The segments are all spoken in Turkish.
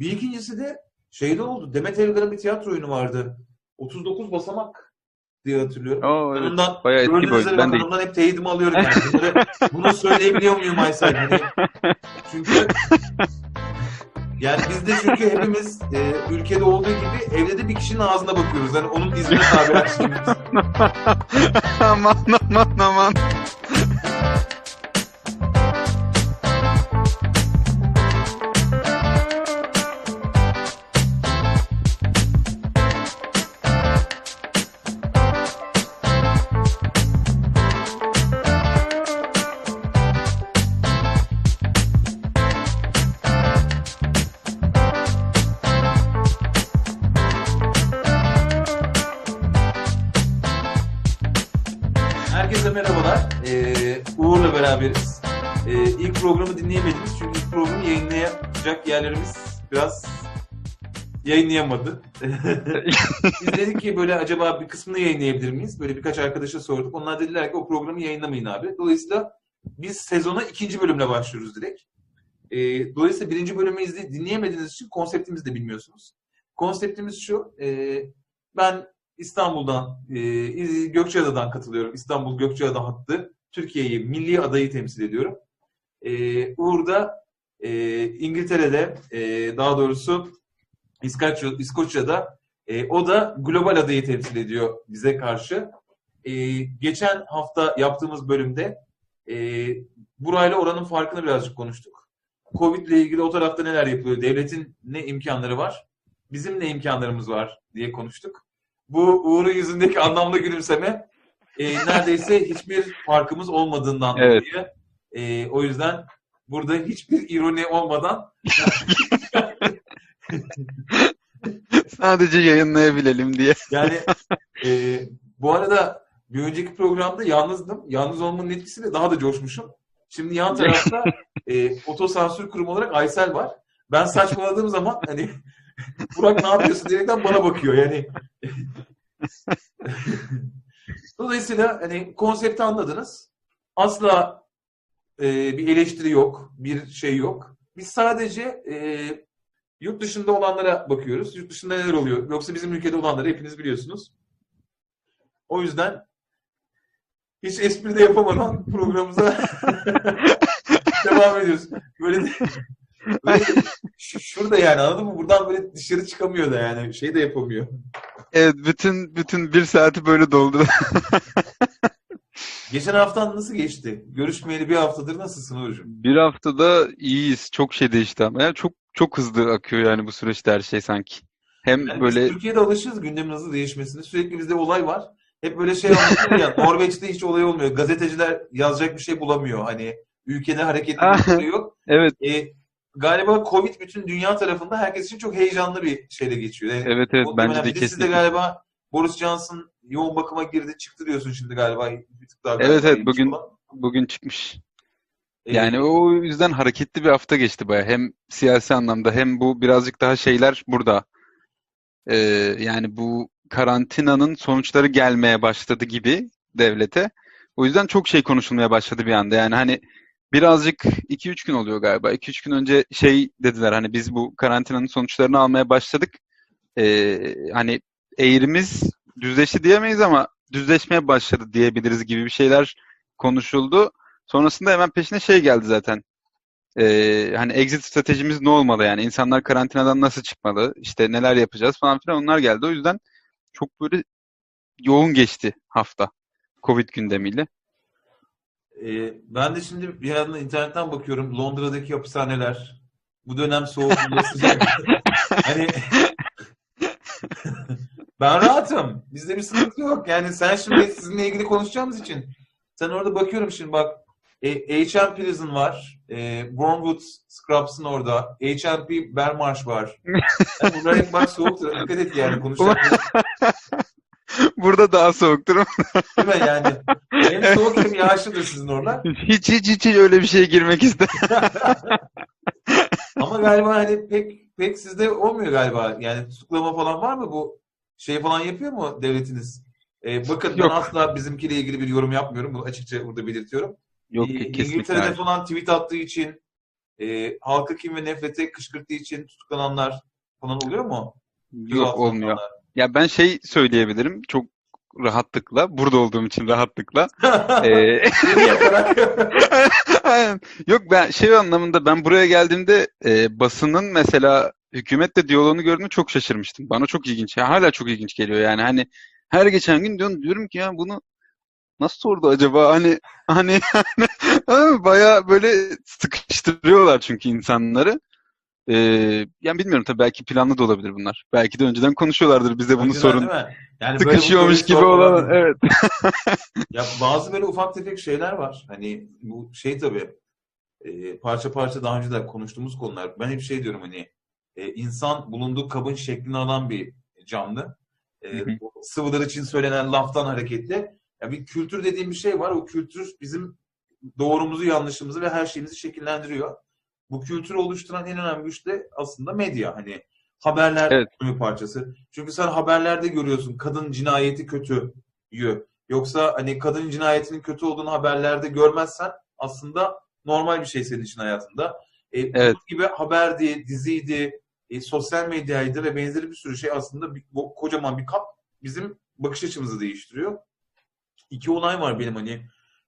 Bir ikincisi de şeyde oldu. Demet Evgar'ın bir tiyatro oyunu vardı. 39 basamak diye hatırlıyorum. Oo, evet. Ondan Bayağı eski üzere Ben de ondan hep teyidimi alıyorum yani. Bunları, bunu söyleyebiliyor muyum Aysel? Hani, çünkü yani biz de çünkü hepimiz e, ülkede olduğu gibi evde de bir kişinin ağzına bakıyoruz. Yani onun iznine tabi her şeyimiz. aman aman aman. Yayınlayamadı. Biz dedik ki böyle acaba bir kısmını yayınlayabilir miyiz? Böyle birkaç arkadaşa sorduk. Onlar dediler ki o programı yayınlamayın abi. Dolayısıyla biz sezona ikinci bölümle başlıyoruz direkt. Ee, dolayısıyla birinci bölümü izle, dinleyemediğiniz için konseptimizi de bilmiyorsunuz. Konseptimiz şu. e, ben İstanbul'dan, e, Gökçeada'dan katılıyorum. İstanbul Gökçeada hattı. Türkiye'yi, milli adayı temsil ediyorum. E, Uğur da e, İngiltere'de, e, daha doğrusu İskoçya, İskoçya'da, e, o da global adayı temsil ediyor bize karşı. E, geçen hafta yaptığımız bölümde e, burayla oranın farkını birazcık konuştuk. Covid ile ilgili o tarafta neler yapılıyor, devletin ne imkanları var, bizim ne imkanlarımız var diye konuştuk bu Uğur'un yüzündeki anlamlı gülümseme e, neredeyse hiçbir farkımız olmadığından Evet. dolayı. E, o yüzden burada hiçbir ironi olmadan Sadece yayınlayabilelim diye. yani e, bu arada bir önceki programda yalnızdım. Yalnız olmanın etkisiyle daha da coşmuşum. Şimdi yan tarafta e, otosansür kurumu olarak Aysel var. Ben saçmaladığım zaman hani Burak ne yapıyorsun diyerekten bana bakıyor. Yani Dolayısıyla hani konsepti anladınız. Asla e, bir eleştiri yok, bir şey yok. Biz sadece e, yurt dışında olanlara bakıyoruz. Yurt dışında neler oluyor? Yoksa bizim ülkede olanları hepiniz biliyorsunuz. O yüzden hiç espri de yapamadan programımıza devam ediyoruz. Böyle, de, böyle şurada yani anladın mı? Buradan böyle dışarı çıkamıyor da yani. Şey de yapamıyor. Evet bütün bütün bir saati böyle doldu. Geçen haftan nasıl geçti? Görüşmeyeli bir haftadır nasılsın Uğur'cum? Bir haftada iyiyiz. Çok şey değişti ama. Yani çok çok hızlı akıyor yani bu süreçte her şey sanki. Hem Yani böyle Biz Türkiye'de alışırız gündemin hızlı değişmesine. Sürekli bizde olay var. Hep böyle şey anlatılır ya. Norveç'te hiç olay olmuyor. Gazeteciler yazacak bir şey bulamıyor. Hani ülkede hareketli bir şey yok. evet E, galiba Covid bütün dünya tarafında herkes için çok heyecanlı bir şeyle geçiyor. Yani evet evet bence de bir de sizde kesinlikle. galiba Boris Johnson yoğun bakıma girdi çıktı diyorsun şimdi galiba. Bir tık daha Evet, evet, bugün- falan. Bugün çıkmış. E, Yani o yüzden hareketli bir hafta geçti baya. Hem siyasi anlamda hem bu birazcık daha şeyler burada. Ee, yani bu karantinanın sonuçları gelmeye başladı gibi devlete. O yüzden çok şey konuşulmaya başladı bir anda. Yani hani birazcık 2-3 gün oluyor galiba. 2-3 gün önce şey dediler hani biz bu karantinanın sonuçlarını almaya başladık. Ee, hani eğrimiz düzleşti diyemeyiz ama düzleşmeye başladı diyebiliriz gibi bir şeyler konuşuldu. Sonrasında hemen peşine şey geldi zaten. Ee, hani exit stratejimiz ne olmalı yani? İnsanlar karantinadan nasıl çıkmalı? İşte neler yapacağız falan filan onlar geldi. O yüzden çok böyle yoğun geçti hafta Covid gündemiyle. e, ben de şimdi bir yandan internetten bakıyorum. Londra'daki hapishaneler. Bu dönem soğukluğunda sıcak. hani ben rahatım. Bizde bir sıkıntı yok. Yani sen şimdi sizinle ilgili konuşacağımız için sen orada bakıyorum şimdi bak e, H.M. Prison var. E, Bournemouth Scrubs'ın orada. H.M.P. Belmarsh var. Yani bunlar hep bak soğuktur. Dikkat et yani konuşacağımız. Burada daha soğuktur. Değil mi yani? Hem soğuk hem yağışlıdır sizin orada. hiç hiç hiç hiç öyle bir şeye girmek istemem. Ama galiba hani pek pek sizde olmuyor galiba. Yani tutuklama falan var mı bu? Şey falan yapıyor mu devletiniz? Ee, bakın ben Yok. asla bizimkiyle ilgili bir yorum yapmıyorum. Bunu açıkça burada belirtiyorum. Yok kesinlikle. İngiltere'de hayır. falan tweet attığı için e, halka kim ve nefrete kışkırttığı için tutuklananlar falan oluyor mu? Yok olmuyor. alınanlar. Ya ben şey söyleyebilirim çok rahatlıkla burada olduğum için rahatlıkla. Ee. Yok ben şey anlamında ben buraya geldiğimde e, basının mesela hükümetle diyaloğunu gördüğümde çok şaşırmıştım. Bana çok ilginç. Ya hala çok ilginç geliyor yani hani her geçen gün diyorum, diyorum ki ya bunu nasıl sordu acaba hani hani bayağı böyle sıkıştırıyorlar çünkü insanları. Ee, yani bilmiyorum tabii belki planlı da olabilir bunlar. Belki de önceden konuşuyorlardır bize bunu Önceden sorun. değil mi? Yani Sıkışıyormuş gibi olan evet. Ya bazı böyle ufak tefek şeyler var. Hani bu şey tabii e, parça parça daha önce de konuştuğumuz konular. Ben hep şey diyorum hani e, insan bulunduğu kabın şeklini alan bir canlı. E, sıvılar için söylenen laftan hareketle ya bir kültür dediğim bir şey var. O kültür bizim doğrumuzu, yanlışımızı ve her şeyimizi şekillendiriyor. Bu kültürü oluşturan en önemli güç de aslında medya. Hani haberler Evet. bir parçası. Çünkü sen haberlerde görüyorsun kadın cinayeti kötüyü. Yoksa hani kadın cinayetinin kötü olduğunu haberlerde görmezsen aslında normal bir şey senin için hayatında. E, Evet. Bunun gibi haberdi, diziydi, e, sosyal medyaydı ve benzeri bir sürü şey aslında bir, kocaman bir kap bizim bakış açımızı değiştiriyor. İki olay var benim hani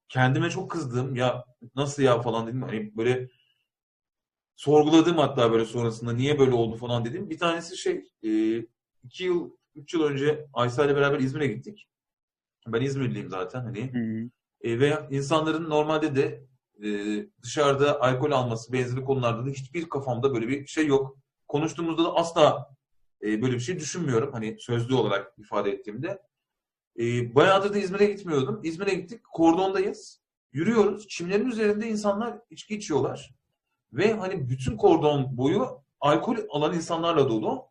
kendime çok kızdığım ya nasıl ya falan dedim hani böyle sorguladım hatta böyle sonrasında niye böyle oldu falan dedim. Bir tanesi şey e, iki yıl, üç yıl önce Aysel ile beraber İzmir'e gittik. Ben İzmirliyim zaten hani. Hı. E, ve insanların normalde de e, dışarıda alkol alması benzeri konularda da hiçbir kafamda böyle bir şey yok. Konuştuğumuzda da asla e, böyle bir şey düşünmüyorum. Hani sözlü olarak ifade ettiğimde. E, bayağıdır da İzmir'e gitmiyordum. İzmir'e gittik. Kordondayız. Yürüyoruz. Çimlerin üzerinde insanlar içki içiyorlar. Ve hani bütün kordon boyu alkol alan insanlarla dolu.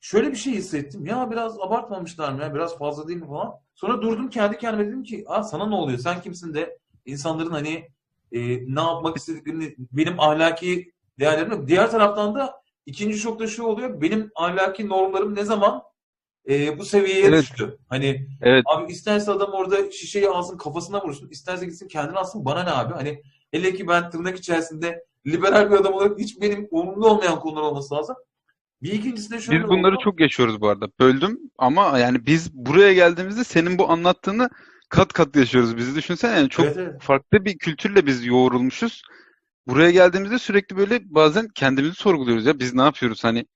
Şöyle bir şey hissettim. Ya biraz abartmamışlar mı ya? Biraz fazla değil mi falan. Sonra durdum kendi kendime dedim ki Aa, sana ne oluyor? Sen kimsin de insanların hani e, ne yapmak istediklerini benim ahlaki değerlerim. Diğer taraftan da ikinci şokta şu oluyor. Benim ahlaki normlarım ne zaman e, bu seviyeye Evet. düştü? Hani Evet. Abi isterse adam orada şişeyi alsın kafasına vursun. isterse gitsin kendini alsın. Bana ne abi? Hani hele ki ben tırnak içerisinde liberal bir adam olarak hiç benim umurumda olmayan konular olması lazım. Bir ikincisi de şöyle Biz bunları oldu. çok yaşıyoruz bu arada. Böldüm ama yani biz buraya geldiğimizde senin bu anlattığını kat kat yaşıyoruz. Bizi düşünsene yani çok Evet, evet. farklı bir kültürle biz yoğrulmuşuz. Buraya geldiğimizde sürekli böyle bazen kendimizi sorguluyoruz ya biz ne yapıyoruz hani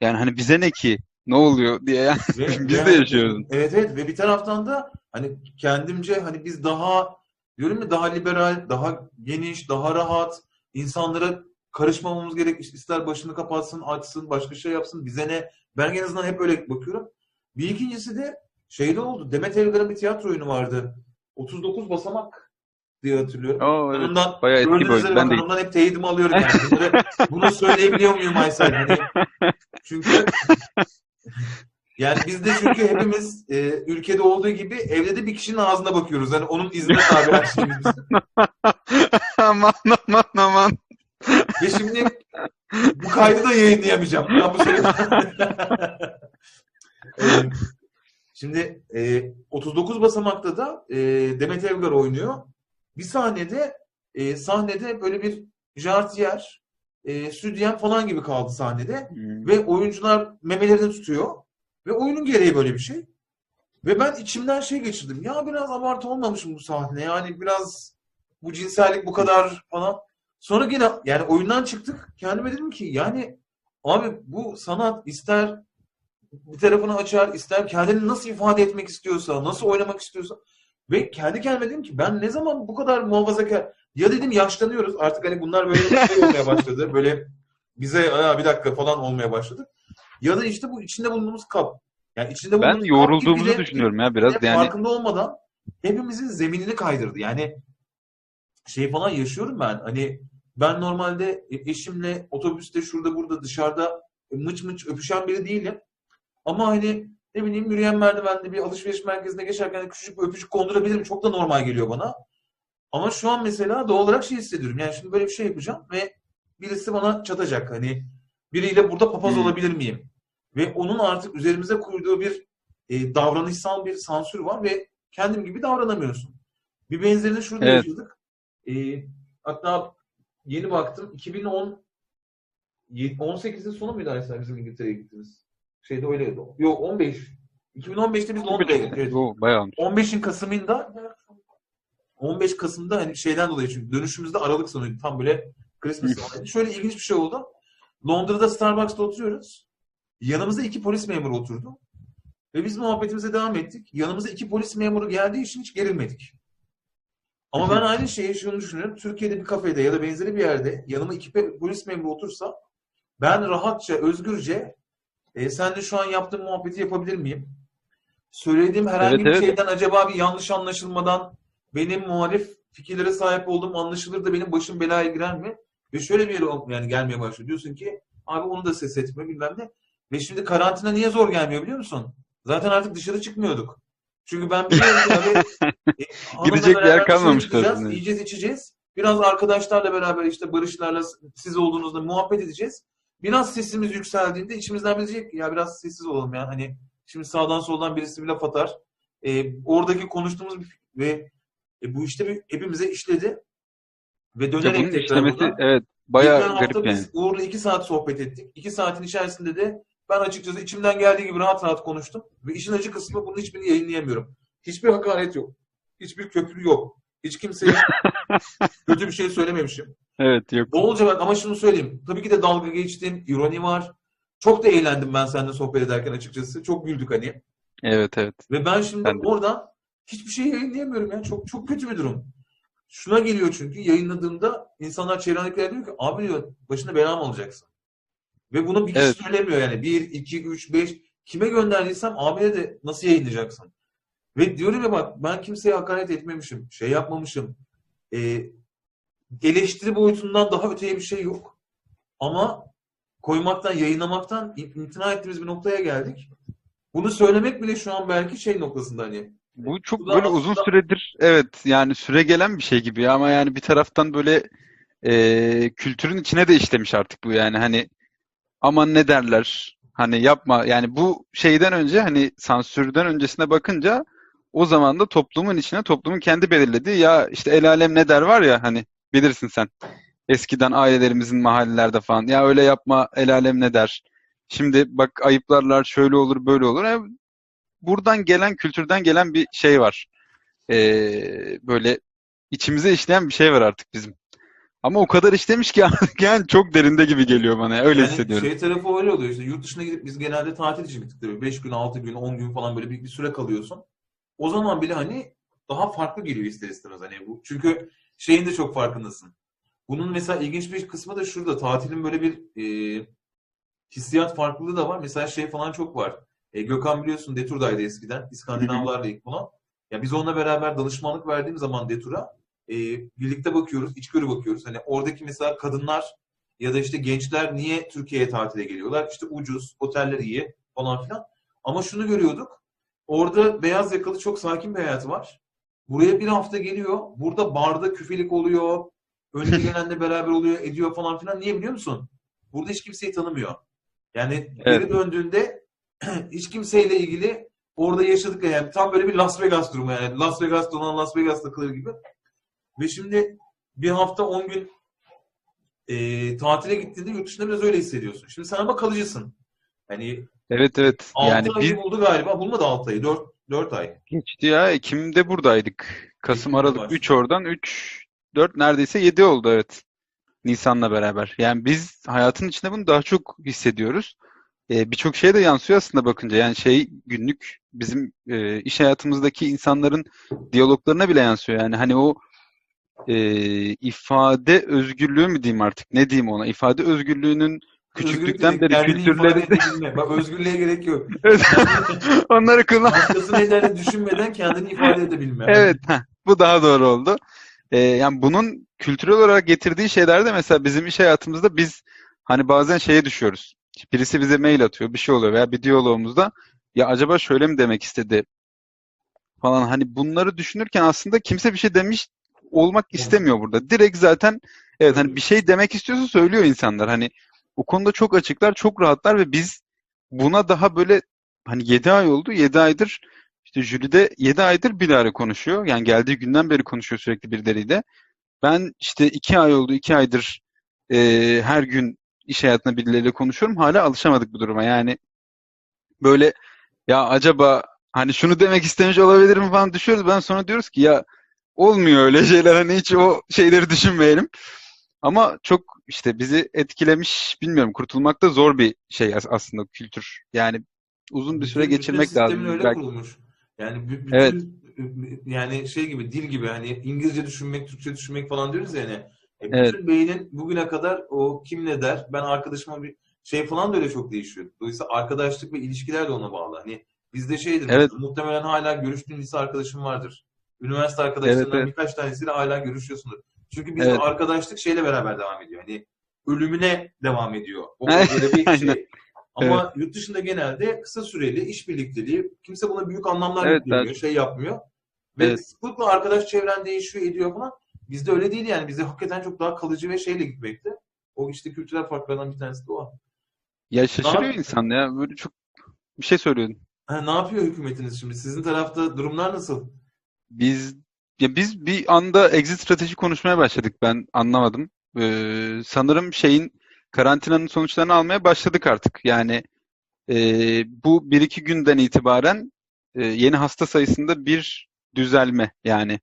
yani hani bize ne ki ne oluyor diye yani Ve- biz ve- de yaşıyoruz. Evet evet ve bir taraftan da hani kendimce hani biz daha diyorum ya daha liberal, daha geniş, daha rahat insanlara karışmamamız gerek. İster başını kapatsın, açsın, başka şey yapsın. Bize ne? Ben en azından hep öyle bakıyorum. Bir ikincisi de şeyde oldu. Demet Evgar'ın bir tiyatro oyunu vardı. 39 basamak diye hatırlıyorum. Oo, evet. ondan Bayağı oyun. üzere Ben de bakın ondan hep teyidimi alıyorum yani. Bunları, bunu söyleyebiliyor muyum Aysel? Hani, çünkü yani biz de çünkü hepimiz e, ülkede olduğu gibi evde de bir kişinin ağzına bakıyoruz. Hani onun iznine tabi her şeyimiz aman aman aman. Ve şimdi bu kaydı da yayınlayamayacağım. Ben bu. Ee, Şimdi e, 39 basamakta da e, Demet Evgar oynuyor. Bir sahnede e, sahnede böyle bir jartiyer, e, sütyen falan gibi kaldı sahnede. Hmm. Ve oyuncular memelerini tutuyor. Ve oyunun gereği böyle bir şey. Ve ben içimden şey geçirdim. Ya biraz abartı olmamış mı bu sahne? Yani biraz bu cinsellik bu kadar falan. Sonra yine yani oyundan çıktık. Kendime dedim ki yani abi bu sanat ister bir tarafını açar, ister kendini nasıl ifade etmek istiyorsa, nasıl oynamak istiyorsa. Ve kendi kendime dedim ki ben ne zaman bu kadar muhafazakar ya dedim yaşlanıyoruz artık hani bunlar böyle şey olmaya başladı. Böyle bize Aa, bir dakika falan olmaya başladı. Ya da işte bu içinde bulunduğumuz kap. Yani içinde Ben bulunduğumuz yorulduğumuzu gitgide- düşünüyorum ya biraz yani farkında olmadan hepimizin zeminini kaydırdı. Yani şey falan yaşıyorum ben. Hani ben normalde eşimle otobüste şurada burada dışarıda mıç mıç öpüşen biri değilim. Ama hani ne bileyim yürüyen merdivende bir alışveriş merkezine geçerken küçücük bir öpücük kondurabilirim. Çok da normal geliyor bana. Ama şu an mesela doğal olarak şey hissediyorum. Yani şimdi böyle bir şey yapacağım ve birisi bana çatacak. Hani biriyle burada papaz Hmm. olabilir miyim? Ve onun artık üzerimize kurduğu bir e, davranışsal bir sansür var ve kendim gibi davranamıyorsun. Bir benzerini şurada Evet. yaşadık. E, hatta yeni baktım 2010 18'in sonu muydu Aysel bizim İngiltere'ye gittiğimiz? Şeyde öyleydi. Yok 15. 2015'te biz Londra'ya gittik. Evet. Oo, bayağı olmuş. 15'in Kasım'ında 15 Kasım'da hani şeyden dolayı çünkü dönüşümüzde Aralık sonuydu. Tam böyle Christmas sonuydu. Şöyle ilginç bir şey oldu. Londra'da Starbucks'ta oturuyoruz. Yanımızda iki polis memuru oturdu. Ve biz muhabbetimize devam ettik. Yanımıza iki polis memuru geldiği için hiç gerilmedik. Ama ben aynı şeyi şunu düşünüyorum. Türkiye'de bir kafede ya da benzeri bir yerde yanıma iki polis memuru otursa ben rahatça, özgürce e, sen de şu an yaptığın muhabbeti yapabilir miyim? Söylediğim herhangi Evet, bir evet. şeyden acaba bir yanlış anlaşılmadan benim muhalif fikirlere sahip olduğum anlaşılır da benim başım belaya girer mi? Ve şöyle bir yere yani gelmeye başlıyor. Diyorsun ki abi onu da ses etme bilmem ne. Ve şimdi karantina niye zor gelmiyor biliyor musun? Zaten artık dışarı çıkmıyorduk. Çünkü ben biliyorum ki abi e, Gidecek bir yer kalmamış zaten. Yiyeceğiz içeceğiz. Biraz arkadaşlarla beraber işte Barışlarla siz olduğunuzda muhabbet edeceğiz. Biraz sesimiz yükseldiğinde içimizden biri diyecek ki ya biraz sessiz olalım ya. Hani şimdi sağdan soldan birisi bir laf atar. E, oradaki konuştuğumuz ve e, bu işte hepimize işledi. Ve dönerek bunun tekrar işlemesi buradan evet bayağı garip yani. biz Uğur'la iki saat sohbet ettik. İki saatin içerisinde de ben açıkçası içimden geldiği gibi rahat rahat konuştum. Ve işin acı kısmı bunun hiçbirini yayınlayamıyorum. Hiçbir hakaret yok. Hiçbir köprü yok. Hiç kimseye kötü bir şey söylememişim. Evet yok. Bolca bak ama şunu söyleyeyim. Tabii ki de dalga geçtim. ironi var. Çok da eğlendim ben seninle sohbet ederken açıkçası. Çok güldük hani. Evet evet. Ve ben şimdi Ben oradan hiçbir şey yayınlayamıyorum ya. Çok çok kötü bir durum. Şuna geliyor çünkü yayınladığımda insanlar çevrendekiler diyor ki abi diyor başına bela mı olacaksın? Ve bunu bir kişi Evet. söylemiyor yani. 1, 2, 3, 5 kime gönderdiysem abine de nasıl yayınlayacaksın? Ve diyorum ya bak ben kimseye hakaret etmemişim. Şey yapmamışım. Ee, eleştiri boyutundan daha öteye bir şey yok. Ama koymaktan, yayınlamaktan imtina ettiğimiz bir noktaya geldik. Bunu söylemek bile şu an belki şey noktasında hani Bu çok böyle uzun süredir evet yani süre gelen bir şey gibi ama yani bir taraftan böyle e, kültürün içine de işlemiş artık bu yani hani aman ne derler hani yapma yani bu şeyden önce hani sansürden öncesine bakınca o zaman da toplumun içine toplumun kendi belirlediği ya işte el alem ne der var ya hani bilirsin sen eskiden ailelerimizin mahallelerde falan ya öyle yapma el alem ne der şimdi bak ayıplarlar şöyle olur böyle olur. Yani buradan gelen kültürden gelen bir şey var Ee, böyle içimize işleyen bir şey var artık bizim ama o kadar işlemiş ki artık yani çok derinde gibi geliyor bana öyle Yani hissediyorum. şey tarafı öyle oluyor işte yurt dışına gidip biz genelde tatil için gittik tabii. 5 gün, 6 gün, 10 gün falan böyle bir, bir süre kalıyorsun. O zaman bile hani daha farklı geliyor ister istemez hani bu. Çünkü şeyin de çok farkındasın. Bunun mesela ilginç bir kısmı da şurada. Tatilin böyle bir e, hissiyat farklılığı da var. Mesela şey falan çok var. E, Gökhan biliyorsun Detur'daydı eskiden. İskandinavlarla ilk buna. Ya biz onunla beraber danışmanlık verdiğim zaman Detur'a e, birlikte bakıyoruz, içgörü bakıyoruz. Hani oradaki mesela kadınlar ya da işte gençler niye Türkiye'ye tatile geliyorlar? İşte ucuz, oteller iyi falan filan. Ama şunu görüyorduk. Orada beyaz yakalı çok sakin bir hayatı var. Buraya bir hafta geliyor. Burada barda küfelik oluyor. Önüne gelenle beraber oluyor, ediyor falan filan. Niye biliyor musun? Burada hiç kimseyi tanımıyor. Yani geri Evet. döndüğünde hiç kimseyle ilgili orada yaşadık yani tam böyle bir Las Vegas durumu yani. Las Vegas'ta olan Las Vegas takılır gibi. Ve şimdi bir hafta 10 gün e, tatile gittiğinde yurt dışında biraz öyle hissediyorsun. Şimdi sen ama kalıcısın. Hani Evet evet 6 yani ayı biz buldu galiba. Bulmadı 6 ayı. 4, 4 ay. geçti ya Ekim'de buradaydık. Kasım Ekim'de Aralık başladı. 3 oradan 3 4 neredeyse 7 oldu evet. Nisan'la beraber. Yani biz hayatın içinde bunu daha çok hissediyoruz. Ee, birçok şeye de yansıyor aslında bakınca. Yani şey günlük bizim e, iş hayatımızdaki insanların diyaloglarına bile yansıyor. Yani hani o e, ifade özgürlüğü mü diyeyim artık? Ne diyeyim ona? İfade özgürlüğünün küçüklükten Özgürlük beri dedik, kendini ifade kültürleri edebilme. Bak özgürlüğe gerek yok. onları kullan. Başkası ne der düşünmeden kendini ifade edebilme. Evet, heh, bu daha doğru oldu. Ee, yani bunun kültürel olarak getirdiği şeyler de mesela bizim iş hayatımızda biz hani bazen şeye düşüyoruz. Birisi bize mail atıyor, bir şey oluyor veya bir diyalogumuzda ya acaba şöyle mi demek istedi falan hani bunları düşünürken aslında kimse bir şey demiş olmak istemiyor burada. Direkt zaten evet hani bir şey demek istiyorsa söylüyor insanlar. Hani o konuda çok açıklar, çok rahatlar ve biz buna daha böyle hani 7 ay oldu. 7 aydır işte jüride 7 aydır Bilal'e konuşuyor. Yani geldiği günden beri konuşuyor sürekli birileriyle. Ben işte iki ay oldu, iki aydır e, her gün iş hayatında birileriyle konuşuyorum. Hala alışamadık bu duruma. Yani böyle ya acaba hani şunu demek istemiş olabilir mi falan düşüyoruz. Ben sonra diyoruz ki ya olmuyor öyle şeyler. Hani hiç o şeyleri düşünmeyelim. Ama çok işte bizi etkilemiş bilmiyorum. Kurtulmak da zor bir şey aslında kültür. Yani uzun bir süre Bütün- geçirmek lazım. öyle Belki- kurulmuş. Yani bü- bütün Evet. yani şey gibi dil gibi hani İngilizce düşünmek, Türkçe düşünmek falan diyoruz ya hani. E, bütün Evet. beynin bugüne kadar o kim ne der, ben arkadaşıma bir şey falan da öyle çok değişiyor. Dolayısıyla arkadaşlık ve ilişkiler de ona bağlı. Hani bizde şeydir Evet. mesela, muhtemelen hala görüştüğün lise arkadaşım vardır. Üniversite arkadaşlarından Evet, evet. birkaç tanesiyle hala görüşüyorsundur. Çünkü bizde Evet. arkadaşlık şeyle beraber devam ediyor. Hani ölümüne devam ediyor. O böyle bir şey. Ama yurt dışında genelde kısa süreli iş birlikteliği kimse buna büyük anlamlar Evet, yüklemiyor, evet. şey yapmıyor. Ve Evet. sıklıkla arkadaş çevren değişiyor, ediyor falan. Bizde öyle değil yani. Bizde hakikaten çok daha kalıcı ve şeyle gitmekte. O işte kültürel farklardan bir tanesi de o. Ya şaşırıyor insan ya. Böyle çok bir şey söylüyordun. Ha, ne yapıyor hükümetiniz şimdi? Sizin tarafta durumlar nasıl? Biz ya biz bir anda exit strateji konuşmaya başladık. Ben anlamadım. Ee, sanırım şeyin karantinanın sonuçlarını almaya başladık artık. Yani e, bu bir iki günden itibaren e, yeni hasta sayısında bir düzelme yani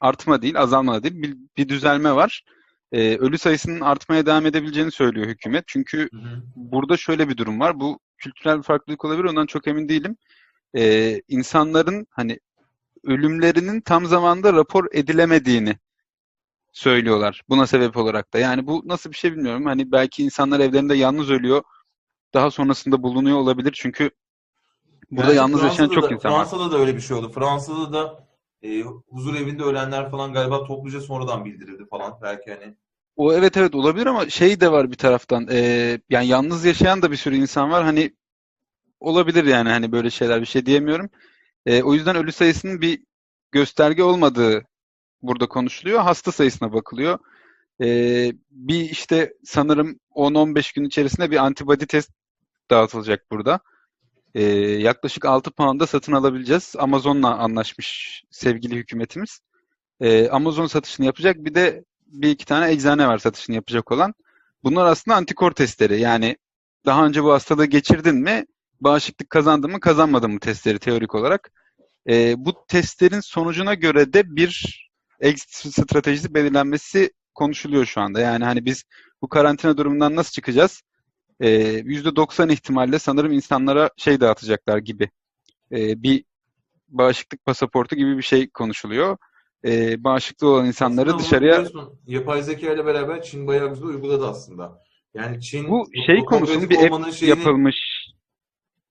artma değil, azalma değil, bir, bir düzelme var. E, ölü sayısının artmaya devam edebileceğini söylüyor hükümet. Çünkü Hı hı. burada şöyle bir durum var. Bu kültürel bir farklılık olabilir. Ondan çok emin değilim. Ee, insanların hani ölümlerinin tam zamanda rapor edilemediğini söylüyorlar. Buna sebep olarak da. Yani bu nasıl bir şey bilmiyorum. Hani belki insanlar evlerinde yalnız ölüyor. Daha sonrasında bulunuyor olabilir. Çünkü burada Yani yalnız yaşayan Fransa'da çok da, insan var. Fransa'da da öyle bir şey oldu. Fransa'da da e, huzur evinde ölenler falan galiba topluca sonradan bildirildi falan. Belki hani O evet evet olabilir ama şey de var bir taraftan. Ee, yani yalnız yaşayan da bir sürü insan var. Hani olabilir yani hani böyle şeyler bir şey diyemiyorum. Ee, o yüzden ölü sayısının bir gösterge olmadığı burada konuşuluyor. Hasta sayısına bakılıyor. Ee, bir işte sanırım 10-15 gün içerisinde bir antibody test dağıtılacak burada. Ee, yaklaşık 6 pound'a satın alabileceğiz. Amazon'la anlaşmış sevgili hükümetimiz. Ee, Amazon satışını yapacak. Bir de bir iki tane eczane var satışını yapacak olan. Bunlar aslında antikor testleri. Yani daha önce bu hastalığı geçirdin mi, bağışıklık kazandın mı, kazanmadın mı testleri teorik olarak. Ee, bu testlerin sonucuna göre de bir exit stratejisi belirlenmesi konuşuluyor şu anda. Yani hani biz bu karantina durumundan nasıl çıkacağız? Ee, %90 ihtimalle sanırım insanlara şey dağıtacaklar gibi. Ee, bir bağışıklık pasaportu gibi bir şey konuşuluyor. Ee, bağışıklığı olan insanları Aslında dışarıya yapay zeka ile beraber Çin bayağı güzel uyguladı aslında. Yani Çin bu şey konusunda bir app şeyini- yapılmış.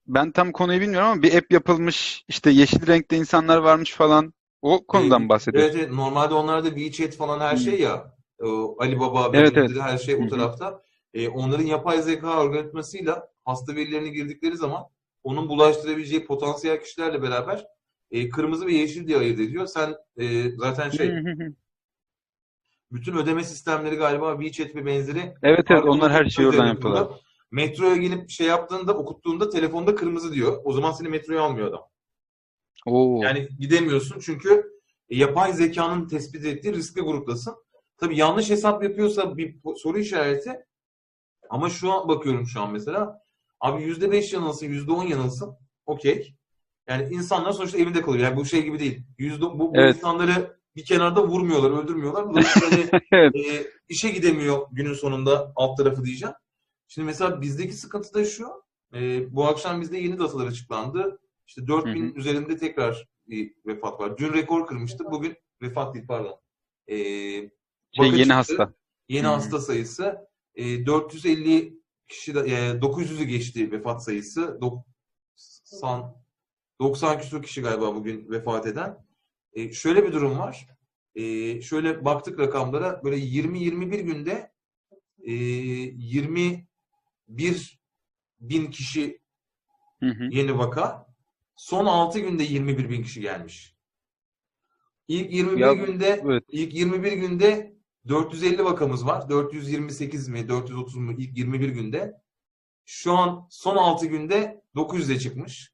Ben tam konuyu bilmiyorum ama bir app yapılmış. İşte yeşil renkte insanlar varmış falan. O konudan Evet, bahsediyorsun. Evet, evet. Normalde onlarda WeChat falan her Hı. şey ya. O Alibaba, Evet, evet. her şey o tarafta. E, onların yapay zeka algoritmasıyla hasta verilerini girdikleri zaman onun bulaştırabileceği potansiyel kişilerle beraber e, kırmızı ve yeşil diye ayırt ediyor. Sen e, zaten şey bütün ödeme sistemleri galiba WeChat ve benzeri Evet evet onlar her şeyi oradan yapıyorlar. Metroya gelip şey yaptığında, okuttuğunda telefonda kırmızı diyor. O zaman seni metroya almıyor adam. Oo. Yani gidemiyorsun çünkü e, yapay zekanın tespit ettiği riskli gruptasın. Tabii yanlış hesap yapıyorsa bir soru işareti. Ama şu an bakıyorum şu an mesela. Abi %5 yanılsın, %10 yanılsın. Okey. Yani insanlar sonuçta evinde kalıyor. Yani bu şey gibi değil. Yüzde, bu, bu Evet. insanları bir kenarda vurmuyorlar, öldürmüyorlar. Dolayısıyla hani, Evet. e, işe gidemiyor günün sonunda alt tarafı diyeceğim. Şimdi mesela bizdeki sıkıntı da şu. e, bu akşam bizde yeni datalar açıklandı. İşte 4000 Hı üzerinde tekrar bir vefat var. Dün rekor kırmıştı. Bugün vefat değil pardon. E, Şey yeni çıktı. hasta. Yeni Hı. hasta sayısı e, 450 kişi de, e, 900'ü geçti vefat sayısı. 90 90 küsur kişi galiba bugün vefat eden. E, şöyle bir durum var. E, şöyle baktık rakamlara böyle 20-21 günde e, 21 bin kişi Hı hı. yeni vaka. Son 6 günde 21 bin kişi gelmiş. İlk 21 Ya, günde evet. ilk 21 günde 450 vakamız var. 428 mi 430 mu ilk 21 günde. Şu an son 6 günde 900'e çıkmış.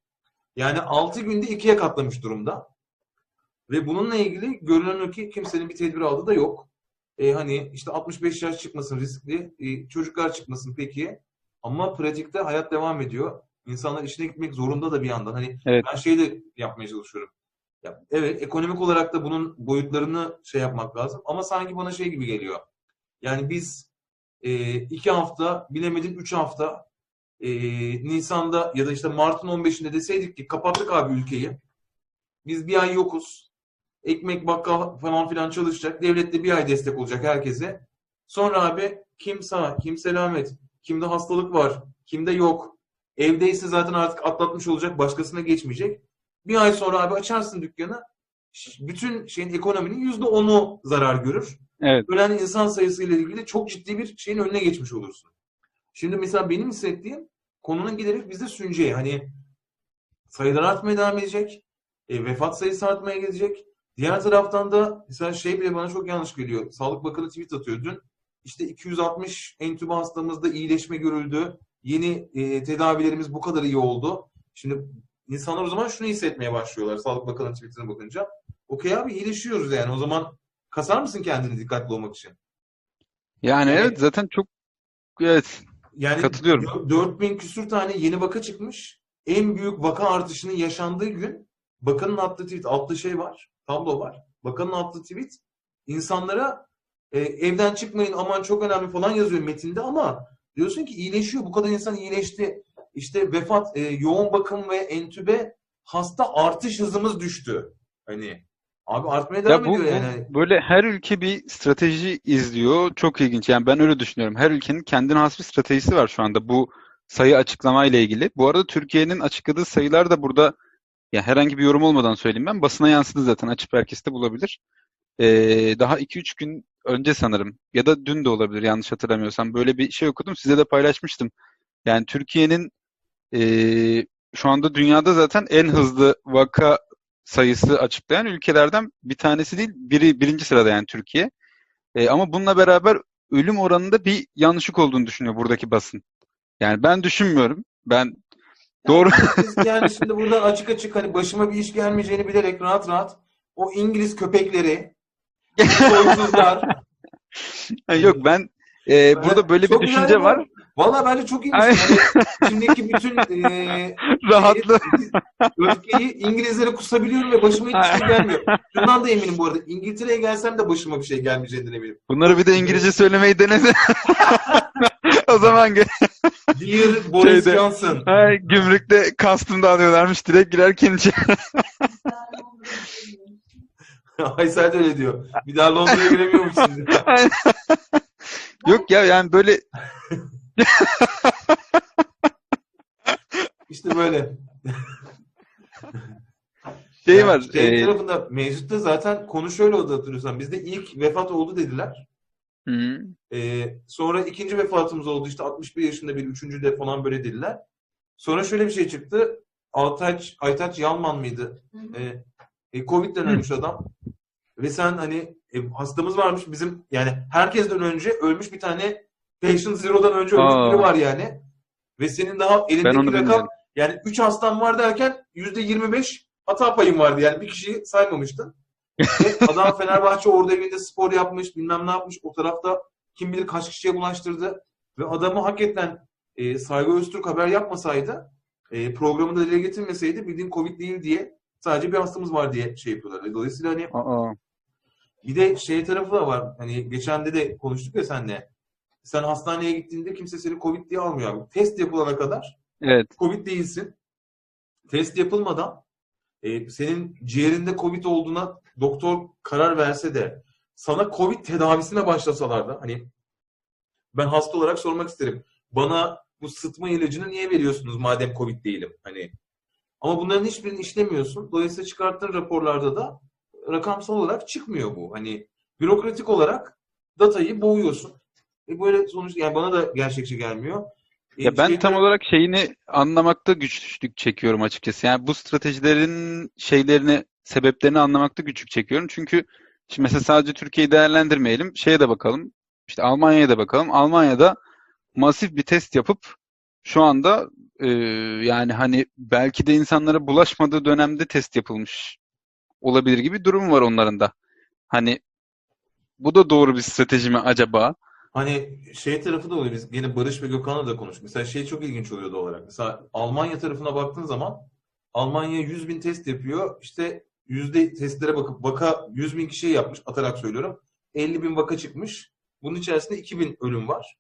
Yani 6 günde ikiye katlamış durumda. Ve bununla ilgili görünen o ki kimsenin bir tedbir aldığı da yok. E, hani işte 65 yaş çıkmasın riskli, e, çocuklar çıkmasın peki. Ama pratikte hayat devam ediyor. İnsanlar işine gitmek zorunda da bir yandan. Hani Evet. ben şey de yapmaya çalışıyorum. Ya, evet ekonomik olarak da bunun boyutlarını şey yapmak lazım. Ama sanki bana şey gibi geliyor. Yani biz e, iki hafta, bilemedin üç hafta e, Nisan'da ya da işte Mart'ın 15'inde deseydik ki kapattık abi ülkeyi. Biz bir ay yokuz. Ekmek bakkal falan filan çalışacak. Devlet de bir ay destek olacak herkese. Sonra abi kim sağ, kim selamet, kimde hastalık var, kimde yok. Evdeyse zaten artık atlatmış olacak, başkasına geçmeyecek. Bir ay sonra abi açarsın dükkanı. Bütün şeyin ekonominin yüzde onu zarar görür. Evet. Ölen insan sayısı ile ilgili çok ciddi bir şeyin önüne geçmiş olursun. Şimdi mesela benim hissettiğim konunun giderek bizde sünceği. Hani sayılar artmaya devam edecek. E, vefat sayısı artmaya gidecek. Diğer taraftan da mesela şey bile bana çok yanlış geliyor. Sağlık Bakanı tweet atıyor dün. İşte 260 entübe hastamızda iyileşme görüldü. Yeni e, tedavilerimiz bu kadar iyi oldu. Şimdi insanlar o zaman şunu hissetmeye başlıyorlar Sağlık Bakanı tweetine bakınca. Okey abi iyileşiyoruz yani. O zaman kasar mısın kendini dikkatli olmak için? Yani Evet. evet zaten çok evet Yani Katılıyorum. dö- 4000 küsür tane yeni vaka çıkmış. En büyük vaka artışının yaşandığı gün bakanın attığı tweet, attığı şey var, tablo var. Bakanın attığı tweet insanlara e, evden çıkmayın aman çok önemli falan yazıyor metinde ama diyorsun ki iyileşiyor. Bu kadar insan iyileşti. İşte vefat, e, yoğun bakım ve entübe hasta artış hızımız düştü. Hani abi artmaya devam Ya bu, ediyor yani. Böyle her ülke bir strateji izliyor. Çok ilginç. Yani ben öyle düşünüyorum. Her ülkenin kendine has bir stratejisi var şu anda bu sayı açıklama ile ilgili. Bu arada Türkiye'nin açıkladığı sayılar da burada ya herhangi bir yorum olmadan söyleyeyim ben. Basına yansıdı zaten. Açıp herkes de bulabilir. Ee, daha 2-3 gün önce sanırım ya da dün de olabilir yanlış hatırlamıyorsam böyle bir şey okudum. Size de paylaşmıştım. Yani Türkiye'nin ee, şu anda dünyada zaten en hızlı vaka sayısı açıklayan ülkelerden bir tanesi değil, biri birinci sırada yani Türkiye. E, ama bununla beraber ölüm oranında bir yanlışlık olduğunu düşünüyor buradaki basın. Yani ben düşünmüyorum. Ben doğru. Yani şimdi buradan açık açık hani başıma bir iş gelmeyeceğini bilerek rahat rahat o İngiliz köpekleri, soysuzlar. Yok ben e, burada böyle bir Çok güzel düşünce var. Valla bence çok iyi. Ay. Hani içimdeki bütün e, Rahatlı. öfkeyi İngilizlere kusabiliyorum ve başıma hiçbir şey gelmiyor. Şundan da eminim bu arada. İngiltere'ye gelsem de başıma bir şey gelmeyeceğinden eminim. Bunları bir de İngilizce söylemeyi denese. O zaman Dear Boris Şeyde- Johnson. Ay, gümrükte kastım da alıyorlarmış direkt girerken içeri. Aysel de öyle diyor. Bir daha Londra'ya giremiyormuş şimdi. Yok ya yani böyle İşte böyle. şey Yani var. Şey e, tarafında mevcutta zaten konu şöyle oldu hatırlıyorsan. Bizde ilk vefat oldu dediler. hı, Ee, sonra ikinci vefatımız oldu. İşte 61 yaşında bir üçüncü de falan böyle dediler. Sonra şöyle bir şey çıktı. Aytaç, Aytaç Yalman mıydı? Ee, e, Covid'den ölmüş adam. Ve sen hani e, hastamız varmış bizim yani herkesten önce ölmüş bir tane Patient Zero'dan önce ölmüş Aa. biri var yani. Ve senin daha elindeki rakam yani 3 hastan var derken %25 hata payın vardı yani bir kişiyi saymamıştın. Ve adam Fenerbahçe orada evinde spor yapmış, bilmem ne yapmış. O tarafta kim bilir kaç kişiye bulaştırdı. Ve adamı hakikaten e, Saygı Öztürk haber yapmasaydı, e, programında dile getirmeseydi bildiğin Covid değil diye sadece bir hastamız var diye şey yapıyorlar. Dolayısıyla hani Aa, bir de şey tarafı da var. Hani geçen de de konuştuk ya seninle. Sen hastaneye gittiğinde kimse seni Covid diye almıyor abi. Test yapılana kadar evet. Covid değilsin. Test yapılmadan e, senin ciğerinde Covid olduğuna doktor karar verse de sana Covid tedavisine başlasalar da hani ben hasta olarak sormak isterim. Bana bu sıtma ilacını niye veriyorsunuz madem Covid değilim? Hani ama bunların hiçbirini işlemiyorsun. Dolayısıyla çıkarttığın raporlarda da rakamsal olarak çıkmıyor bu. Hani bürokratik olarak datayı boğuyorsun. E böyle sonuç yani bana da gerçekçi gelmiyor. E, Ya ben şey tam olarak şeyini anlamakta güçlük çekiyorum açıkçası. Yani bu stratejilerin şeylerini, sebeplerini anlamakta güçlük çekiyorum. Çünkü şimdi mesela sadece Türkiye'yi değerlendirmeyelim. Şeye de bakalım. İşte Almanya'ya da bakalım. Almanya'da masif bir test yapıp şu anda e, yani hani belki de insanlara bulaşmadığı dönemde test yapılmış olabilir gibi bir durum var onların da. Hani bu da doğru bir strateji mi acaba? Hani şey tarafı da oluyor. Biz yine Barış ve Gökhan'la da konuştuk. Mesela şey çok ilginç oluyor doğal olarak. Mesela Almanya tarafına baktığın zaman Almanya 100 bin test yapıyor. İşte yüzde testlere bakıp vaka 100 bin kişiye yapmış atarak söylüyorum. 50 bin vaka çıkmış. Bunun içerisinde 2000 ölüm var.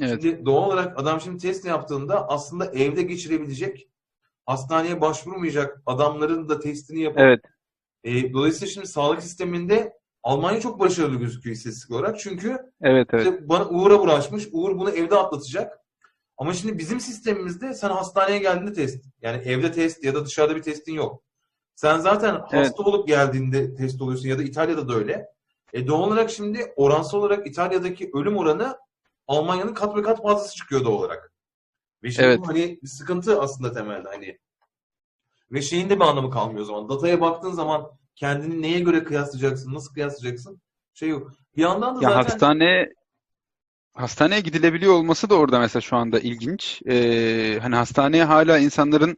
Evet. Şimdi doğal olarak adam şimdi test yaptığında aslında evde geçirebilecek, hastaneye başvurmayacak adamların da testini yapıp Evet. e, dolayısıyla şimdi sağlık sisteminde Almanya çok başarılı gözüküyor istatistik olarak. Çünkü Evet, evet. işte bana Uğur'a bulaşmış. Uğur bunu evde atlatacak. Ama şimdi bizim sistemimizde sen hastaneye geldiğinde test. Yani evde test ya da dışarıda bir testin yok. Sen zaten hasta Evet. olup geldiğinde test oluyorsun ya da İtalya'da da öyle. E doğal olarak şimdi oransal olarak İtalya'daki ölüm oranı Almanya'nın kat ve kat fazlası çıkıyor doğal olarak. Ve şimdi Evet. hani bir sıkıntı aslında temelde hani. Ve şeyin de bir anlamı kalmıyor o zaman. Dataya baktığın zaman kendini neye göre kıyaslayacaksın, nasıl kıyaslayacaksın? Şey yok. Bir yandan da Ya zaten hastane hastaneye gidilebiliyor olması da orada mesela şu anda ilginç. Ee, hani hastaneye hala insanların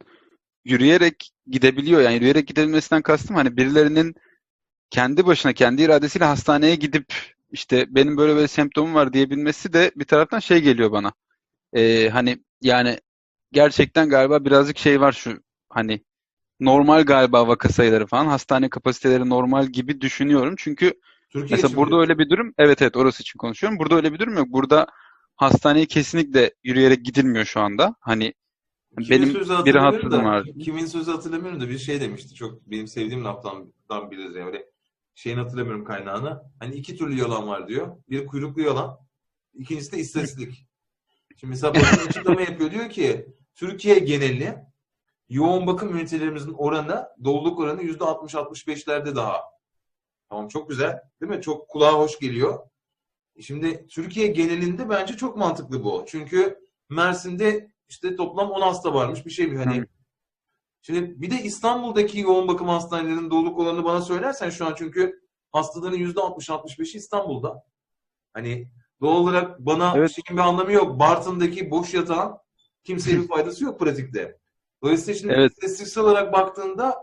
yürüyerek gidebiliyor. Yani yürüyerek gidebilmesinden kastım hani birilerinin kendi başına kendi iradesiyle hastaneye gidip işte benim böyle böyle semptomum var diyebilmesi de bir taraftan şey geliyor bana. Ee, hani yani gerçekten galiba birazcık şey var şu hani normal galiba vaka sayıları falan hastane kapasiteleri normal gibi düşünüyorum. Çünkü Türkiye Mesela burada öyle bir durum, evet evet orası için konuşuyorum. Burada öyle bir durum yok. Burada hastaneye kesinlikle yürüyerek gidilmiyor şu anda. Hani Kimin benim bir rahatsızlığım var. Kimin sözü hatırlamıyorum da bir şey demişti. Çok benim sevdiğim laftan biliriz yani. Böyle şeyini hatırlamıyorum kaynağını. Hani iki türlü yalan var diyor. Bir kuyruklu yalan. İkincisi de istatistik. Şimdi mesela bakın açıklama yapıyor. Diyor ki Türkiye geneli yoğun bakım ünitelerimizin oranı, doluluk oranı %60-65'lerde daha. Tamam çok güzel. Değil mi? Çok kulağa hoş geliyor. Şimdi Türkiye genelinde bence çok mantıklı bu. Çünkü Mersin'de işte toplam 10 hasta varmış bir şey mi hani. Hı. Şimdi bir de İstanbul'daki yoğun bakım hastanelerinin doluluk oranını bana söylersen şu an çünkü hastaların %60-65'i İstanbul'da. Hani doğal olarak bana Evet. şeyin bir anlamı yok. Bartın'daki boş yatağın kimseye bir faydası yok pratikte. Dolayısıyla şimdi Evet. istatistiksel olarak baktığında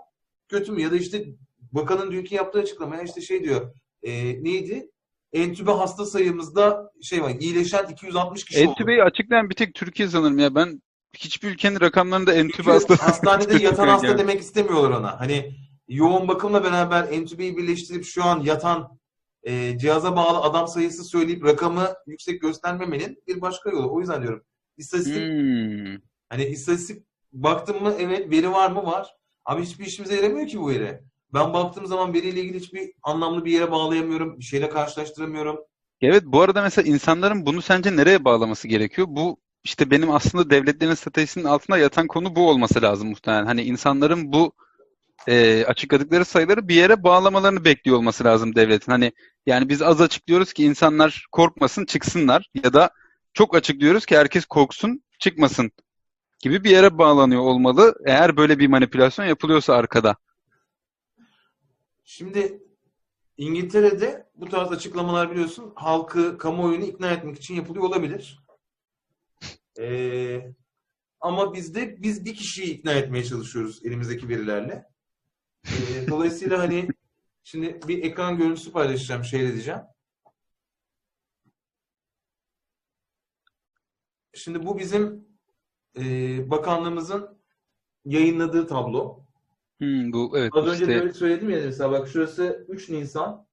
kötü mü? Ya da işte bakanın dünkü yaptığı açıklamaya işte şey diyor. E, neydi? Entübe hasta sayımızda şey var. iyileşen 260 kişi oldu. Entübeyi açıklayan bir tek Türkiye sanırım ya. Ben hiçbir ülkenin rakamlarında entübe hastası hastanede yatan hasta yani. demek istemiyorlar ona. Hani yoğun bakımla beraber entübeyi birleştirip şu an yatan e, cihaza bağlı adam sayısı söyleyip rakamı yüksek göstermemenin bir başka yolu. O yüzden diyorum. İstatistik Hmm. Hani istatistik baktım mı evet veri var mı var. Abi hiçbir işimize yaramıyor ki bu veri. Ben baktığım zaman veriyle ilgili hiçbir anlamlı bir yere bağlayamıyorum. Bir şeyle karşılaştıramıyorum. Evet bu arada mesela insanların bunu sence nereye bağlaması gerekiyor? Bu işte benim aslında devletlerin stratejisinin altında yatan konu bu olması lazım muhtemelen. Hani insanların bu e, açıkladıkları sayıları bir yere bağlamalarını bekliyor olması lazım devletin. Hani yani biz az açıklıyoruz ki insanlar korkmasın çıksınlar ya da çok açıklıyoruz ki herkes korksun çıkmasın gibi bir yere bağlanıyor olmalı. Eğer böyle bir manipülasyon yapılıyorsa arkada. Şimdi İngiltere'de bu tarz açıklamalar biliyorsun halkı, kamuoyunu ikna etmek için yapılıyor olabilir. Ee, ama bizde biz bir kişiyi ikna etmeye çalışıyoruz elimizdeki verilerle. Ee, dolayısıyla hani şimdi bir ekran görüntüsü paylaşacağım, seyredeceğim. Şimdi bu bizim e, bakanlığımızın yayınladığı tablo. Hmm, bu evet Az önce işte de söyledim ya mesela bak şurası 3 Nisan.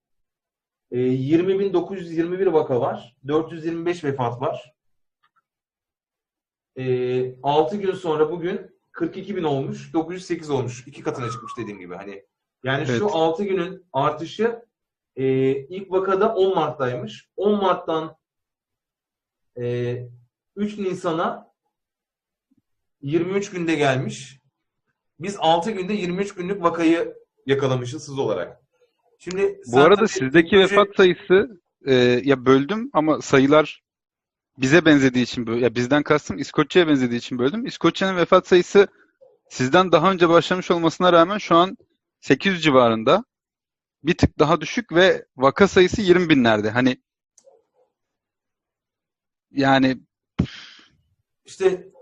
E, 20.921 vaka var. 425 vefat var. E, 6 gün sonra bugün 42.000 olmuş. 908 olmuş. İki katına çıkmış dediğim gibi. Hani yani Evet. şu 6 günün artışı e, ilk vakada 10 Mart'taymış. 10 Mart'tan e, 3 Nisan'a 23 günde gelmiş. Biz 6 günde 23 günlük vakayı yakalamışız hız olarak. Şimdi Bu arada sizdeki vefat sayısı e, ya böldüm ama sayılar bize benzediği için ya bizden kastım İskoçya'ya benzediği için böldüm. İskoçya'nın vefat sayısı sizden daha önce başlamış olmasına rağmen şu an 800 civarında. Bir tık daha düşük ve vaka sayısı 20 binlerde. Hani yani işte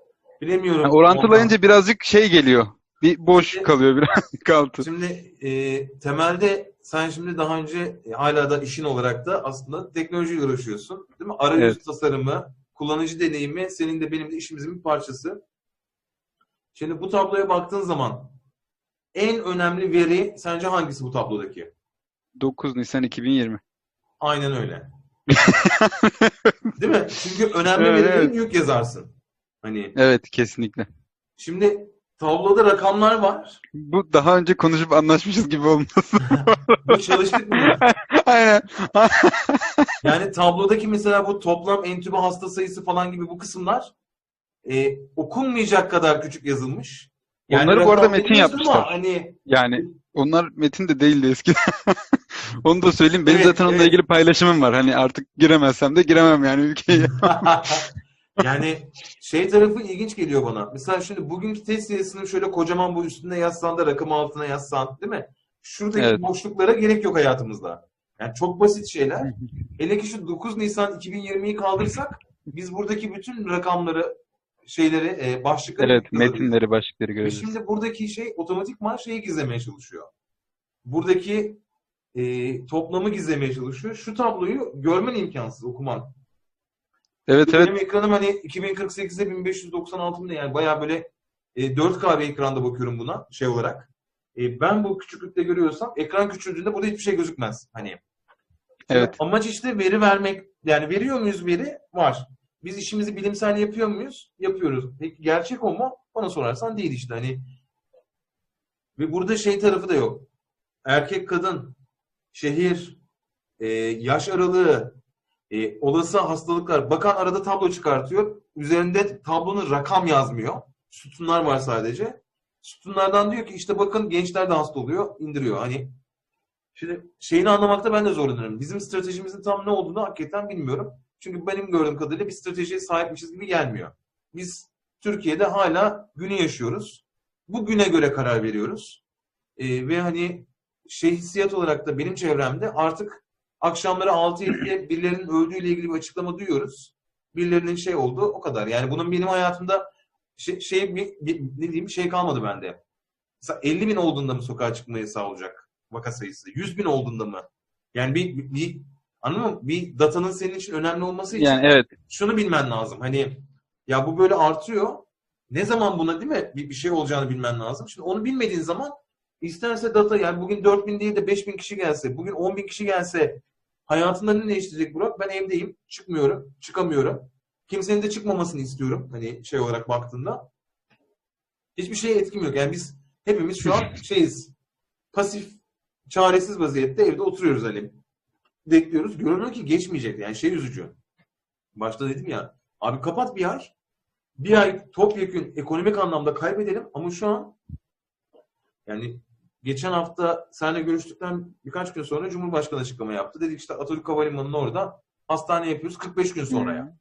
bilemiyorum. yani orantılayınca birazcık şey geliyor. Bir boş Şimdi- kalıyor birazcık altı. Şimdi e, temelde sen şimdi daha önce e, hala da işin olarak da aslında teknolojiyle uğraşıyorsun. Değil mi? Arayüz Evet. tasarımı, kullanıcı deneyimi senin de benim de işimizin bir parçası. Şimdi bu tabloya baktığın zaman en önemli veri sence hangisi bu tablodaki? 9 Nisan 2020. Aynen öyle. Değil mi? Çünkü önemli Evet, verileri evet. yazarsın. Hani Evet kesinlikle. şimdi tabloda rakamlar var. Bu daha önce konuşup anlaşmışız gibi olmasın. Bu çalıştık mı? Aynen. Yani tablodaki mesela bu toplam entübe hasta sayısı falan gibi bu kısımlar e, okunmayacak kadar küçük yazılmış. Onları bu arada rakam metin bilmiyorsun ama yapmışlar. Hani Yani onlar metin de değildi eskiden. Onu da söyleyeyim. Benim Evet, zaten onunla evet. ilgili paylaşımım var. Hani artık giremezsem de giremem yani ülkeye. Yani şey tarafı ilginç geliyor bana. Mesela şimdi bugünkü test sayısını şöyle kocaman bu üstünde yazsan da rakam altına yazsan değil mi? Şuradaki Evet. boşluklara gerek yok hayatımızda. Yani çok basit şeyler. Hele ki şu 9 Nisan 2020'yi kaldırsak biz buradaki bütün rakamları şeyleri e, başlıkları Evet, metinleri, başlıkları göreceğiz. şimdi buradaki şey otomatikman şeyi gizlemeye çalışıyor. Buradaki e, toplamı gizlemeye çalışıyor. Şu tabloyu görmen imkansız okuman. Evet, evet. Benim ekranım hani 2048'e 1596 mı ne yani bayağı böyle e, 4K bir ekranda bakıyorum buna şey olarak. E, ben bu küçüklükte görüyorsam ekran küçüldüğünde burada hiçbir şey gözükmez. Hani Evet. Amaç işte veri vermek. Yani veriyor muyuz veri? Var. Biz işimizi bilimsel yapıyor muyuz? Yapıyoruz. Peki gerçek o mu? Bana sorarsan değil işte. Hani ve burada şey tarafı da yok. Erkek, kadın, şehir, e, yaş aralığı, e, olası hastalıklar. Bakan arada tablo çıkartıyor. Üzerinde tablonun rakam yazmıyor. Sütunlar var sadece. Sütunlardan diyor ki işte bakın gençler de hasta oluyor. indiriyor. Hani Şimdi şeyini anlamakta ben de zorlanıyorum. Bizim stratejimizin tam ne olduğunu hakikaten bilmiyorum. Çünkü benim gördüğüm kadarıyla bir stratejiye sahipmişiz gibi gelmiyor. Biz Türkiye'de hala günü yaşıyoruz. Bu güne göre karar veriyoruz. Ee, ve hani şey olarak da benim çevremde artık akşamları 6-7'de birilerinin öldüğüyle ilgili bir açıklama duyuyoruz. Birilerinin şey oldu o kadar. Yani bunun benim hayatımda şey, şey bir, bir, ne diyeyim şey kalmadı bende. Mesela 50 bin olduğunda mı sokağa çıkma yasağı olacak? vaka sayısı. 100 bin olduğunda mı? Yani bir, bir, bir anladın mı? Bir datanın senin için önemli olması için Yani evet. şunu bilmen lazım. Hani ya bu böyle artıyor. Ne zaman buna değil mi? Bir, bir şey olacağını bilmen lazım. Şimdi onu bilmediğin zaman isterse data yani bugün 4 bin değil de 5 bin kişi gelse, bugün 10 bin kişi gelse hayatında ne değiştirecek Burak? Ben evdeyim. Çıkmıyorum. Çıkamıyorum. Kimsenin de çıkmamasını istiyorum. Hani şey olarak baktığında. Hiçbir şeye etkim yok. Yani biz hepimiz şu an şeyiz. Pasif çaresiz vaziyette evde oturuyoruz hani. Bekliyoruz. Görünüyor ki geçmeyecek. Yani şey üzücü. Başta dedim ya. Abi kapat bir ay. Bir ay topyekün ekonomik anlamda kaybedelim ama şu an yani geçen hafta seninle görüştükten birkaç gün sonra Cumhurbaşkanı açıklama yaptı. Dedik işte Atatürk Havalimanı'nın orada hastane yapıyoruz 45 gün sonraya.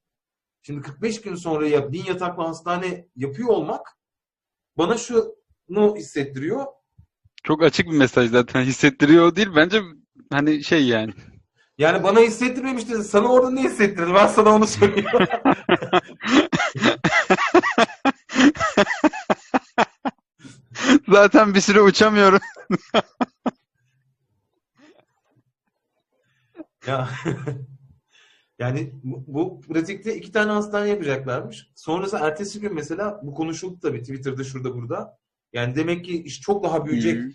Şimdi 45 gün sonraya bin yataklı hastane yapıyor olmak bana şunu hissettiriyor. Çok açık bir mesaj zaten. Hissettiriyor değil. Bence hani şey yani. Yani bana hissettirmemişti. Sana orada ne hissettirdi? Ben sana onu söylüyorum. Zaten bir süre uçamıyorum. ya yani bu, bu pratikte iki tane hastane yapacaklarmış. Sonrası ertesi gün mesela bu konuşuldu tabii Twitter'da şurada burada. Yani demek ki iş çok daha büyüyecek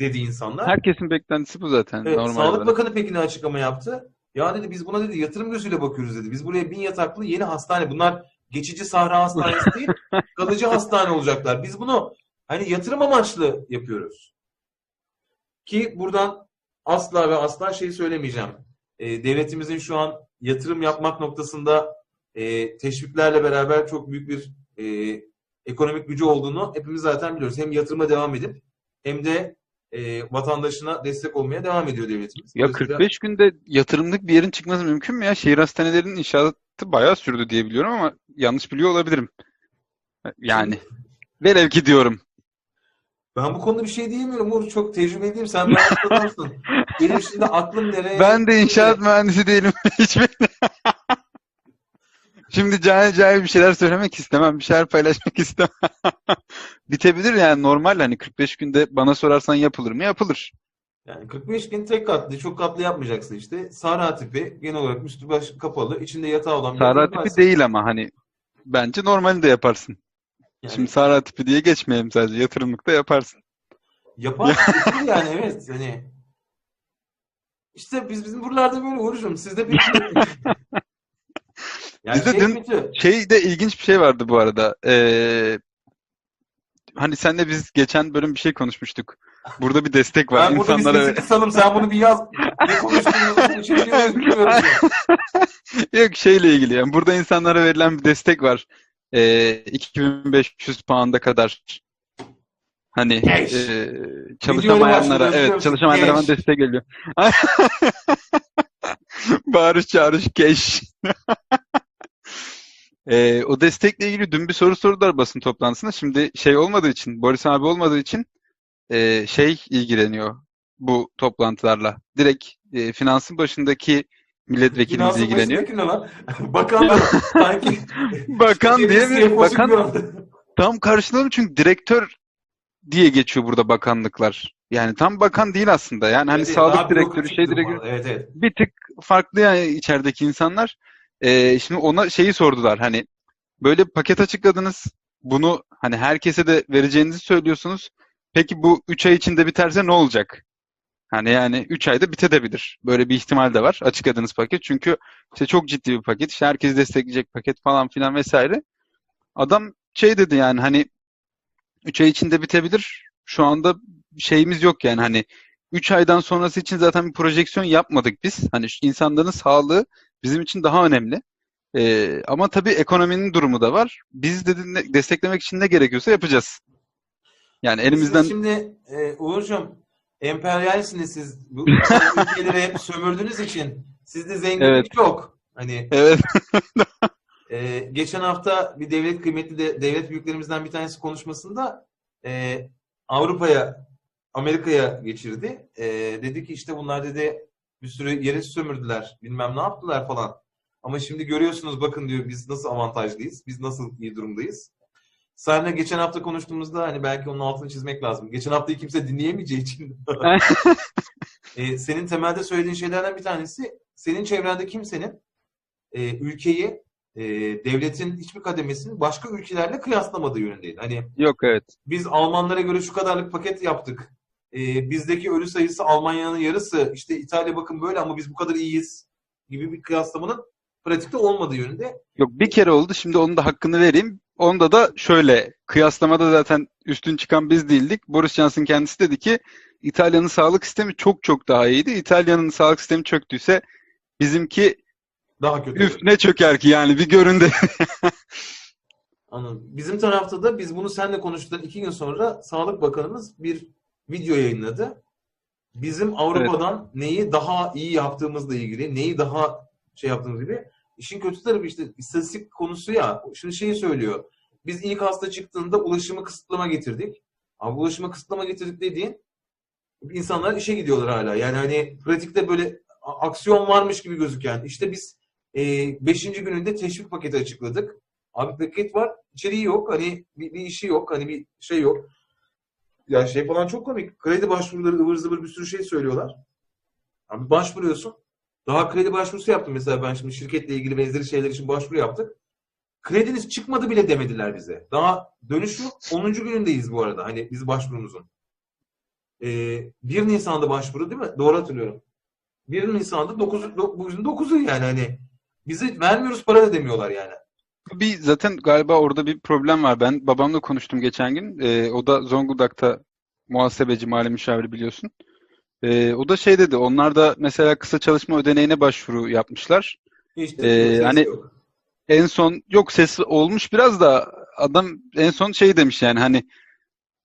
dedi insanlar. Herkesin beklentisi bu zaten. Evet, normal Sağlık. Bakanı peki ne açıklama yaptı? Ya dedi biz buna dedi yatırım gözüyle bakıyoruz dedi. Biz buraya bin yataklı yeni hastane. Bunlar geçici sahra hastanesi değil, kalıcı hastane olacaklar. Biz bunu hani yatırım amaçlı yapıyoruz. Ki buradan asla ve asla şeyi söylemeyeceğim. E, devletimizin şu an yatırım yapmak noktasında e, teşviklerle beraber çok büyük bir e, ekonomik gücü olduğunu hepimiz zaten biliyoruz. Hem yatırıma devam edip hem de e, vatandaşına destek olmaya devam ediyor devletimiz. Ya Dolayısıyla- 45 günde yatırımlık bir yerin çıkması mümkün mü ya? Şehir hastanelerinin inşaatı bayağı sürdü diye biliyorum ama yanlış biliyor olabilirim. Yani velev ki diyorum. Ben bu konuda bir şey diyemiyorum Uğur. Çok tecrübeliyim. Sen bana adamsın. Benim şimdi aklım nereye? Ben de inşaat mühendisi değilim. Hiç ben- Şimdi cahil cahil bir şeyler söylemek istemem. Bir şeyler paylaşmak istemem. bitebilir yani normal hani 45 günde bana sorarsan yapılır mı? Yapılır. Yani 45 gün tek katlı, çok katlı yapmayacaksın işte. Sahra tipi, genel olarak üstü baş kapalı, içinde yatağı olan bir Sahra tipi değil ama hani bence normalini de yaparsın. Yani Şimdi Sahra tipi diye geçmeyelim sadece yatırımlık da yaparsın. yaparsın yani evet. Hani işte biz bizim buralarda böyle uğraşıyoruz. Sizde bir yani Bizde şey dün- kötü. Şey de ilginç bir şey vardı bu arada. Ee, hani senle biz geçen bölüm bir şey konuşmuştuk. Burada bir destek var. Ben burada İnsanlara biz sanırım sen bunu bir yaz. Ne konuştuğumuzu bilmiyoruz. yani. Yok şeyle ilgili yani burada insanlara verilen bir destek var. Ee, 2500 pound'a kadar hani e, çalışamayanlara evet çalışamayanlara falan destek geliyor. Bağırış çağırış cash. Ee, o destekle ilgili dün bir soru sordular basın toplantısında. Şimdi şey olmadığı için, Boris abi olmadığı için e, şey ilgileniyor bu toplantılarla. Direkt e, finansın başındaki milletvekilimiz ilgileniyor. başındaki ne lan? Bakanlar sanki Bakan diye mi? CFO'su Bakan tam karşıladım çünkü direktör diye geçiyor burada bakanlıklar. Yani tam bakan değil aslında. Yani hani Evet, evet, sağlık direktörü, şey bir direktörü. Evet evet. bir tık farklı yani içerideki insanlar. Ee, şimdi ona şeyi sordular hani böyle bir paket açıkladınız. Bunu hani herkese de vereceğinizi söylüyorsunuz. Peki bu 3 ay içinde biterse ne olacak? Hani yani 3 ayda bitebilir. Böyle bir ihtimal de var açıkladığınız paket. Çünkü işte çok ciddi bir paket. İşte herkesi destekleyecek paket falan filan vesaire. Adam şey dedi yani hani 3 ay içinde bitebilir. Şu anda şeyimiz yok yani hani 3 aydan sonrası için zaten bir projeksiyon yapmadık biz. Hani şu insanların sağlığı bizim için daha önemli. Ee, ama tabii ekonominin durumu da var. Biz dedi desteklemek için ne gerekiyorsa yapacağız. Yani elimizden Siz şimdi e, Uğur'cum emperyalsiniz siz. Bu ülkeleri hep sömürdüğünüz için sizde zenginlik Evet. yok. Hani evet e, geçen hafta bir devlet kıymetli de, devlet büyüklerimizden bir tanesi konuşmasında e, Avrupa'ya Amerika'ya geçirdi. E, dedi ki işte bunlar dedi bir sürü yeri sömürdüler. Bilmem ne yaptılar falan. Ama şimdi görüyorsunuz bakın diyor biz nasıl avantajlıyız. Biz nasıl iyi durumdayız. Seninle geçen hafta konuştuğumuzda hani belki onun altını çizmek lazım. Geçen haftayı kimse dinleyemeyeceği için. E, senin temelde söylediğin şeylerden bir tanesi senin çevrende kimsenin e, ülkeyi e, devletin hiçbir kademesini başka ülkelerle kıyaslamadığı yönündeydi. Hani yok evet. biz Almanlara göre şu kadarlık paket yaptık. E, bizdeki ölü sayısı Almanya'nın yarısı. İşte İtalya bakın böyle ama biz bu kadar iyiyiz gibi bir kıyaslamanın pratikte olmadığı yönünde. Yok bir kere oldu. Şimdi onun da hakkını vereyim. Onda da şöyle kıyaslamada zaten üstün çıkan biz değildik. Boris Johnson kendisi dedi ki İtalya'nın sağlık sistemi çok çok daha iyiydi. İtalya'nın sağlık sistemi çöktüyse bizimki Daha kötü. üf ne çöker ki yani bir görün de. Anladım. Bizim tarafta da biz bunu seninle konuştuktan iki gün sonra Sağlık Bakanımız bir video yayınladı. Bizim Avrupa'dan neyi daha iyi yaptığımızla ilgili, neyi daha şey yaptığımız gibi. İşin kötü tarafı işte istatistik konusu ya. Şimdi şeyi söylüyor. Biz ilk hasta çıktığında ulaşımı kısıtlama getirdik. Ama ulaşımı kısıtlama getirdik dediğin insanlar işe gidiyorlar hala. Yani hani pratikte böyle aksiyon varmış gibi gözüken. İşte biz 5. gününde teşvik paketi açıkladık. Abi paket var, içeriği yok. Hani bir, bir işi yok, hani bir şey yok. Ya şey falan çok komik. Kredi başvuruları ıvır zıvır bir sürü şey söylüyorlar. Abi başvuruyorsun. Daha kredi başvurusu yaptım mesela ben şimdi şirketle ilgili benzeri şeyler için başvuru yaptık. Krediniz çıkmadı bile demediler bize. Daha dönüş yok. 10. günündeyiz bu arada. Hani biz başvurumuzun. Ee, 1 Nisan'da başvuru değil mi? Doğru hatırlıyorum. 1 Nisan'da 9, bugün 9'u yani hani bize vermiyoruz para da demiyorlar yani. Bir zaten galiba orada bir problem var. Ben babamla konuştum geçen gün. Ee, o da Zonguldak'ta muhasebeci, mali müşaviri biliyorsun. Ee, o da şey dedi. Onlar da mesela kısa çalışma ödeneğine başvuru yapmışlar. Hiç Ee, hani- yok. En son yok ses olmuş biraz da adam en son şey demiş yani hani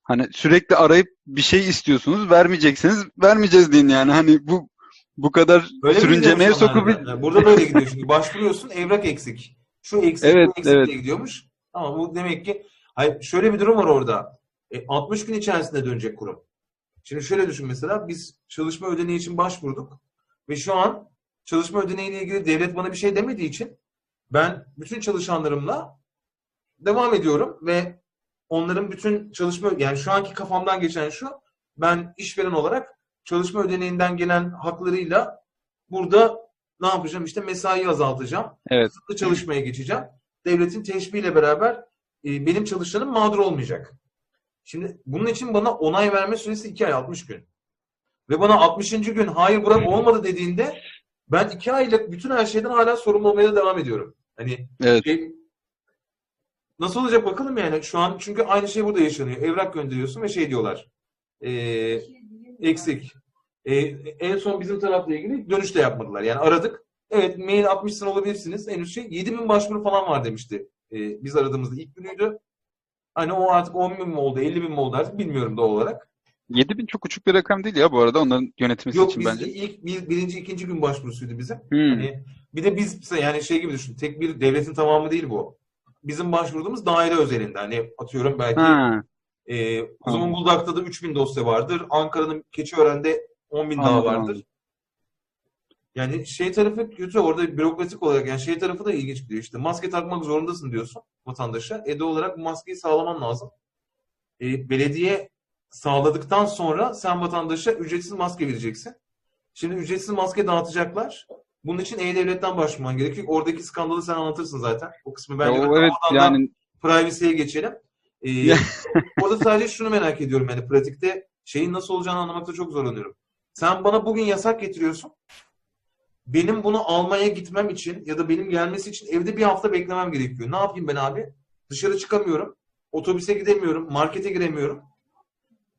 hani sürekli arayıp bir şey istiyorsunuz vermeyeceksiniz vermeyeceğiz deyin yani hani bu bu kadar Böyle sürüncemeye sokup? Yani burada böyle gidiyor çünkü başvuruyorsun evrak eksik. Şu eksik, Evet, bu eksik evet. diye gidiyormuş. Ama bu demek ki hayır, şöyle bir durum var orada. E, 60 gün içerisinde dönecek kurum. Şimdi şöyle düşün mesela biz çalışma ödeneği için başvurduk ve şu an çalışma ödeneğiyle ilgili devlet bana bir şey demediği için ben bütün çalışanlarımla devam ediyorum ve onların bütün çalışma yani şu anki kafamdan geçen şu ben işveren olarak çalışma ödeneğinden gelen haklarıyla burada ne yapacağım? İşte mesaiyi azaltacağım. Evet. Kısıtlı çalışmaya geçeceğim. Devletin teşbihiyle beraber e, benim çalışanım mağdur olmayacak. Şimdi bunun için bana onay verme süresi 2 ay 60 gün. Ve bana 60. gün hayır Burak olmadı dediğinde ben 2 aylık bütün her şeyden hala sorumlu olmaya devam ediyorum. Hani Evet. şey, nasıl olacak bakalım yani. Şu an çünkü aynı şey burada yaşanıyor. Evrak gönderiyorsun ve şey diyorlar. e, eksik. E, en son bizim tarafla ilgili dönüş de yapmadılar. Yani aradık. Evet mail atmışsın olabilirsiniz. Henüz şey 7000 başvuru falan var demişti. E, biz aradığımızda ilk günüydü. Hani o artık 10 bin mi oldu 50 bin mi oldu artık bilmiyorum doğal olarak. 7000 çok uçuk bir rakam değil ya bu arada onların yönetmesi Yok için biz bence. ilk bir, birinci ikinci gün başvurusuydu bizim. Hmm. Hani bir de biz yani şey gibi düşün. Tek bir devletin tamamı değil bu. Bizim başvurduğumuz daire özelinde. Hani atıyorum belki Ha, e. Zonguldak'ta da 3000 dosya vardır. Ankara'nın Keçiören'de 10 bin daha vardır. anladım. Yani şey tarafı kötü orada bürokratik olarak yani şey tarafı da ilginç diyor işte maske takmak zorundasın diyorsun vatandaşa. E de olarak bu maskeyi sağlaman lazım. E, belediye sağladıktan sonra sen vatandaşa ücretsiz maske vereceksin. Şimdi ücretsiz maske dağıtacaklar. Bunun için E-Devlet'ten başvurman gerekiyor. Oradaki skandalı sen anlatırsın zaten. O kısmı bence o evet yani privacy'ye geçelim. Ee, orada sadece şunu merak ediyorum yani pratikte şeyin nasıl olacağını anlamakta çok zorlanıyorum. Sen bana bugün yasak getiriyorsun. Benim bunu almaya gitmem için ya da benim gelmesi için evde bir hafta beklemem gerekiyor. Ne yapayım ben abi? Dışarı çıkamıyorum. Otobüse gidemiyorum. Markete giremiyorum.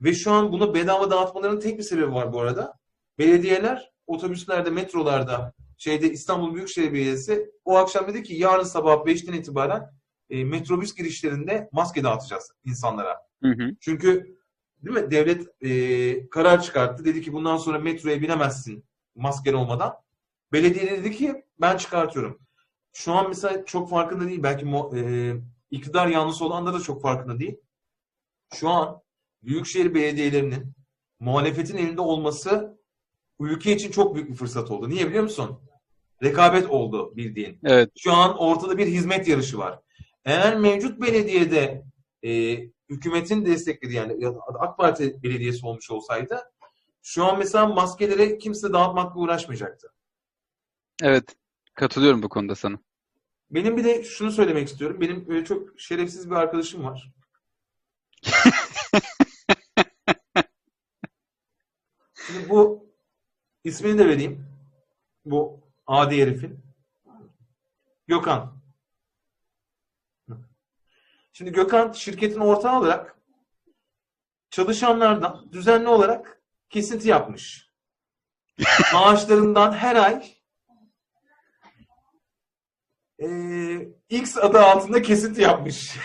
Ve şu an bunu bedava dağıtmalarının tek bir sebebi var bu arada. Belediyeler otobüslerde, metrolarda, şeyde İstanbul Büyükşehir Belediyesi o akşam dedi ki yarın sabah 5'ten itibaren e, metrobüs girişlerinde maske dağıtacağız insanlara. hı hı. Çünkü değil mi devlet e, karar çıkarttı. Dedi ki bundan sonra metroya binemezsin masken olmadan. Belediye de dedi ki ben çıkartıyorum. Şu an mesela çok farkında değil. Belki e, iktidar yanlısı olanlar da çok farkında değil. Şu an büyükşehir belediyelerinin muhalefetin elinde olması ülke için çok büyük bir fırsat oldu. Niye biliyor musun? Rekabet oldu bildiğin. Evet. Şu an ortada bir hizmet yarışı var. Eğer mevcut belediyede e, hükümetin desteklediği yani AK Parti belediyesi olmuş olsaydı şu an mesela maskeleri kimse dağıtmakla uğraşmayacaktı. Evet. Katılıyorum bu konuda sana. Benim bir de şunu söylemek istiyorum. Benim öyle çok şerefsiz bir arkadaşım var. Şimdi bu ismini de vereyim. Bu adi herifin. Gökhan. Şimdi Gökhan şirketin ortağı olarak çalışanlardan düzenli olarak kesinti yapmış. Maaşlarından her ay eee, X adı altında kesinti yapmış.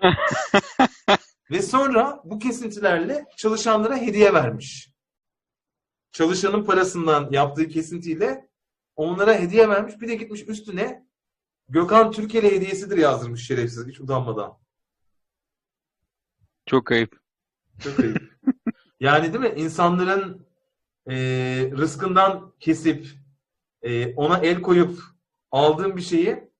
Ve sonra bu kesintilerle çalışanlara hediye vermiş. Çalışanın parasından yaptığı kesintiyle onlara hediye vermiş. Bir de gitmiş üstüne Gökhan Türkiye'li hediyesidir yazdırmış şerefsiz hiç utanmadan. Çok ayıp. Çok ayıp. Yani değil mi? İnsanların e, rızkından kesip e, ona el koyup aldığın bir şeyi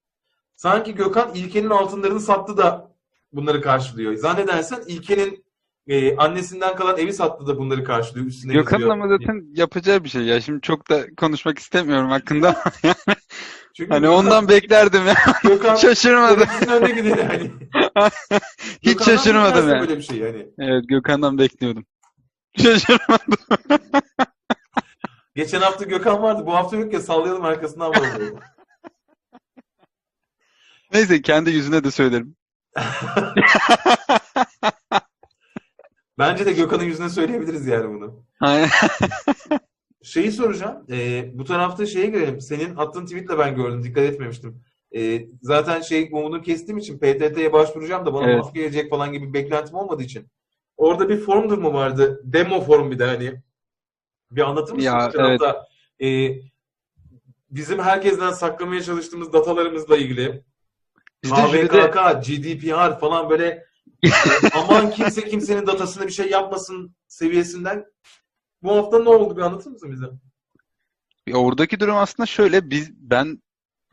sanki Gökhan İlker'in altınlarını sattı da bunları karşılıyor. Zannedersen İlker'in e, annesinden kalan evi sattı da bunları karşılıyor. Üstüne Gökhan'ın ama zaten yapacağı bir şey ya. Şimdi çok da konuşmak istemiyorum hakkında. Çünkü Hani Gökhan- ondan beklerdim ya. Gökhan Şaşırmadım. Önüne gidiyor yani. Hiç Gökhan'dan şaşırmadım yani. Böyle bir şey yani. Evet Gökhan'dan bekliyordum. Şaşırmadım. Geçen hafta Gökhan vardı. Bu hafta yok ya sallayalım arkasından vuralım. Neyse kendi yüzüne de söylerim. Bence de Gökhan'ın yüzüne söyleyebiliriz yani bunu. Aynen. Şeyi soracağım. Ee, bu tarafta şeye girelim. Senin attığın tweetle ben gördüm. Dikkat etmemiştim. Ee, zaten şey umudunu kestiğim için PTT'ye başvuracağım da bana Evet. maske gelecek falan gibi bir beklentim olmadığı için. Orada bir forum durumu vardı. Demo forum bir de hani. Bir anlatır mısın? Ya, hafta, e, bizim herkesten saklamaya çalıştığımız datalarımızla ilgili Biz de jüride, KVKK, GDPR falan böyle aman kimse kimsenin datasına bir şey yapmasın seviyesinden. Bu hafta ne oldu bir anlatır mısın bize? Ya oradaki durum aslında şöyle biz ben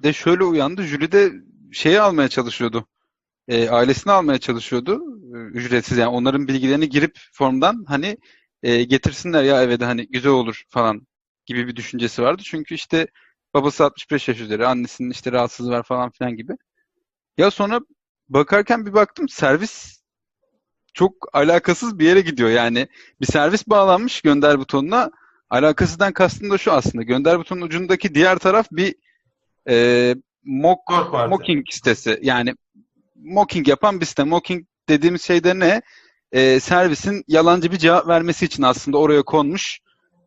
de şöyle uyandı jüride şeyi almaya çalışıyordu. e, ailesini almaya çalışıyordu. E, ücretsiz yani onların bilgilerini girip formdan hani e, getirsinler ya eve de hani güzel olur falan gibi bir düşüncesi vardı. Çünkü işte babası 65 yaş üzeri, annesinin işte rahatsızlığı var falan filan gibi. Ya sonra bakarken bir baktım servis çok alakasız bir yere gidiyor. Yani bir servis bağlanmış gönder butonuna. Alakasızdan kastım da şu aslında. Gönder butonun ucundaki diğer taraf bir e, mock, mocking sitesi. Yani mocking yapan bir site. Mocking dediğimiz şey de ne? E, servisin yalancı bir cevap vermesi için aslında oraya konmuş.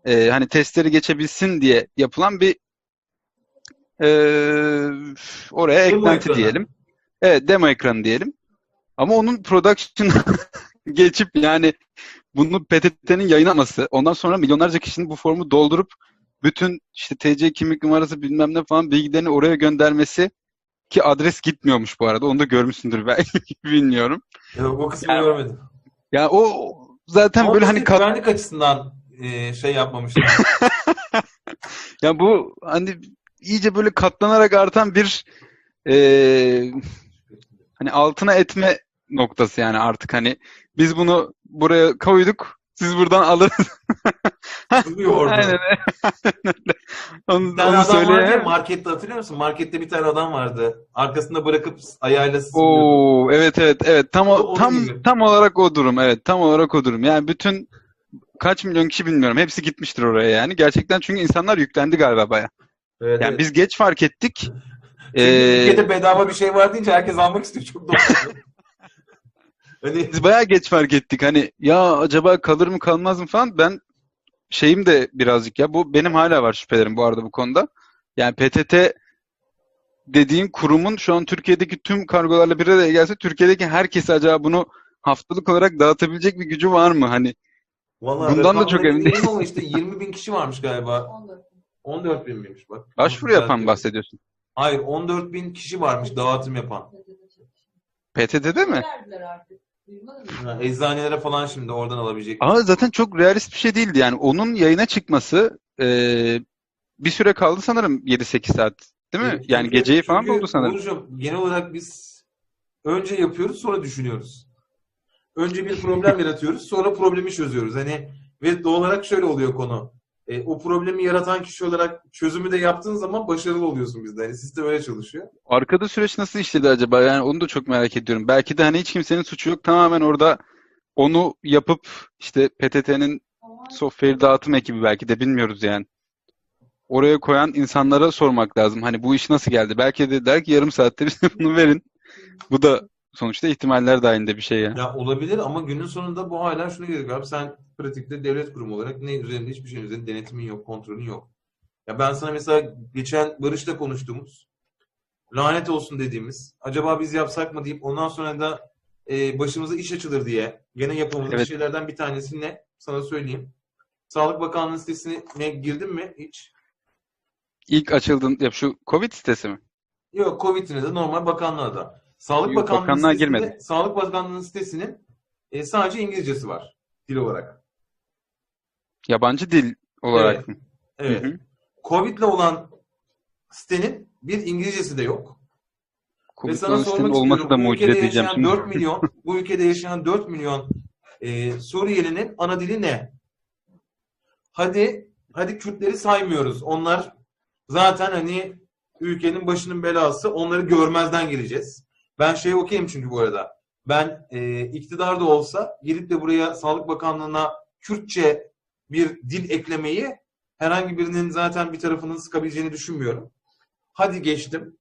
E, hani testleri geçebilsin diye yapılan bir e, oraya eklenti diyelim. Evet, demo ekranı diyelim. Ama onun production geçip yani bunu PTT'nin yayınlaması, ondan sonra milyonlarca kişinin bu formu doldurup bütün işte TC kimlik numarası bilmem ne falan bilgilerini oraya göndermesi ki adres gitmiyormuş bu arada. Onu da görmüşsündür belki bilmiyorum. Ya, o kısmı Yani- görmedim. Ya o zaten Ama böyle hani güvenlik açısından e, şey yapmamışlar. ya bu hani iyice böyle katlanarak artan bir eee, hani altına etme noktası yani artık hani biz bunu buraya koyduk siz buradan alırız. Duruyor orada. Aynen öyle. Onu, Bir tane onu adam vardı ya söyleye. markette hatırlıyor musun? Markette bir tane adam vardı. Arkasında bırakıp ayağıyla sığıyordu. Oo evet evet evet tam O tam gibi. tam olarak o durum evet tam olarak o durum. Yani bütün kaç milyon kişi bilmiyorum hepsi gitmiştir oraya yani. Gerçekten çünkü insanlar yüklendi galiba baya. Evet, Yani evet. biz geç fark ettik. Çünkü Ee, bedava bir şey var deyince herkes almak istiyor. Çok doğru. hani biz bayağı geç fark ettik. Hani ya acaba kalır mı kalmaz mı falan. Ben şeyim de birazcık ya bu benim hala var şüphelerim bu arada bu konuda. Yani PTT dediğin kurumun şu an Türkiye'deki tüm kargolarla bir araya gelse Türkiye'deki herkese acaba bunu haftalık olarak dağıtabilecek bir gücü var mı? Hani Vallahi Bundan da çok emin bilmiyorum ama işte 20 bin kişi varmış galiba. 14 bin miymiş bak. başvuru yapan bahsediyorsun? Hayır 14 bin kişi varmış dağıtım yapan. PTT'de mi? Verdiler artık. Duymadın mı? Ha, eczanelere falan şimdi oradan alabilecek. Ama zaten çok realist bir şey değildi. Yani onun yayına çıkması e, bir süre kaldı sanırım 7-8 saat. Değil mi? Evet, Yani çünkü- geceyi falan çünkü buldu sanırım. Uğurcuğum, genel olarak biz önce yapıyoruz sonra düşünüyoruz. Önce bir problem yaratıyoruz sonra problemi çözüyoruz. Hani ve doğal olarak şöyle oluyor konu. E, o problemi yaratan kişi olarak çözümü de yaptığın zaman başarılı oluyorsun bizde. Hani sistem öyle çalışıyor. Arkada süreç nasıl işledi acaba? Yani onu da çok merak ediyorum. Belki de hani hiç kimsenin suçu yok. Tamamen orada onu yapıp işte PTT'nin software dağıtım ekibi belki de bilmiyoruz yani. Oraya koyan insanlara sormak lazım. Hani bu iş nasıl geldi? Belki de der ki yarım saatte bize bunu verin. Bu da sonuçta ihtimaller dahilinde bir şey ya. Ya olabilir ama günün sonunda bu hala şunu gerekiyor abi. Sen pratikte devlet kurumu olarak ne üzerinde hiçbir şeyin üzerinde denetimin yok, kontrolün yok. Ya ben sana mesela geçen Barış'la konuştuğumuz lanet olsun dediğimiz acaba biz yapsak mı deyip ondan sonra da e, başımıza iş açılır diye gene yapamadığımız Evet. şeylerden bir tanesi ne? Sana söyleyeyim. Sağlık Bakanlığı sitesine girdin mi hiç? İlk açıldığın ya şu Covid sitesi mi? Yok Covid'ine de normal bakanlığa da. Sağlık Yok, Bakanlığı bakanlığa sitesinde- girmedim. Sağlık Bakanlığı sitesinin e, sadece İngilizcesi var dil olarak. Yabancı dil olarak Evet. mı? Evet. Hı hı. Covid'le olan sitenin bir İngilizcesi de yok. Ve Covid sana sitenin sormak olması istiyorum. da Bu mucize diyeceğim yaşayan şimdi. 4 milyon, bu ülkede yaşayan 4 milyon e, Suriyelinin ana dili ne? Hadi hadi Kürtleri saymıyoruz. Onlar zaten hani ülkenin başının belası. Onları görmezden geleceğiz. Ben şey okeyim çünkü bu arada. Ben e, iktidar da olsa gidip de buraya Sağlık Bakanlığı'na Kürtçe bir dil eklemeyi herhangi birinin zaten bir tarafının sıkabileceğini düşünmüyorum. Hadi geçtim.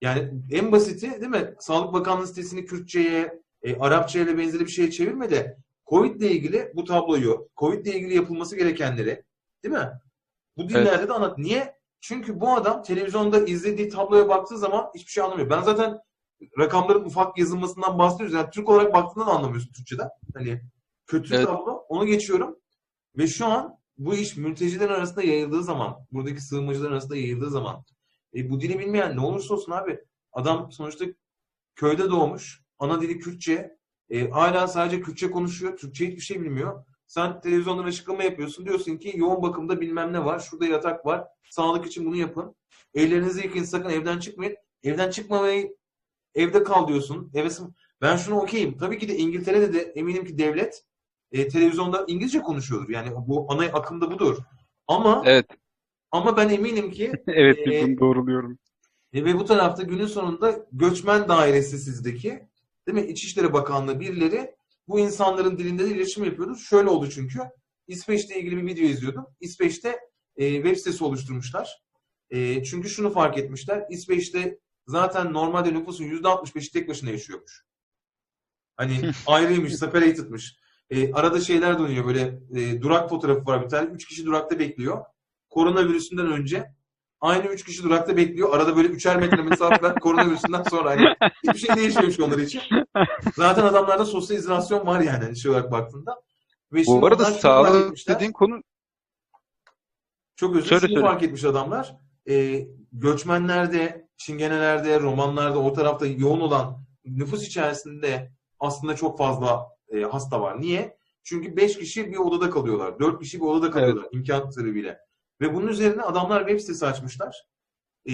Yani en basiti değil mi? Sağlık Bakanlığı sitesini Kürtçe'ye, e, Arapça'ya ile benzeri bir şeye çevirme de Covid ile ilgili bu tabloyu, Covid ile ilgili yapılması gerekenleri değil mi? Bu dillerde de anlat. Niye? Çünkü bu adam televizyonda izlediği tabloya baktığı zaman hiçbir şey anlamıyor. Ben zaten rakamların ufak yazılmasından bahsediyoruz. Yani Türk olarak baktığında da anlamıyorsun Türkçeden. Hani kötü Evet. tablo. Onu geçiyorum. Ve şu an bu iş mültecilerin arasında yayıldığı zaman, buradaki sığınmacılar arasında yayıldığı zaman e, bu dili bilmeyen ne olursa olsun abi. Adam sonuçta köyde doğmuş. Ana dili Kürtçe. E, hala sadece Kürtçe konuşuyor. Türkçe hiçbir şey bilmiyor. Sen televizyondan açıklama yapıyorsun. Diyorsun ki yoğun bakımda bilmem ne var. Şurada yatak var. Sağlık için bunu yapın. Ellerinizi yıkayın sakın evden çıkmayın. Evden çıkmamayı evde kal diyorsun. Eve sı- ben şunu okeyim. Tabii ki de İngiltere'de de eminim ki devlet e, televizyonda İngilizce konuşuyordur. Yani bu ana akımda budur. Ama Evet. ama ben eminim ki Evet Ee, bunu doğruluyorum. e, ve bu tarafta günün sonunda göçmen dairesi sizdeki değil mi? İçişleri Bakanlığı birileri bu insanların dilinde de iletişim yapıyordu. Şöyle oldu çünkü. İsveç'te ilgili bir video izliyordum. İsveç'te e, web sitesi oluşturmuşlar. E, çünkü şunu fark etmişler. İsveç'te zaten normalde nüfusun %65'i tek başına yaşıyormuş. Hani ayrıymış, separated'mış. E, arada şeyler dönüyor böyle e, durak fotoğrafı var bir tane. Üç kişi durakta bekliyor. Koronavirüsünden önce aynı üç kişi durakta bekliyor. Arada böyle üçer metre mesafe. Koronavirüsünden sonra hani hiçbir şey değişmemiş onlar için. Zaten adamlarda sosyal izolasyon var yani hani şey olarak baktığında. Ve Bu arada sağlık dediğin konu Çok özür söyle. fark etmiş adamlar. E, göçmenlerde, çingenelerde, romanlarda o tarafta yoğun olan nüfus içerisinde aslında çok fazla e, hasta var. Niye? Çünkü 5 kişi bir odada kalıyorlar. 4 kişi bir odada kalıyorlar imkan sebebiyle. Ve bunun üzerine adamlar web sitesi açmışlar. E,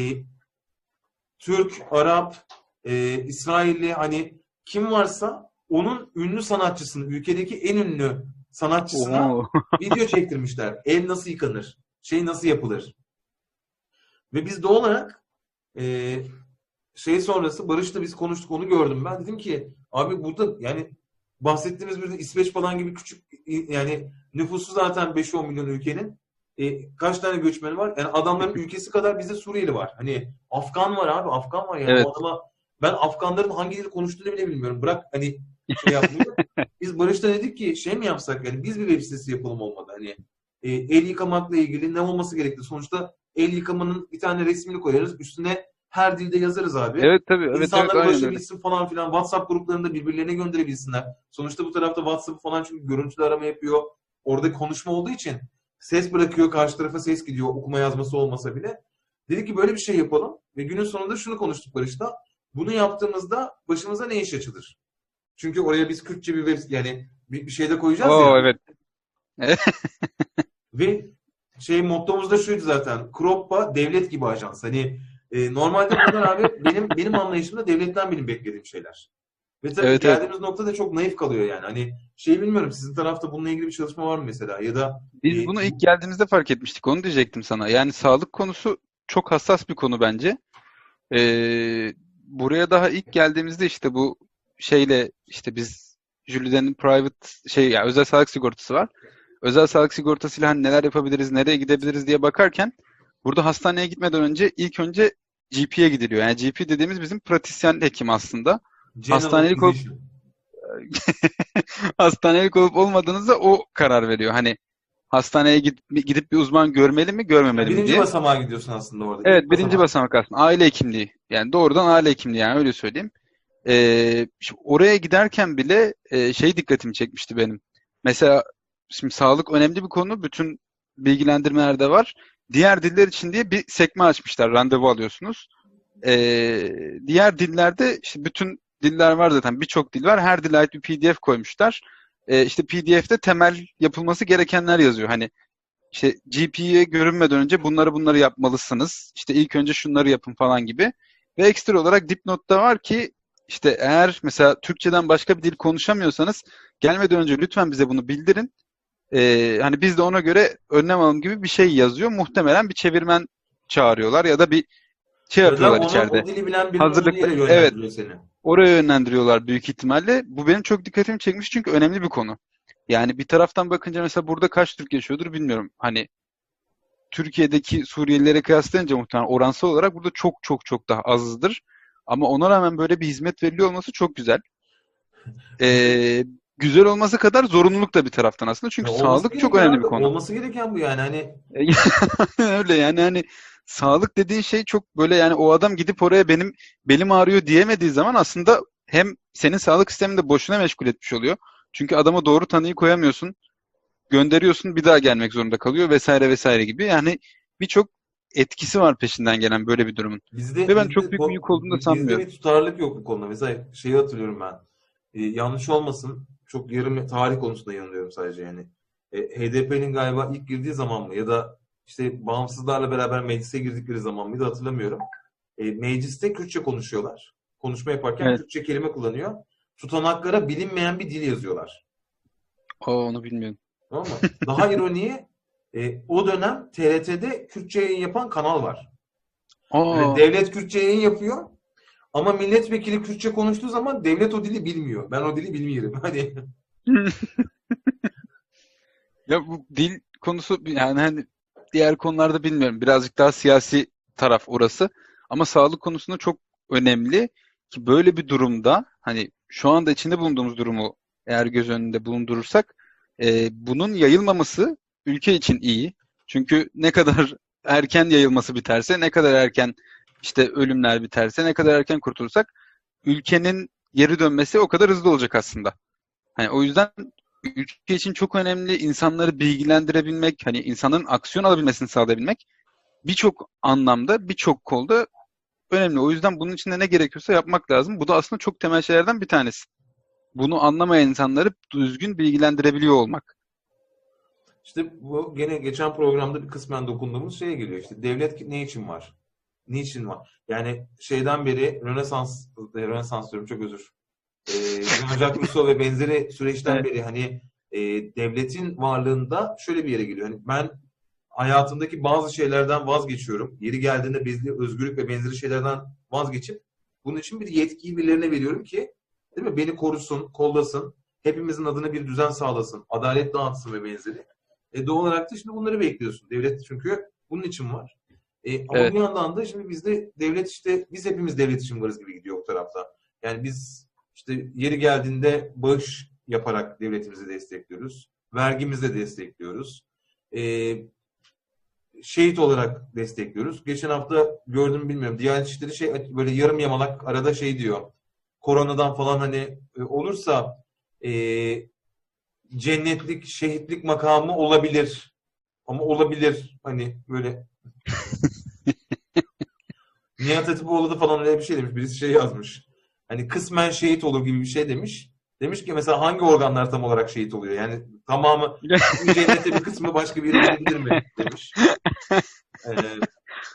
Türk, Arap, e, İsrailli hani kim varsa onun ünlü sanatçısını, ülkedeki en ünlü sanatçısına Oo. video çektirmişler. Ev nasıl yıkanır? Şey nasıl yapılır? Ve biz doğal olarak e, şey sonrası Barış'la biz konuştuk onu gördüm. Ben dedim ki abi burada yani bahsettiğimiz bir İsveç falan gibi küçük yani nüfusu zaten 5-10 milyon ülkenin e, kaç tane göçmeni var? Yani adamların ülkesi kadar bizde Suriyeli var. Hani Afgan var abi Afgan var yani Evet. o adama ben Afganların hangi dili konuştuğunu bile bilmiyorum. Bırak hani şey yapmayı. Biz Barış'ta dedik ki şey mi yapsak yani biz bir web sitesi yapalım olmadı. Hani e, el yıkamakla ilgili ne olması gerekti? Sonuçta el yıkamanın bir tane resmini koyarız. Üstüne her dilde yazarız abi. Evet tabii. Evet, evet, İnsanlar aynen öyle. ulaşabilsin falan filan. WhatsApp gruplarında birbirlerine gönderebilsinler. Sonuçta bu tarafta WhatsApp falan çünkü görüntülü arama yapıyor. Orada konuşma olduğu için ses bırakıyor. Karşı tarafa ses gidiyor. Okuma yazması olmasa bile. Dedik ki böyle bir şey yapalım. Ve günün sonunda şunu konuştuk Barış'ta. Bunu yaptığımızda başımıza ne iş açılır? Çünkü oraya biz Kürtçe bir web yani bir, bir şey de koyacağız Oo, ya. evet. Ve şey mottomuz da şuydu zaten. Kroppa devlet gibi ajans. Hani e, normalde bunlar abi benim benim anlayışımda devletten benim beklediğim şeyler. Ve tabii Evet, geldiğimiz nokta da çok naif kalıyor yani. Hani şey bilmiyorum sizin tarafta bununla ilgili bir çalışma var mı mesela? Ya da Biz e, bunu ilk geldiğimizde fark etmiştik. Onu diyecektim sana. Yani sağlık konusu çok hassas bir konu bence. Ee, buraya daha ilk geldiğimizde işte bu şeyle işte biz Jülide'nin private şey yani özel sağlık sigortası var. Özel sağlık sigortasıyla hani neler yapabiliriz, nereye gidebiliriz diye bakarken burada hastaneye gitmeden önce ilk önce GP'ye gidiliyor. Yani GP dediğimiz bizim pratisyen hekim aslında. general hastanelik ol- physician. Hastanelik olup olmadığınızda o karar veriyor. Hani hastaneye gidip, gidip bir uzman görmeli mi, görmemeli mi Birinci diye. basamağa gidiyorsun aslında orada. Evet birinci basamak aslında. Aile hekimliği. Yani doğrudan aile hekimliği yani öyle söyleyeyim. Ee, şimdi oraya giderken bile e, şey dikkatimi çekmişti benim. Mesela şimdi sağlık önemli bir konu. Bütün bilgilendirmelerde var. Diğer diller için diye bir sekme açmışlar. Randevu alıyorsunuz. Ee, diğer dillerde işte bütün diller var zaten. Birçok dil var. Her dile ait bir PDF koymuşlar. Ee, işte PDF'de temel yapılması gerekenler yazıyor. Hani işte GP'ye görünmeden önce bunları bunları yapmalısınız. İşte ilk önce şunları yapın falan gibi. Ve ekstra olarak dipnotta var ki işte eğer mesela Türkçeden başka bir dil konuşamıyorsanız gelmeden önce lütfen bize bunu bildirin. Ee, hani biz de ona göre önlem alalım gibi bir şey yazıyor. Muhtemelen bir çevirmen çağırıyorlar ya da bir şey yapıyorlar ona- içeride. O dili bilen yere evet. seni. Oraya yönlendiriyorlar büyük ihtimalle. Bu benim çok dikkatimi çekmiş çünkü önemli bir konu. Yani bir taraftan bakınca mesela burada kaç Türk yaşıyordur bilmiyorum. Hani Türkiye'deki Suriyelilere kıyaslayınca muhtemelen oransal olarak burada çok çok çok daha azdır. Ama ona rağmen böyle bir hizmet veriliyor olması çok güzel. Ee, güzel olması kadar zorunluluk da bir taraftan aslında. Çünkü Ya sağlık çok önemli bir konu. Olması gereken bu yani. Hani Öyle yani hani sağlık dediğin şey çok böyle yani o adam gidip oraya benim belim ağrıyor diyemediği zaman aslında hem senin sağlık sistemini de boşuna meşgul etmiş oluyor. Çünkü adama doğru tanıyı koyamıyorsun. Gönderiyorsun bir daha gelmek zorunda kalıyor vesaire vesaire gibi. Yani birçok etkisi var peşinden gelen böyle bir durumun. Bizde, Ve ben bizde çok büyük bir yük olduğunu da bizde sanmıyorum. bir tutarlılık yok bu konuda. Mesela şeyi hatırlıyorum ben. Ee, yanlış olmasın. Çok yarım tarih konusunda yanılıyorum sadece yani. E, HDP'nin galiba ilk girdiği zaman mı ya da işte bağımsızlarla beraber meclise girdikleri zaman mıydı hatırlamıyorum. E, mecliste Kürtçe konuşuyorlar. konuşma yaparken Evet. Türkçe kelime kullanıyor. Tutanaklara bilinmeyen bir dil yazıyorlar. O onu bilmiyorum. Tamam mı? Daha ironiği e, o dönem TRT'de Kürtçe yayın yapan kanal var. Aa, Yani devlet Kürtçe yayın yapıyor. Ama milletvekili Kürtçe konuştuğu zaman devlet o dili bilmiyor. Ben o dili bilmiyorum. Hani Ya bu dil konusu yani hani diğer konularda bilmiyorum. Birazcık daha siyasi taraf orası. Ama sağlık konusunda çok önemli ki böyle bir durumda hani şu anda içinde bulunduğumuz durumu eğer göz önünde bulundurursak e, bunun yayılmaması ülke için iyi. Çünkü ne kadar erken yayılması biterse, ne kadar erken işte ölümler biterse, ne kadar erken kurtulursak ülkenin geri dönmesi o kadar hızlı olacak aslında. Hani o yüzden ülke için çok önemli insanları bilgilendirebilmek, hani insanların aksiyon alabilmesini sağlayabilmek birçok anlamda, birçok kolda önemli. O yüzden bunun için de ne gerekiyorsa yapmak lazım. Bu da aslında çok temel şeylerden bir tanesi. Bunu anlamayan insanları düzgün bilgilendirebiliyor olmak. işte bu gene geçen programda bir kısmen dokunduğumuz şeye geliyor. İşte devlet ne için var? Niçin var? Yani şeyden beri Rönesans, Rönesans diyorum çok özür. Ee, Jean-Jacques Rousseau ve benzeri süreçten Evet. beri hani e, devletin varlığında şöyle bir yere geliyor. Hani ben hayatımdaki bazı şeylerden vazgeçiyorum. Yeri geldiğinde bezli özgürlük ve benzeri şeylerden vazgeçip bunun için bir yetkiyi birilerine veriyorum ki değil mi? Beni korusun, kollasın, hepimizin adına bir düzen sağlasın, adalet dağıtsın ve benzeri. E doğal olarak da şimdi bunları bekliyorsun. Devlet çünkü bunun için var. E, ama Evet. bir yandan da şimdi bizde devlet işte biz hepimiz devlet için varız gibi gidiyor o tarafta. Yani biz işte yeri geldiğinde bağış yaparak devletimizi destekliyoruz. Vergimizle destekliyoruz. E, şehit olarak destekliyoruz. Geçen hafta gördüm bilmiyorum. Diyanet İşleri şey böyle yarım yamalak arada şey diyor. Koronadan falan hani e, olursa e, cennetlik, şehitlik makamı olabilir. Ama olabilir. Hani böyle Nihat Hatipoğlu da falan öyle bir şey demiş. Birisi şey yazmış. Hani kısmen şehit olur gibi bir şey demiş. Demiş ki mesela hangi organlar tam olarak şehit oluyor? Yani tamamı cennete bir kısmı başka bir yere gidebilir mi? Demiş. Ee,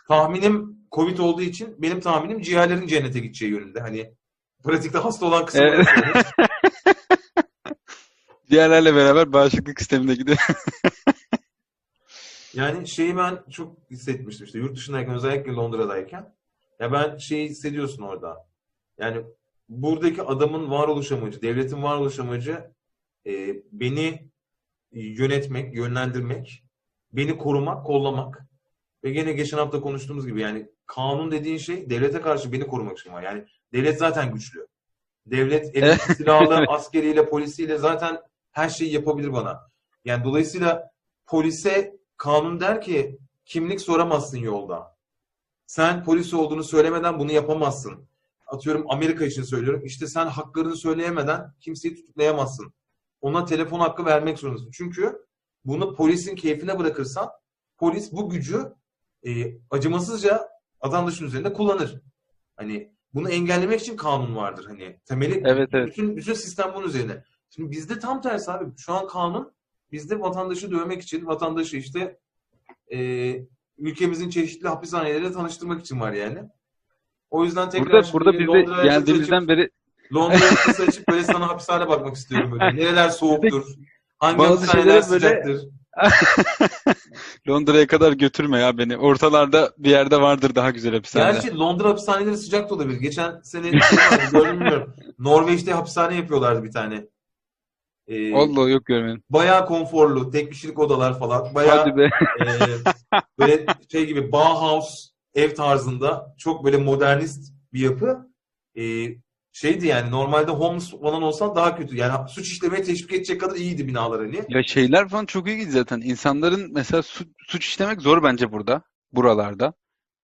tahminim Covid olduğu için benim tahminim ciğerlerin cennete gideceği yönünde. Hani pratikte hasta olan kısmı Evet. Diğerlerle beraber bağışıklık sistemine gidiyor. Yani şeyi ben çok hissetmiştim işte yurt dışındayken özellikle Londra'dayken. Ya ben şeyi hissediyorsun orada. Yani buradaki adamın varoluş amacı, devletin varoluş amacı e, beni yönetmek, yönlendirmek, beni korumak, kollamak. Ve gene geçen hafta konuştuğumuz gibi yani kanun dediğin şey devlete karşı beni korumak için var. Yani devlet zaten güçlü. Devlet elinde silahlı, askeriyle, polisiyle zaten her şeyi yapabilir bana. Yani dolayısıyla polise kanun der ki kimlik soramazsın yolda. Sen polis olduğunu söylemeden bunu yapamazsın. Atıyorum Amerika için söylüyorum. İşte sen haklarını söyleyemeden kimseyi tutuklayamazsın. Ona telefon hakkı vermek zorundasın. Çünkü bunu polisin keyfine bırakırsan polis bu gücü e, acımasızca vatandaşın üzerinde kullanır. Hani bunu engellemek için kanun vardır. Hani temeli Evet, evet. bütün bütün sistem bunun üzerine. Şimdi bizde tam tersi abi. Şu an kanun bizde vatandaşı dövmek için, vatandaşı işte e, ülkemizin çeşitli hapishaneleriyle tanıştırmak için var yani. O yüzden tekrar Burada burada Londra'ya geldiğimizden açıp, beri Londra'ya kısa açıp böyle sana hapishane bakmak istiyorum böyle. Nereler soğuktur? Hangi Bazı hapishaneler böyle- sıcaktır? Londra'ya kadar götürme ya beni. Ortalarda bir yerde vardır daha güzel hapishane. Gerçi Londra hapishaneleri sıcak da olabilir. Geçen sene şey gördüm bilmiyorum. Norveç'te hapishane yapıyorlardı bir tane. Ee, Allah yok görmedim. bayağı konforlu, tek kişilik odalar falan. Bayağı Hadi be. e, böyle şey gibi Bauhaus ev tarzında çok böyle modernist bir yapı. E, şeydi yani normalde homeless falan olsan daha kötü. Yani suç işlemeye teşvik edecek kadar iyiydi binalar hani. Ya şeyler falan çok ilginç zaten. İnsanların mesela su- suç işlemek zor bence burada. Buralarda.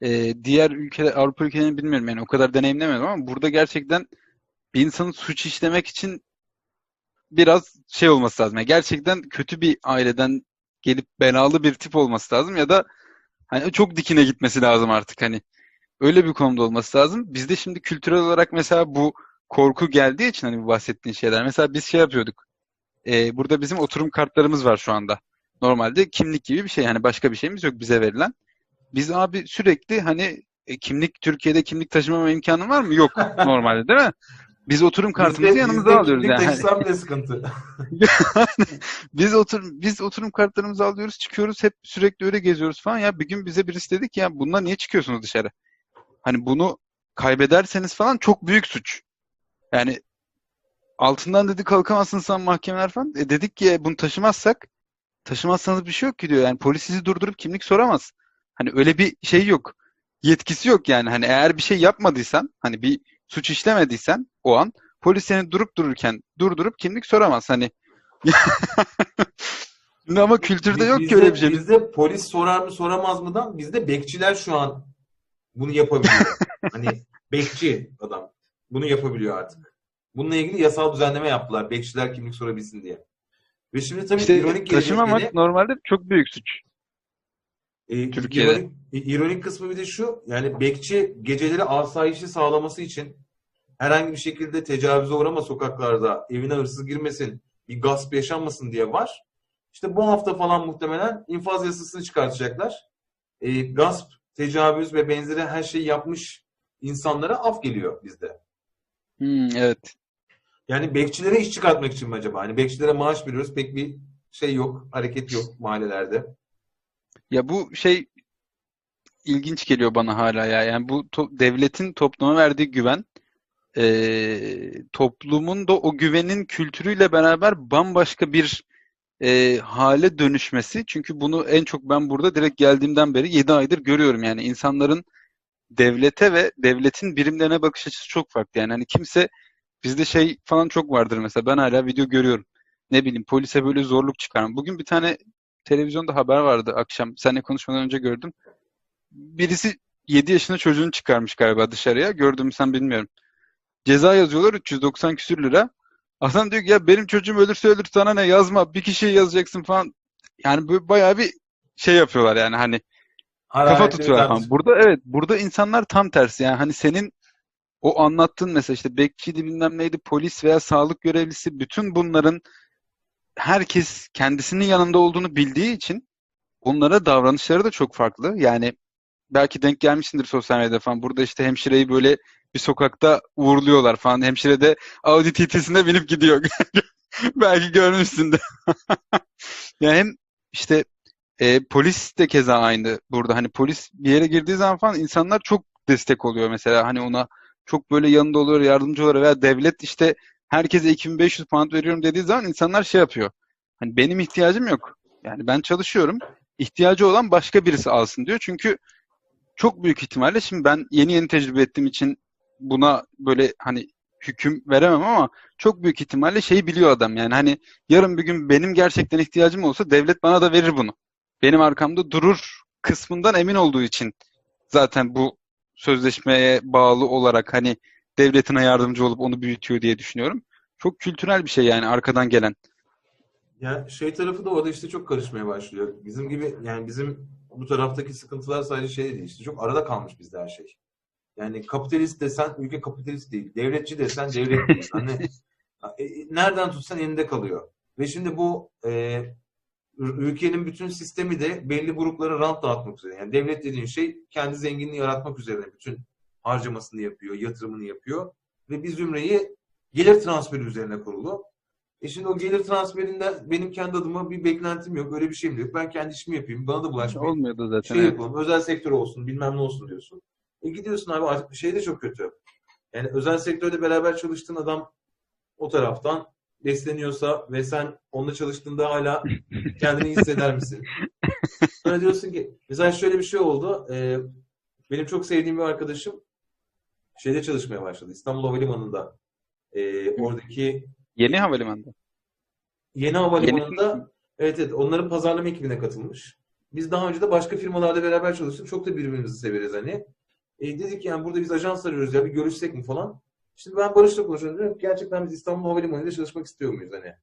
Ee, diğer ülkeler, Avrupa ülkelerini bilmiyorum yani o kadar deneyimlemedim ama burada gerçekten bir insanın suç işlemek için biraz şey olması lazım. Yani gerçekten kötü bir aileden gelip belalı bir tip olması lazım ya da hani çok dikine gitmesi lazım artık hani. Öyle bir konumda olması lazım. Bizde şimdi kültürel olarak mesela bu korku geldiği için hani bu bahsettiğin şeyler. Mesela biz şey yapıyorduk. Ee, burada bizim oturum kartlarımız var şu anda. Normalde kimlik gibi bir şey. Yani başka bir şeyimiz yok bize verilen. Biz abi sürekli hani E, kimlik Türkiye'de kimlik taşımama imkanın var mı? Yok normalde değil mi? Biz oturum kartımızı Bizde- yanımıza bizde alıyoruz yani. taşısam bile sıkıntı. Biz otur biz oturum kartlarımızı alıyoruz, çıkıyoruz hep sürekli öyle geziyoruz falan. Ya bir gün bize birisi dedi ki ya bunlar niye çıkıyorsunuz dışarı? Hani bunu kaybederseniz falan çok büyük suç. Yani altından dedi kalkamazsınız sen mahkemeler falan. E dedik ki "E, bunu taşımazsak taşımazsanız bir şey yok ki diyor. Yani polis sizi durdurup kimlik soramaz. Hani öyle bir şey yok. Yetkisi yok yani. Hani eğer bir şey yapmadıysan, hani bir suç işlemediysen o an polis seni durup dururken durdurup kimlik soramaz. Hani Şimdi ama kültürde yok ki Bizde- öyle bir şey. Bizde polis sorar mı soramaz mıdan bizde bekçiler şu an bunu yapabiliyor. hani bekçi adam bunu yapabiliyor artık. Bununla ilgili yasal düzenleme yaptılar. Bekçiler kimlik sorabilsin diye. Ve şimdi tabii İşte ironik taşımamak gelecek normalde çok büyük suç. E, Türkiye'de. Ironik, e, ironik kısmı bir de şu. Yani bekçi geceleri asayişi sağlaması için herhangi bir şekilde tecavüze uğrama sokaklarda, evine hırsız girmesin, bir gasp yaşanmasın diye var. İşte bu hafta falan muhtemelen infaz yasasını çıkartacaklar. E, gasp, tecavüz ve benzeri her şeyi yapmış insanlara af geliyor bizde. Hmm, evet. Yani bekçilere iş çıkartmak için mi acaba? Hani bekçilere maaş veriyoruz pek bir şey yok, hareket yok mahallelerde. Ya bu şey ilginç geliyor bana hala ya. Yani bu to- devletin topluma verdiği güven eee, toplumun da o güvenin kültürüyle beraber bambaşka bir eee, hale dönüşmesi. Çünkü bunu en çok ben burada direkt geldiğimden beri 7 aydır görüyorum. Yani insanların devlete ve devletin birimlerine bakış açısı çok farklı. Yani hani kimse bizde şey falan çok vardır mesela ben hala video görüyorum. Ne bileyim polise böyle zorluk çıkarma. Bugün bir tane televizyonda haber vardı akşam. Seninle konuşmadan önce gördüm. Birisi 7 yaşında çocuğunu çıkarmış galiba dışarıya. Gördüm sen bilmiyorum. Ceza yazıyorlar 390 küsür lira. Adam diyor ki ya benim çocuğum ölürse ölür sana ne yazma. Bir kişiye yazacaksın falan. Yani böyle bayağı bir şey yapıyorlar yani hani kafa Hararetli bir tutuyorlar falan. Burada evet burada insanlar tam tersi yani hani senin o anlattığın mesela işte bekçiydi bilmem neydi polis veya sağlık görevlisi bütün bunların herkes kendisinin yanında olduğunu bildiği için onlara davranışları da çok farklı. Yani belki denk gelmişsindir sosyal medyada falan. Burada işte hemşireyi böyle bir sokakta uğurluyorlar falan. Hemşire de Audi TT'sine binip gidiyor. Belki görmüşsündür. Yani hem işte e, polis de keza aynı burada. Hani polis bir yere girdiği zaman falan insanlar çok destek oluyor mesela. Hani ona çok böyle yanında oluyor, yardımcı oluyor veya devlet işte herkese 2500 pound veriyorum dediği zaman insanlar şey yapıyor. Hani benim ihtiyacım yok. Yani ben çalışıyorum. İhtiyacı olan başka birisi alsın diyor. Çünkü çok büyük ihtimalle şimdi ben yeni yeni tecrübe ettiğim için buna böyle hani hüküm veremem ama çok büyük ihtimalle şeyi biliyor adam. Yani hani yarın bir gün benim gerçekten ihtiyacım olsa devlet bana da verir bunu. Benim arkamda durur kısmından emin olduğu için zaten bu sözleşmeye bağlı olarak hani devletine yardımcı olup onu büyütüyor diye düşünüyorum. Çok kültürel bir şey yani arkadan gelen. Ya şey tarafı da orada işte çok karışmaya başlıyor. Bizim gibi yani bizim bu taraftaki sıkıntılar sadece şey değil işte çok arada kalmış bizde her şey. Yani kapitalist desen ülke kapitalist değil. Devletçi desen devlet değil. Hani e, nereden tutsan elinde kalıyor. Ve şimdi bu e, ülkenin bütün sistemi de belli gruplara rant dağıtmak üzere. Yani devlet dediğin şey kendi zenginliği yaratmak üzerine bütün harcamasını yapıyor, yatırımını yapıyor. Ve bir zümreyi gelir transferi üzerine kurulu. E şimdi o gelir transferinde benim kendi adıma bir beklentim yok. Öyle bir şeyim yok. Ben kendi işimi yapayım. Bana da bulaşmayın. Olmuyor da zaten. Şey evet. yapalım. Özel sektör olsun. Bilmem ne olsun diyorsun. E gidiyorsun abi artık şey de çok kötü. Yani özel sektörde beraber çalıştığın adam o taraftan besleniyorsa ve sen onunla çalıştığında hala kendini hisseder misin? Sonra diyorsun ki mesela şöyle bir şey oldu. Ee, benim çok sevdiğim bir arkadaşım şeyde çalışmaya başladı. İstanbul Havalimanı'nda. Ee, oradaki Yeni havalimanında. Yeni havalimanında evet evet onların pazarlama ekibine katılmış. Biz daha önce de başka firmalarda beraber çalıştık. Çok da birbirimizi severiz hani. E, dedik yani burada biz ajans arıyoruz ya bir görüşsek mi falan. Şimdi ben Barış'la konuşuyorum. Diyorum, Gerçekten biz İstanbul Havalimanı'nda çalışmak istiyor muyuz hani?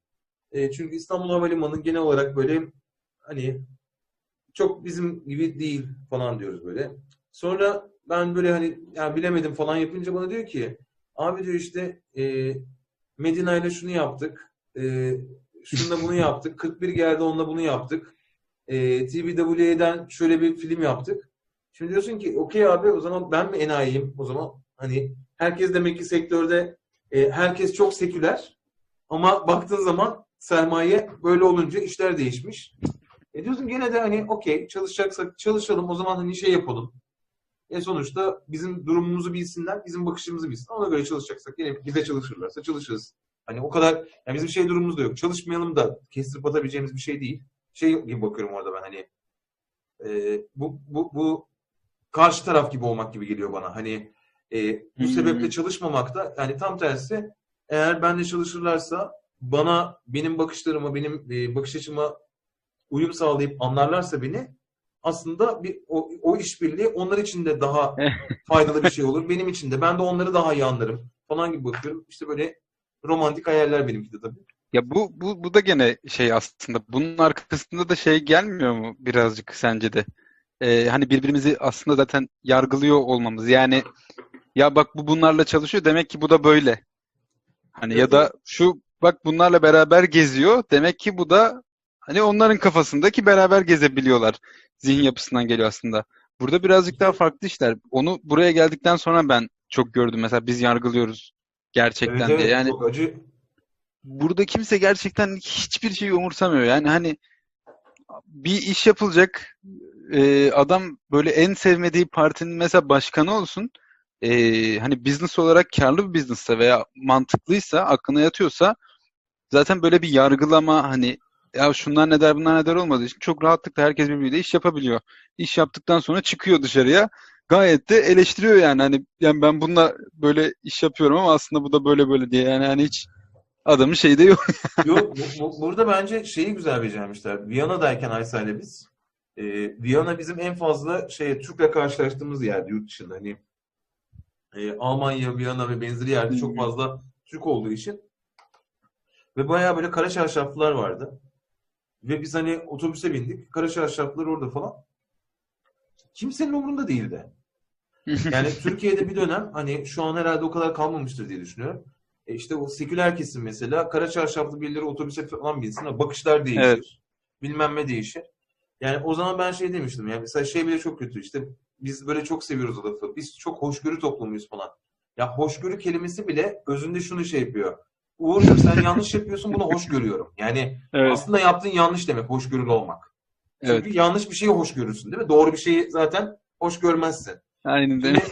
E, çünkü İstanbul Havalimanı genel olarak böyle hani çok bizim gibi değil falan diyoruz böyle. Sonra ben böyle hani ya bilemedim falan yapınca bana diyor ki abi diyor işte e, Medina ile şunu yaptık. E, şununla bunu yaptık. 41 geldi onunla bunu yaptık. E, TBWA'den şöyle bir film yaptık. Şimdi diyorsun ki okey abi o zaman ben mi enayiyim o zaman? Hani herkes demek ki sektörde e, herkes çok seküler ama baktığın zaman sermaye böyle olunca işler değişmiş. E diyorsun gene de hani okey çalışacaksak çalışalım o zaman hani şey yapalım. E sonuçta bizim durumumuzu bilsinler, bizim bakışımızı bilsin. Ona göre çalışacaksak yine bize çalışırlarsa çalışırız. Hani o kadar, yani bizim şey durumumuz da yok. Çalışmayalım da kestirip atabileceğimiz bir şey değil. Şey gibi bakıyorum orada ben hani e, bu, bu, bu karşı taraf gibi olmak gibi geliyor bana. Hani e, bu Hmm. sebeple çalışmamak da yani tam tersi eğer benle çalışırlarsa bana benim bakışlarıma, benim e, bakış açıma uyum sağlayıp anlarlarsa beni aslında bir o, o işbirliği onlar için de daha faydalı bir şey olur. Benim için de. Ben de onları daha iyi anlarım falan gibi bakıyorum. İşte böyle romantik hayaller benimki de tabii. Ya bu bu bu da gene şey aslında bunun arkasında da şey gelmiyor mu birazcık sence de? Ee, hani birbirimizi aslında zaten yargılıyor olmamız. Yani ya bak bu bunlarla çalışıyor demek ki bu da böyle. Hani ya Evet, da şu bak bunlarla beraber geziyor demek ki bu da hani onların kafasındaki beraber gezebiliyorlar. Zihin yapısından geliyor aslında. Burada birazcık daha farklı işler. Onu buraya geldikten sonra ben çok gördüm. Mesela biz yargılıyoruz gerçekten Evet diye. evet Yani acı. burada kimse gerçekten hiçbir şeyi umursamıyor. Yani hani bir iş yapılacak e, adam böyle en sevmediği partinin mesela başkanı olsun e, hani business olarak karlı bir business'sa veya mantıklıysa aklına yatıyorsa zaten böyle bir yargılama hani ya şunlar ne der bunlar ne der olmadığı için çok rahatlıkla herkes birbiriyle iş yapabiliyor. İş yaptıktan sonra çıkıyor dışarıya gayet de eleştiriyor yani hani yani ben bununla böyle iş yapıyorum ama aslında bu da böyle böyle diye yani hani hiç adamın şeyi de yok. Yok, bu- bu- burada bence şeyi güzel becermişler. Viyana'dayken Aysa ile biz. E, Viyana bizim en fazla şey Türk'le karşılaştığımız yerdi yurt dışında. Hani e, Almanya, Viyana ve benzeri yerde çok fazla Türk olduğu için. Ve bayağı böyle kara çarşaflılar vardı. Ve biz hani otobüse bindik. Kara çarşaflılar orada falan. Kimsenin umurunda değildi. Yani Türkiye'de bir dönem hani şu an herhalde o kadar kalmamıştır diye düşünüyorum. E işte o seküler kesim mesela kara çarşaflı birileri otobüse falan binsin bakışlar değişir. Evet. Bilmem ne değişir. Yani o zaman ben şey demiştim yani mesela şey bile çok kötü işte biz böyle çok seviyoruz o lafı. Biz çok hoşgörü toplumuyuz falan. Ya hoşgörü kelimesi bile özünde şunu şey yapıyor. Uğurcuğum sen yanlış yapıyorsun bunu hoş görüyorum. Yani Evet. aslında yaptığın yanlış demek hoşgörülü olmak. Çünkü Evet. yanlış bir şeyi hoş görürsün değil mi? Doğru bir şeyi zaten hoş görmezsin. Aynen öyle.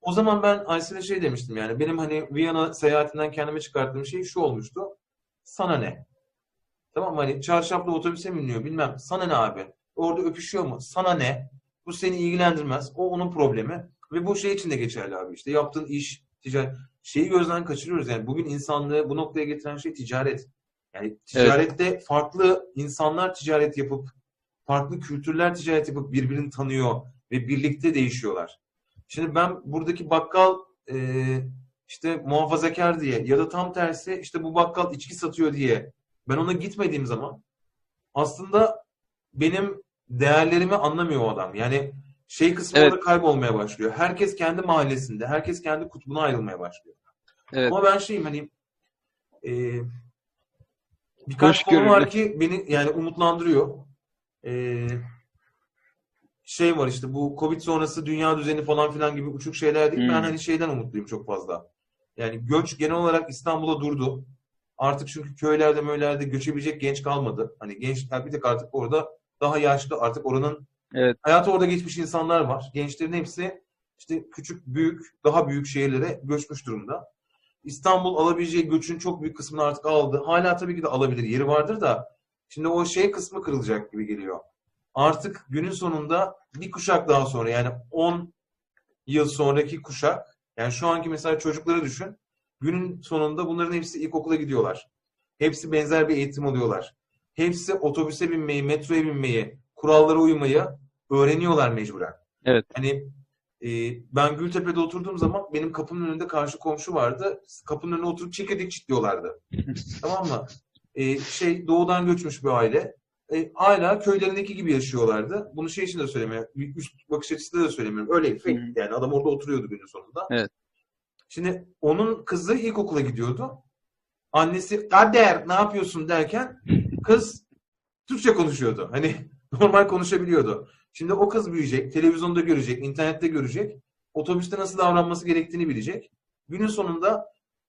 o zaman ben Aysel'e şey demiştim yani benim hani Viyana seyahatinden kendime çıkarttığım şey şu olmuştu. Sana ne? Tamam? Hani çarşaflı otobüse biniyor bilmem. Sana ne abi? Orada öpüşüyor mu? Sana ne? Bu seni ilgilendirmez. O onun problemi. Ve bu şey için de geçerli abi işte. Yaptığın iş, ticaret. Şeyi gözden kaçırıyoruz yani. Bugün insanlığı bu noktaya getiren şey ticaret. Yani ticarette farklı insanlar ticaret yapıp farklı kültürler ticaret yapıp birbirini tanıyor ve birlikte değişiyorlar. Şimdi ben buradaki bakkal e, işte muhafazakar diye ya da tam tersi işte bu bakkal içki satıyor diye ben ona gitmediğim zaman aslında benim değerlerimi anlamıyor o adam. Yani şey kısmı Evet. orada kaybolmaya başlıyor. Herkes kendi mahallesinde, herkes kendi kutbuna ayrılmaya başlıyor. Evet. Ama ben şeyim hani e, birkaç konu Hoşgörülü. var ki beni yani umutlandırıyor. E, şey var işte bu Covid sonrası dünya düzeni falan filan gibi uçuk şeyler değil. Ben Hmm. hani şeyden umutluyum çok fazla. Yani göç genel olarak İstanbul'a durdu. Artık çünkü köylerde möylerde göçebilecek genç kalmadı. Hani gençler bir tek artık orada daha yaşlı artık oranın Evet. hayatı orada geçmiş insanlar var. Gençlerin hepsi işte küçük, büyük, daha büyük şehirlere göçmüş durumda. İstanbul alabileceği göçün çok büyük kısmını artık aldı. Hala tabii ki de alabilir. Yeri vardır da şimdi o şey kısmı kırılacak gibi geliyor. Artık günün sonunda bir kuşak daha sonra yani 10 yıl sonraki kuşak yani şu anki mesela çocukları düşün. Günün sonunda bunların hepsi ilkokula gidiyorlar. Hepsi benzer bir eğitim alıyorlar. Hepsi otobüse binmeyi, metroya binmeyi, kurallara uymayı öğreniyorlar mecburen. Evet. Hani e, ben Gültepe'de oturduğum zaman benim kapımın önünde karşı komşu vardı. Kapının önüne oturup çekirdek çitliyorlardı. tamam mı? E, şey doğudan göçmüş bir aile. E, hala köylerindeki gibi yaşıyorlardı. Bunu şey için de söylemiyorum. Üst bakış açısıyla da söylemiyorum. Öyle fake. Yani adam orada oturuyordu günün sonunda. Evet. Şimdi onun kızı ilkokula gidiyordu. Annesi Kader ne yapıyorsun derken kız Türkçe konuşuyordu. Hani normal konuşabiliyordu. Şimdi o kız büyüyecek, televizyonda görecek, internette görecek, otobüste nasıl davranması gerektiğini bilecek. Günün sonunda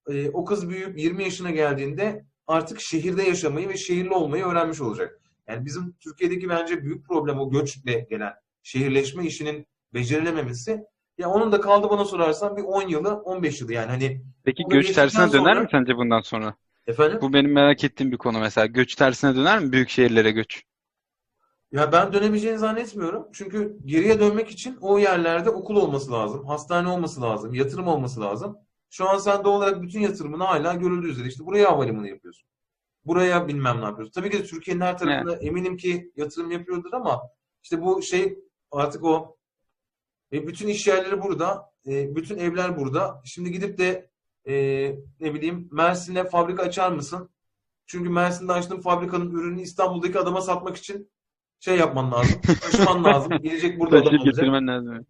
e, o kız büyüyüp 20 yaşına geldiğinde artık şehirde yaşamayı ve şehirli olmayı öğrenmiş olacak. Yani bizim Türkiye'deki bence büyük problem o göçle gelen şehirleşme işinin becerilememesi. Ya onun da kaldı bana sorarsan bir 10 yılı, 15 yılı yani hani Peki göç tersine döner sonra- mi sence bundan sonra? efendim Bu benim merak ettiğim bir konu mesela. Göç tersine döner mi büyük şehirlere göç? Ya ben dönemeyeceğini zannetmiyorum. Çünkü geriye dönmek için o yerlerde okul olması lazım, hastane olması lazım, yatırım olması lazım. Şu an sen doğal olarak bütün yatırımını hala görüldüğü üzere işte buraya havalimanı yapıyorsun. Buraya bilmem ne yapıyorsun. Tabii ki de Türkiye'nin her tarafında eminim ki yatırım yapıyordur ama işte bu şey artık o e, bütün iş yerleri burada, e, bütün evler burada. Şimdi gidip de e, ne bileyim Mersin'e fabrika açar mısın? Çünkü Mersin'de açtığın fabrikanın ürününü İstanbul'daki adama satmak için şey yapman lazım. Taşıman lazım. Gelecek burada adam olacak. getirmen lazım.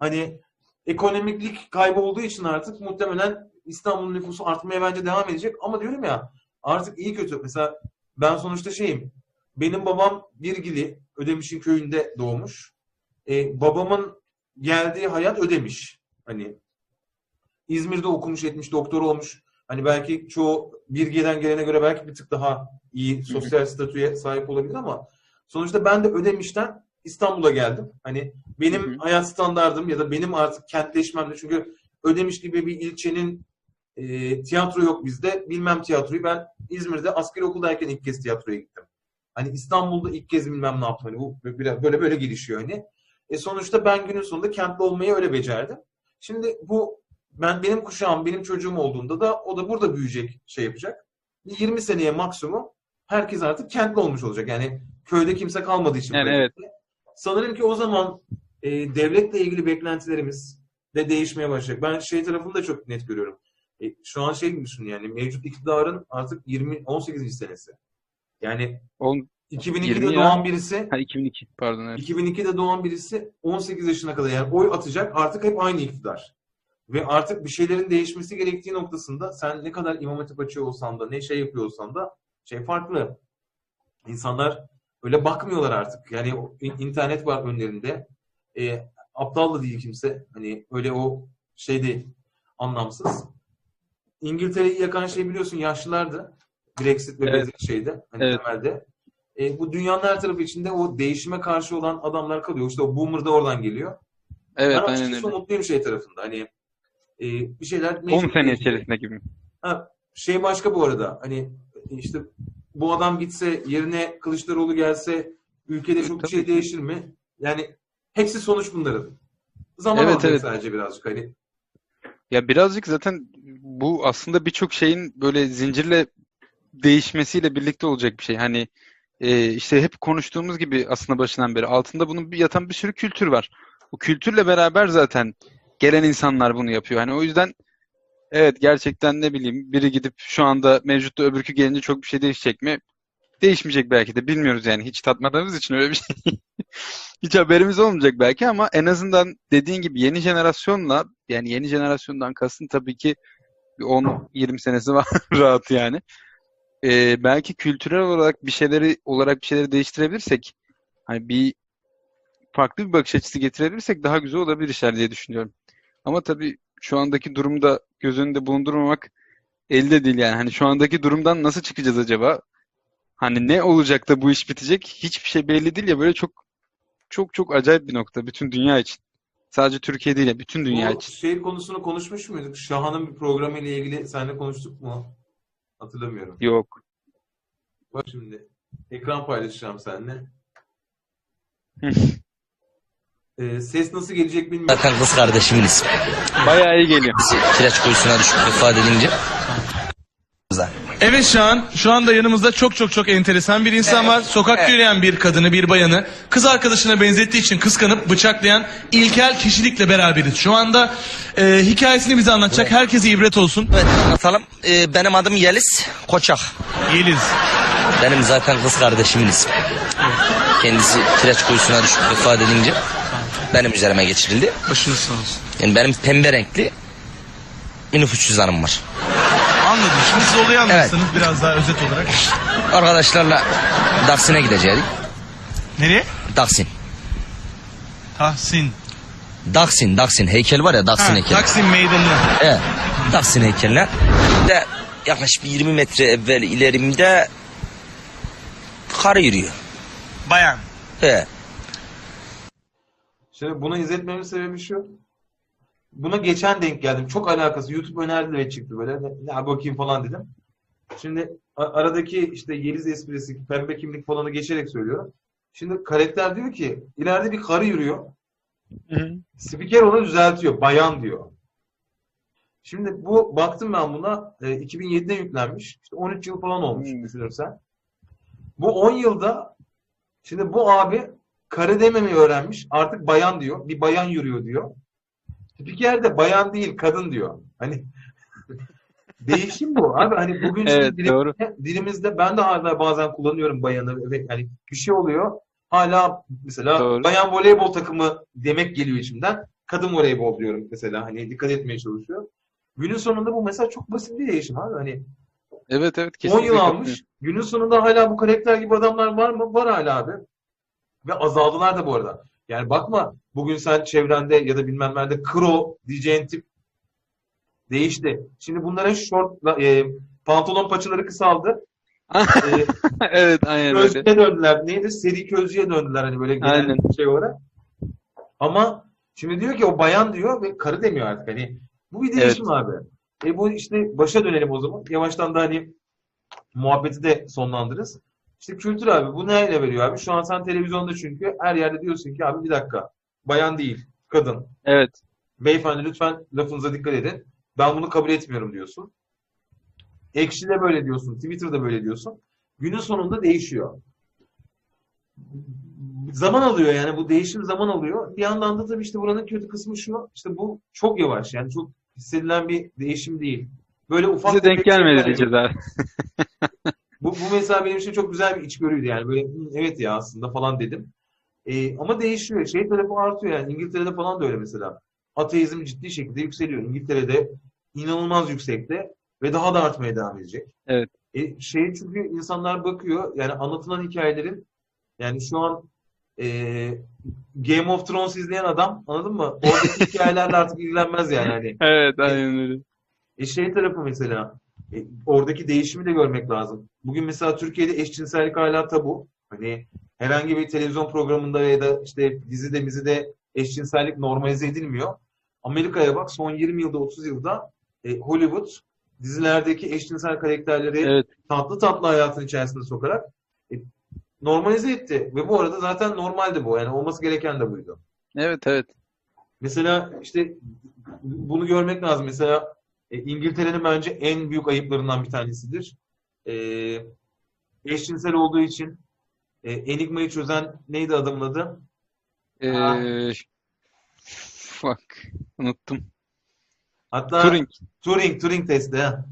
Hani ekonomiklik kaybı olduğu için artık muhtemelen İstanbul'un nüfusu artmaya bence devam edecek. Ama diyorum ya artık iyi kötü. Mesela ben sonuçta şeyim. Benim babam Birgili, Ödemiş'in köyünde doğmuş. E, babamın geldiği hayat Ödemiş. Hani İzmir'de okumuş etmiş, doktor olmuş. Hani belki çoğu Birgi'den gelene göre belki bir tık daha iyi sosyal statüye sahip olabilir ama sonuçta ben de Ödemiş'ten İstanbul'a geldim. Hani benim Hı hı. hayat standardım ya da benim artık kentleşmemde çünkü Ödemiş gibi bir ilçenin e, tiyatro yok bizde. Bilmem tiyatroyu. Ben İzmir'de askeri okuldayken ilk kez tiyatroya gittim. Hani İstanbul'da ilk kez bilmem ne yaptım. Hani bu böyle böyle, böyle gelişiyor hani. E sonuçta ben günün sonunda kentli olmayı öyle becerdim. Şimdi bu ben benim kuşağım, benim çocuğum olduğunda da o da burada büyüyecek, şey yapacak. 20 seneye maksimum herkes artık kentli olmuş olacak. Yani köyde kimse kalmadığı için. Yani evet. Sanırım ki o zaman e, devletle ilgili beklentilerimiz de değişmeye başlayacak. Ben şey tarafını da çok net görüyorum. E, şu an şey düşün yani mevcut iktidarın artık 20 18. senesi. Yani On, 2002'de 20 ya. doğan birisi ha 2002 pardon evet. 2002'de doğan birisi 18 yaşına kadar yani oy atacak artık hep aynı iktidar. Ve artık bir şeylerin değişmesi gerektiği noktasında sen ne kadar imam hatip açıyor olsan da ne şey yapıyor olsan da şey farklı. İnsanlar öyle bakmıyorlar artık. Yani internet var önlerinde. E, aptal da değil kimse. Hani öyle o şey değil. Anlamsız. İngiltere'yi yakan şey biliyorsun yaşlılardı. Brexit ve Evet. Brexit şeyde. Hani Evet. temelde. E, bu dünyanın her tarafı içinde o değişime karşı olan adamlar kalıyor. İşte o boomer da oradan geliyor. Evet ben aynen öyle. mutluyum şey tarafında. Hani e, bir şeyler 10 mecbur sene içerisinde gibi. Ha, şey başka bu arada. Hani işte bu adam gitse yerine Kılıçdaroğlu gelse ülkede çok bir şey değişir mi? Yani hepsi sonuç bunların. Zaman Evet, evet. sadece birazcık hani. Ya birazcık zaten bu aslında birçok şeyin böyle zincirle değişmesiyle birlikte olacak bir şey. Hani e, işte hep konuştuğumuz gibi aslında başından beri altında bunun bir yatan bir sürü kültür var. Bu kültürle beraber zaten gelen insanlar bunu yapıyor. Hani o yüzden evet gerçekten ne bileyim biri gidip şu anda mevcutta öbürkü gelince çok bir şey değişecek mi? Değişmeyecek belki de bilmiyoruz yani hiç tatmadığımız için öyle bir şey. Hiç haberimiz olmayacak belki ama en azından dediğin gibi yeni jenerasyonla yani yeni jenerasyondan kastım tabii ki bir 10-20 senesi var rahat yani. Ee, belki kültürel olarak bir şeyleri olarak bir şeyleri değiştirebilirsek hani bir farklı bir bakış açısı getirebilirsek daha güzel olabilir işler diye düşünüyorum. Ama tabii şu andaki durumda göz önünde bulundurmamak elde değil yani. Hani şu andaki durumdan nasıl çıkacağız acaba? Hani ne olacak da bu iş bitecek? Hiçbir şey belli değil ya böyle çok çok çok acayip bir nokta bütün dünya için. Sadece Türkiye değil ya bütün dünya Bu için. şey konusunu konuşmuş muyduk? Şahan'ın bir programı ile ilgili seninle konuştuk mu? Hatırlamıyorum. Yok. Bak şimdi ekran paylaşacağım seninle. Ee, ses nasıl gelecek bilmiyorum. Zaten kız kardeşimiz. Bayağı iyi geliyor. Kireç kuyusuna düşüp vefat edince. Evet şu an şu anda yanımızda çok çok çok enteresan bir insan var. Sokakta yürüyen bir kadını, bir bayanı kız arkadaşına benzettiği için kıskanıp bıçaklayan ilkel kişilikle beraberiz. Şu anda e, hikayesini bize anlatacak. Herkese ibret olsun. Evet anlatalım. Ee, benim adım Yeliz Koçak. Yeliz. Benim zaten kız kardeşimin ismi. Kendisi kireç kuyusuna düşüp vefat edince benim üzerime geçirildi. Başınız sağ olsun. Yani benim pembe renkli nüfus cüzdanım var. Anladım. Şimdi siz olayı anlatsanız biraz daha özet olarak. Arkadaşlarla Taksim'e gideceğiz. Nereye? Taksim. Tahsin. Daksin, Daksin heykeli var ya Daksin Ha, heykeli. Taksim Meydanı'na. Evet. Taksim heykeline. De yaklaşık bir 20 metre evvel ilerimde karı yürüyor. Bayan. Evet. Şimdi bunu izletmemin sebebi şu. Buna geçen denk geldim. Çok alakası. YouTube önerdi ve çıktı böyle. Ya bakayım falan dedim. Şimdi aradaki işte Yeliz esprisi, pembe kimlik falanı geçerek söylüyorum. Şimdi karakter diyor ki ileride bir karı yürüyor. Spiker onu düzeltiyor. Bayan diyor. Şimdi bu baktım ben buna e, 2007'de yüklenmiş. İşte 13 yıl falan olmuş Hmm. düşünürsen. Bu 10 yılda şimdi bu abi karı dememeyi öğrenmiş. Artık bayan diyor. Bir bayan yürüyor diyor. Spiker de bayan değil kadın diyor. Hani değişim bu. Abi hani bugün Evet, dilim- doğru. dilimizde ben de hala bazen kullanıyorum bayanı ve yani bir şey oluyor. Hala mesela Doğru. bayan voleybol takımı demek geliyor içimden. Kadın voleybol diyorum mesela. Hani dikkat etmeye çalışıyor. Günün sonunda bu mesela çok basit bir değişim abi. Hani Evet evet 10 kesinlikle yıl katılıyorum. almış. Günün sonunda hala bu karakter gibi adamlar var mı? Var hala abi. Ve azaldılar da bu arada. Yani bakma bugün sen çevrende ya da bilmem nerede kro diyeceğin tip değişti. Şimdi bunların short e, pantolon paçaları kısaldı. e, Evet aynen öyle. közcüye döndüler. Neydi? Seri közcüye döndüler hani böyle genel Aynen. şey olarak. Ama şimdi diyor ki o bayan diyor ve karı demiyor artık. Hani bu bir değişim abi. E bu işte başa dönelim o zaman. Yavaştan da hani muhabbeti de sonlandırırız. İşte kültür abi. Bu neyle veriyor abi? Şu an sen televizyonda çünkü her yerde diyorsun ki abi bir dakika. Bayan değil. Kadın. Evet. Beyefendi lütfen lafınıza dikkat edin. Ben bunu kabul etmiyorum diyorsun. Ekşi'de böyle diyorsun. Twitter'da böyle diyorsun. Günün sonunda değişiyor. Zaman alıyor yani bu değişim zaman alıyor. Bir yandan da tabii işte buranın kötü kısmı şu. İşte bu çok yavaş yani çok hissedilen bir değişim değil. Böyle ufak Bize denk gelmedi diyeceğiz abi. bu, bu mesela benim için çok güzel bir içgörüydü yani. Böyle "Hı, evet ya aslında falan dedim. Ee, ama değişiyor. Şey tarafı artıyor yani. İngiltere'de falan da öyle mesela. Ateizm ciddi şekilde yükseliyor. İngiltere'de inanılmaz yüksekte ve daha da artmaya devam edecek. Evet. E, şey çünkü insanlar bakıyor yani anlatılan hikayelerin yani şu an e, Game of Thrones izleyen adam anladın mı? Oradaki hikayelerle artık ilgilenmez yani. Hani Evet aynen öyle. e şey tarafı mesela e, oradaki değişimi de görmek lazım. Bugün mesela Türkiye'de eşcinsellik hala tabu. Hani herhangi bir televizyon programında ya da işte dizide mizide eşcinsellik normalize edilmiyor. Amerika'ya bak son 20 yılda 30 yılda e, Hollywood dizilerdeki eşcinsel karakterleri Evet. tatlı tatlı hayatın içerisine sokarak e, normalize etti. Ve bu arada zaten normaldi bu. Yani olması gereken de buydu. Evet evet. Mesela işte bunu görmek lazım. Mesela e, İngiltere'nin bence en büyük ayıplarından bir tanesidir. E, eşcinsel olduğu için e, Enigma'yı çözen neydi adamın adı? Ee, fuck. Unuttum. Hatta Turing. Turing, Turing testi. ha.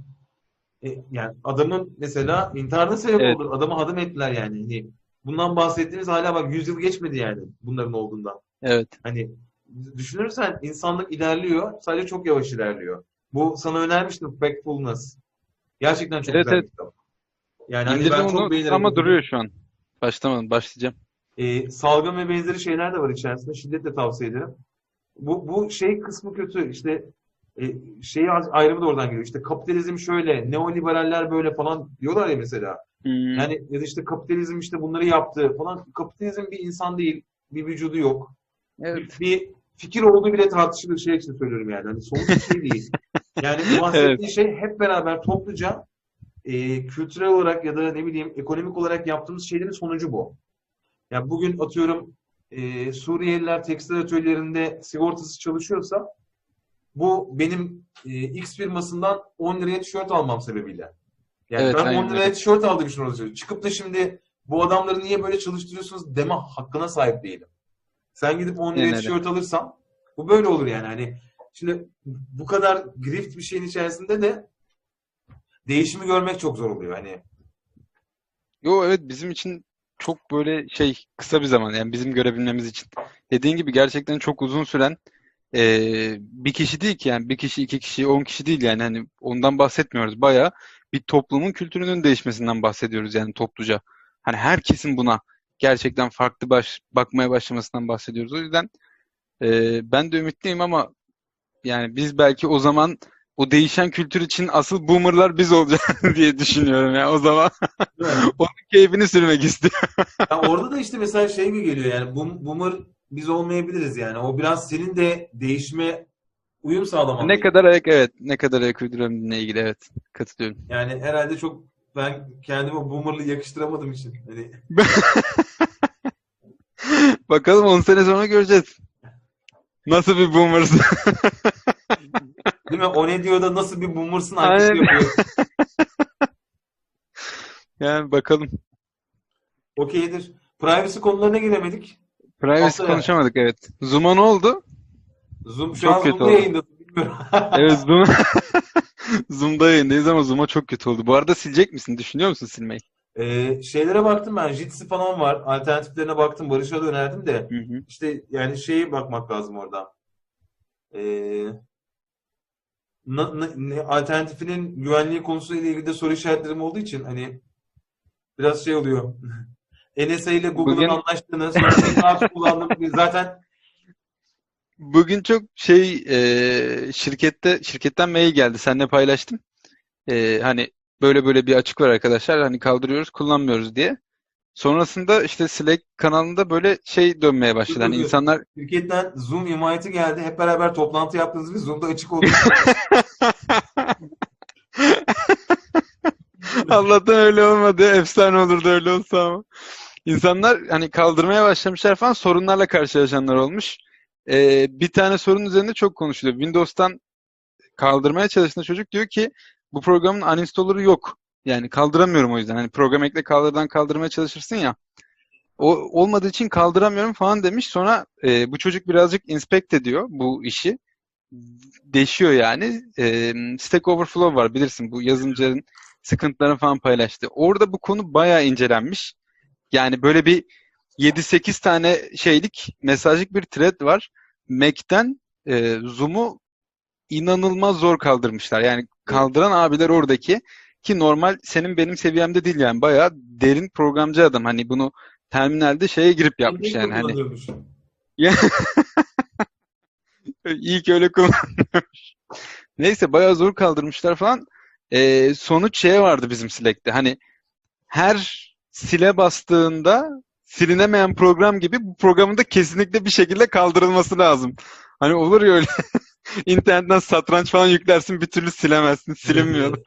E, yani adamın mesela intiharına sebep Evet. oldu. Adamı hadım ettiler yani. Hani bundan bahsettiğimiz hala bak 100 yıl geçmedi yani bunların olduğundan. Evet. Hani düşünürsen insanlık ilerliyor. Sadece çok yavaş ilerliyor. Bu sana önermiştim Factfulness. Gerçekten çok Evet, güzel evet. bir kitap. Yani hani ben çok onu beğenerek ama duruyor şu an. Başlamadım. Başlayacağım. Ee, salgın ve benzeri şeyler de var içerisinde. Şiddetle tavsiye ederim. Bu, bu şey kısmı kötü. İşte e, şey ayrımı da oradan geliyor. İşte kapitalizm şöyle, neoliberaller böyle falan diyorlar ya mesela. Hmm. Yani ya da işte kapitalizm işte bunları yaptı falan. Kapitalizm bir insan değil. Bir vücudu yok. Evet. bir fikir olduğu bile tartışılır şey için söylüyorum yani. Hani somut bir şey değil. Yani bahsettiği şey hep beraber topluca e, kültürel olarak ya da ne bileyim ekonomik olarak yaptığımız şeylerin sonucu bu. Yani bugün atıyorum e, Suriyeliler tekstil atölyelerinde sigortasız çalışıyorsa bu benim e, X firmasından 10 liraya tişört almam sebebiyle. Yani Evet, ben 10 aynen liraya öyle. tişört aldığım için çalışıyorum. Çıkıp da şimdi bu adamları niye böyle çalıştırıyorsunuz deme hakkına sahip değilim. Sen gidip 10 liraya tişört alırsan bu böyle olur yani. Hani şimdi bu kadar grift bir şeyin içerisinde de değişimi görmek çok zor oluyor. Hani Yo evet bizim için çok böyle şey kısa bir zaman yani bizim görebilmemiz için. Dediğin gibi gerçekten çok uzun süren eee, bir kişi değil ki yani bir kişi iki kişi on kişi değil yani hani ondan bahsetmiyoruz. Bayağı bir toplumun kültürünün değişmesinden bahsediyoruz yani topluca. Hani herkesin buna gerçekten farklı baş, bakmaya başlamasından bahsediyoruz. O yüzden Ee, ben de ümitliyim ama yani biz belki o zaman o değişen kültür için asıl boomerlar biz olacağız diye düşünüyorum ya o zaman. Onun keyfini sürmek istiyorum. Ya orada da işte mesela şey mi geliyor yani boom, boomer biz olmayabiliriz yani. O biraz senin de değişime uyum sağlaman. Ne kadar ayak evet ne kadar ayak uydurabildiğine ilgili evet katılıyorum. Yani herhalde çok ben kendime boomerlığı yakıştıramadığım için. Hani Bakalım 10 sene sonra göreceğiz. Nasıl bir boomersın? değil mi? O ne diyor da nasıl bir boomersın Aynen. yapıyor. Yani bakalım. Okeydir. Privacy konularına giremedik. Privacy Haftaya. konuşamadık evet. Zoom'a ne oldu? Zoom şu Çok an kötü Zoom'da oldu. yayındasın. Evet Zoom. Zoom'da yayındayız ama Zoom'a çok kötü oldu. Bu arada silecek misin? Düşünüyor musun silmeyi? Ee, şeylere baktım ben. Jitsi falan var. Alternatiflerine baktım. Barış'a da önerdim de. Hı hı. İşte yani şeye bakmak lazım orada. Ee, na- na- ne- alternatifinin güvenliği konusuyla ilgili de soru işaretlerim olduğu için hani biraz şey oluyor. NSA ile Google'ın Bugün- anlaştığını, sonra kullandığını zaten Bugün çok şey e, şirkette şirketten mail geldi. Seninle paylaştım. E, hani böyle böyle bir açık var arkadaşlar. Hani kaldırıyoruz, kullanmıyoruz diye. Sonrasında işte Slack kanalında böyle şey dönmeye başladı. Hani insanlar şirketten Zoom himayeti geldi. Hep beraber toplantı yaptınız ve Zoom'da açık oldu. Allah'tan öyle olmadı. Efsane olurdu öyle olsa ama. İnsanlar hani kaldırmaya başlamışlar falan sorunlarla karşılaşanlar olmuş. Ee, bir tane sorun üzerinde çok konuşuluyor. Windows'tan kaldırmaya çalıştığında çocuk diyor ki bu programın uninstaller'ı yok. Yani kaldıramıyorum o yüzden. Hani program ekle kaldırdan kaldırmaya çalışırsın ya. O olmadığı için kaldıramıyorum falan demiş. Sonra e, bu çocuk birazcık inspect ediyor bu işi. Deşiyor yani. E, Stack Overflow var bilirsin bu yazılımcıların sıkıntılarını falan paylaştı. Orada bu konu bayağı incelenmiş. Yani böyle bir 7-8 tane şeylik mesajlık bir thread var. Mac'ten e, Zoom'u inanılmaz zor kaldırmışlar. Yani kaldıran abiler oradaki ki normal senin benim seviyemde değil yani bayağı derin programcı adam. Hani bunu terminalde şeye girip yapmış yani hani. Kullanıyormuş. İyi ki öyle kullanmış. Neyse bayağı zor kaldırmışlar falan. Ee, sonuç şeye vardı bizim Slack'te. Hani her sile bastığında silinemeyen program gibi bu programın da kesinlikle bir şekilde kaldırılması lazım. Hani olur ya öyle internetten satranç falan yüklersin bir türlü silemezsin. Silinmiyor.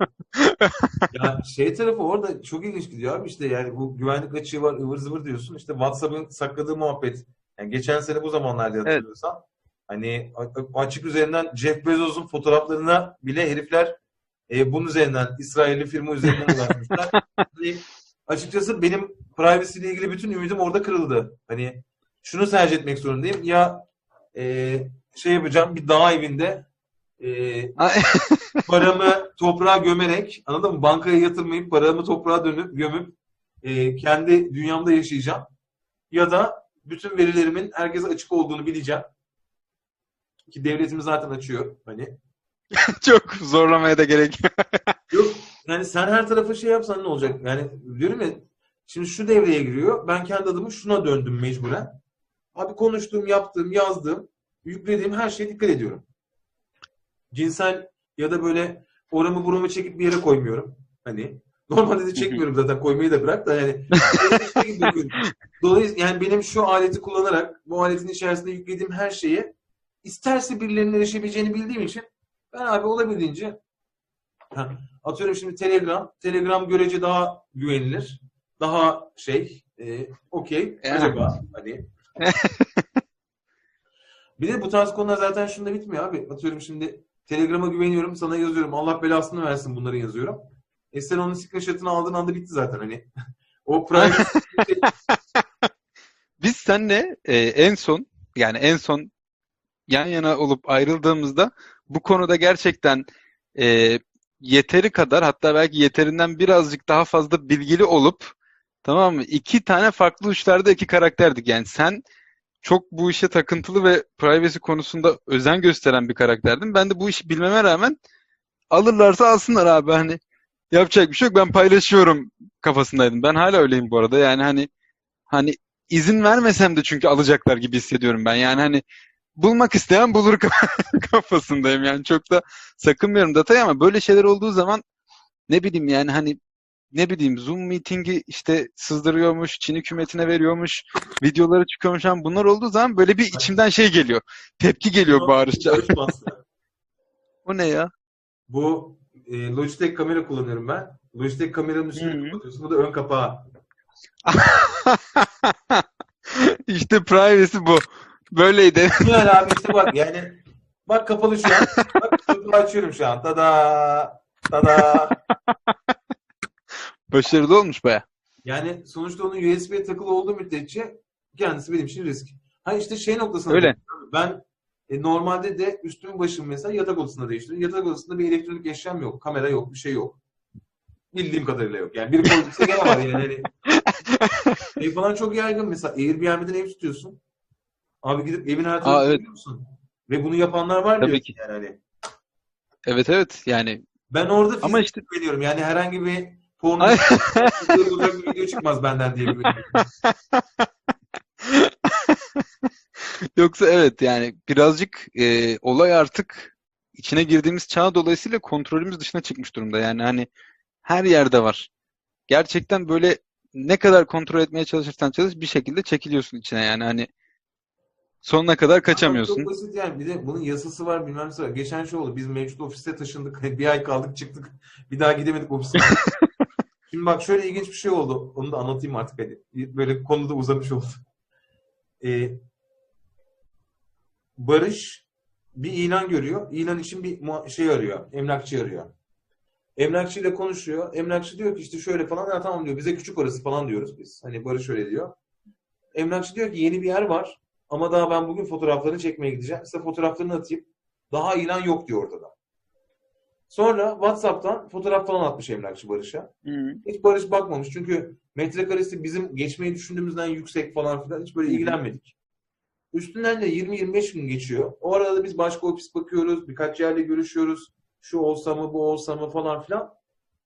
Ya şey tarafı orada çok ilginç gidiyor abi işte yani bu güvenlik açığı var ıvır zıvır diyorsun işte WhatsApp'ın sakladığı muhabbet yani geçen sene bu zamanlarda hatırlıyorsan hani a- açık üzerinden Jeff Bezos'un fotoğraflarına bile herifler e, bunun üzerinden İsrailli firma üzerinden ulaşmışlar. hani açıkçası benim privacy ile ilgili bütün ümidim orada kırıldı. Hani şunu tercih etmek zorundayım ya e, şey yapacağım bir dağ evinde e, paramı toprağa gömerek anladın mı? Bankaya yatırmayıp paramı toprağa dönüp gömüp e, kendi dünyamda yaşayacağım. Ya da bütün verilerimin herkese açık olduğunu bileceğim. Ki devletimiz zaten açıyor. Hani Çok zorlamaya da gerek yok. Yok yani sen her tarafa şey yapsan ne olacak? Yani diyorum ya şimdi şu devreye giriyor. Ben kendi adımı şuna döndüm mecburen. Abi konuştuğum, yaptığım, yazdığım, yüklediğim her şeye dikkat ediyorum. Cinsel ya da böyle oramı buramı çekip bir yere koymuyorum. Hani normalde de çekmiyorum zaten koymayı da bırak da yani. Dolayısıyla yani benim şu aleti kullanarak bu aletin içerisinde yüklediğim her şeye isterse birilerinin erişebileceğini bildiğim için ben abi olabildiğince Ha, atıyorum şimdi Telegram. Telegram görece daha güvenilir. Daha şey, e, okey. Acaba hani. bir de bu tarz konular zaten şunda bitmiyor abi. Atıyorum şimdi Telegram'a güveniyorum, sana yazıyorum. Allah belasını versin bunları yazıyorum. E sen onun screenshot'ını aldığın anda bitti zaten hani. o private Biz seninle e, en son yani en son yan yana olup ayrıldığımızda bu konuda gerçekten e, yeteri kadar hatta belki yeterinden birazcık daha fazla bilgili olup tamam mı? İki tane farklı uçlarda iki karakterdik. Yani sen çok bu işe takıntılı ve privacy konusunda özen gösteren bir karakterdin. Ben de bu işi bilmeme rağmen alırlarsa alsınlar abi hani yapacak bir şey yok. Ben paylaşıyorum kafasındaydım. Ben hala öyleyim bu arada. Yani hani hani izin vermesem de çünkü alacaklar gibi hissediyorum ben. Yani hani bulmak isteyen bulur kafasındayım yani çok da sakınmıyorum datayı ama böyle şeyler olduğu zaman ne bileyim yani hani ne bileyim Zoom meeting'i işte sızdırıyormuş, Çin hükümetine veriyormuş, videoları çıkıyormuş falan bunlar olduğu zaman böyle bir içimden şey geliyor. Tepki geliyor bağırışça. Bu ne ya? Bu e, Logitech kamera kullanıyorum ben. Logitech kameranın üstünü Hı hı. kapatıyorsun. Bu da ön kapağı. işte privacy bu. Böyleydi. Yani abi işte bak yani bak kapalı şu an. Bak açıyorum şu an. Tada! Tada! Başarılı olmuş baya. Yani sonuçta onun USB'ye takılı olduğu müddetçe kendisi benim için risk. Ha işte şey noktasında Öyle. ben e, normalde de üstümü başımı mesela yatak odasında değiştiriyorum. Yatak odasında bir elektronik eşyam yok. Kamera yok. Bir şey yok. Bildiğim kadarıyla yok. Yani biri koyduysa gene var yani. Hani, şey falan çok yaygın. Mesela Airbnb'den ev tutuyorsun. Abi gidip evin her tarafını evet. musun? Ve bunu yapanlar var Tabii ki. yani hani. Evet evet yani Ben orada Ama fizik işte- veriyorum. Yani herhangi bir porno bir video çıkmaz benden diye bir Yoksa evet yani birazcık e, olay artık içine girdiğimiz çağ dolayısıyla kontrolümüz dışına çıkmış durumda. Yani hani her yerde var. Gerçekten böyle ne kadar kontrol etmeye çalışırsan çalış bir şekilde çekiliyorsun içine yani hani sonuna kadar kaçamıyorsun. Çok basit yani. Bir de bunun yasası var bilmem nesi var. Geçen şey oldu. Biz mevcut ofiste taşındık. Bir ay kaldık çıktık. Bir daha gidemedik ofise. Şimdi bak şöyle ilginç bir şey oldu. Onu da anlatayım artık hadi. Böyle konuda uzamış oldu. Ee, Barış bir ilan görüyor. İlan için bir şey arıyor. Emlakçı arıyor. Emlakçıyla konuşuyor. Emlakçı diyor ki işte şöyle falan. Ya tamam diyor. Bize küçük orası falan diyoruz biz. Hani Barış öyle diyor. Emlakçı diyor ki yeni bir yer var. Ama daha ben bugün fotoğraflarını çekmeye gideceğim. Size fotoğraflarını atayım. Daha ilan yok diyor ortada. Sonra WhatsApp'tan fotoğraf falan atmış emlakçı Barış'a. Hı. Hiç Barış bakmamış. Çünkü metrekaresi bizim geçmeyi düşündüğümüzden yüksek falan filan. Hiç böyle ilgilenmedik. Üstünden de 20-25 gün geçiyor. O arada da biz başka ofis bakıyoruz. Birkaç yerle görüşüyoruz. Şu olsa mı bu olsa mı falan filan.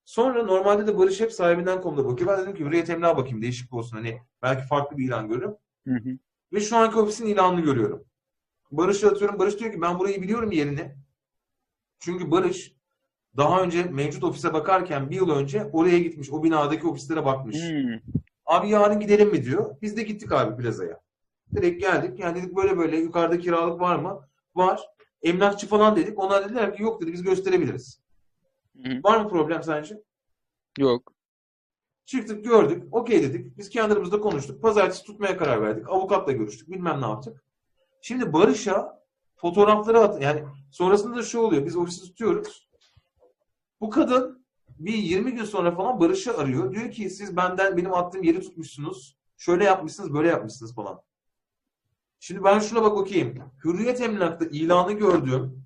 Sonra normalde de Barış hep sahibinden konuda bakıyor. Ben dedim ki Hürriyet Emlak'a bakayım değişik olsun. Hani belki farklı bir ilan görürüm. Hı hı. Ve şu anki ofisin ilanını görüyorum. Barış'a atıyorum. Barış diyor ki ben burayı biliyorum yerini. Çünkü Barış daha önce mevcut ofise bakarken bir yıl önce oraya gitmiş. O binadaki ofislere bakmış. Hı. Abi yarın gidelim mi diyor. Biz de gittik abi plazaya. Direkt geldik. Yani dedik böyle böyle yukarıda kiralık var mı? Var. Emlakçı falan dedik. Onlar dediler ki yok dedi biz gösterebiliriz. Hı. Var mı problem sence? Yok. Çıktık gördük. Okey dedik. Biz kendi aramızda konuştuk. Pazartesi tutmaya karar verdik. Avukatla görüştük. Bilmem ne yaptık. Şimdi Barış'a fotoğrafları at. Yani sonrasında da şu oluyor. Biz ofisi tutuyoruz. Bu kadın bir 20 gün sonra falan Barış'ı arıyor. Diyor ki siz benden benim attığım yeri tutmuşsunuz. Şöyle yapmışsınız, böyle yapmışsınız falan. Şimdi ben şuna bak bakayım. Hürriyet Emlak'ta ilanı gördüm.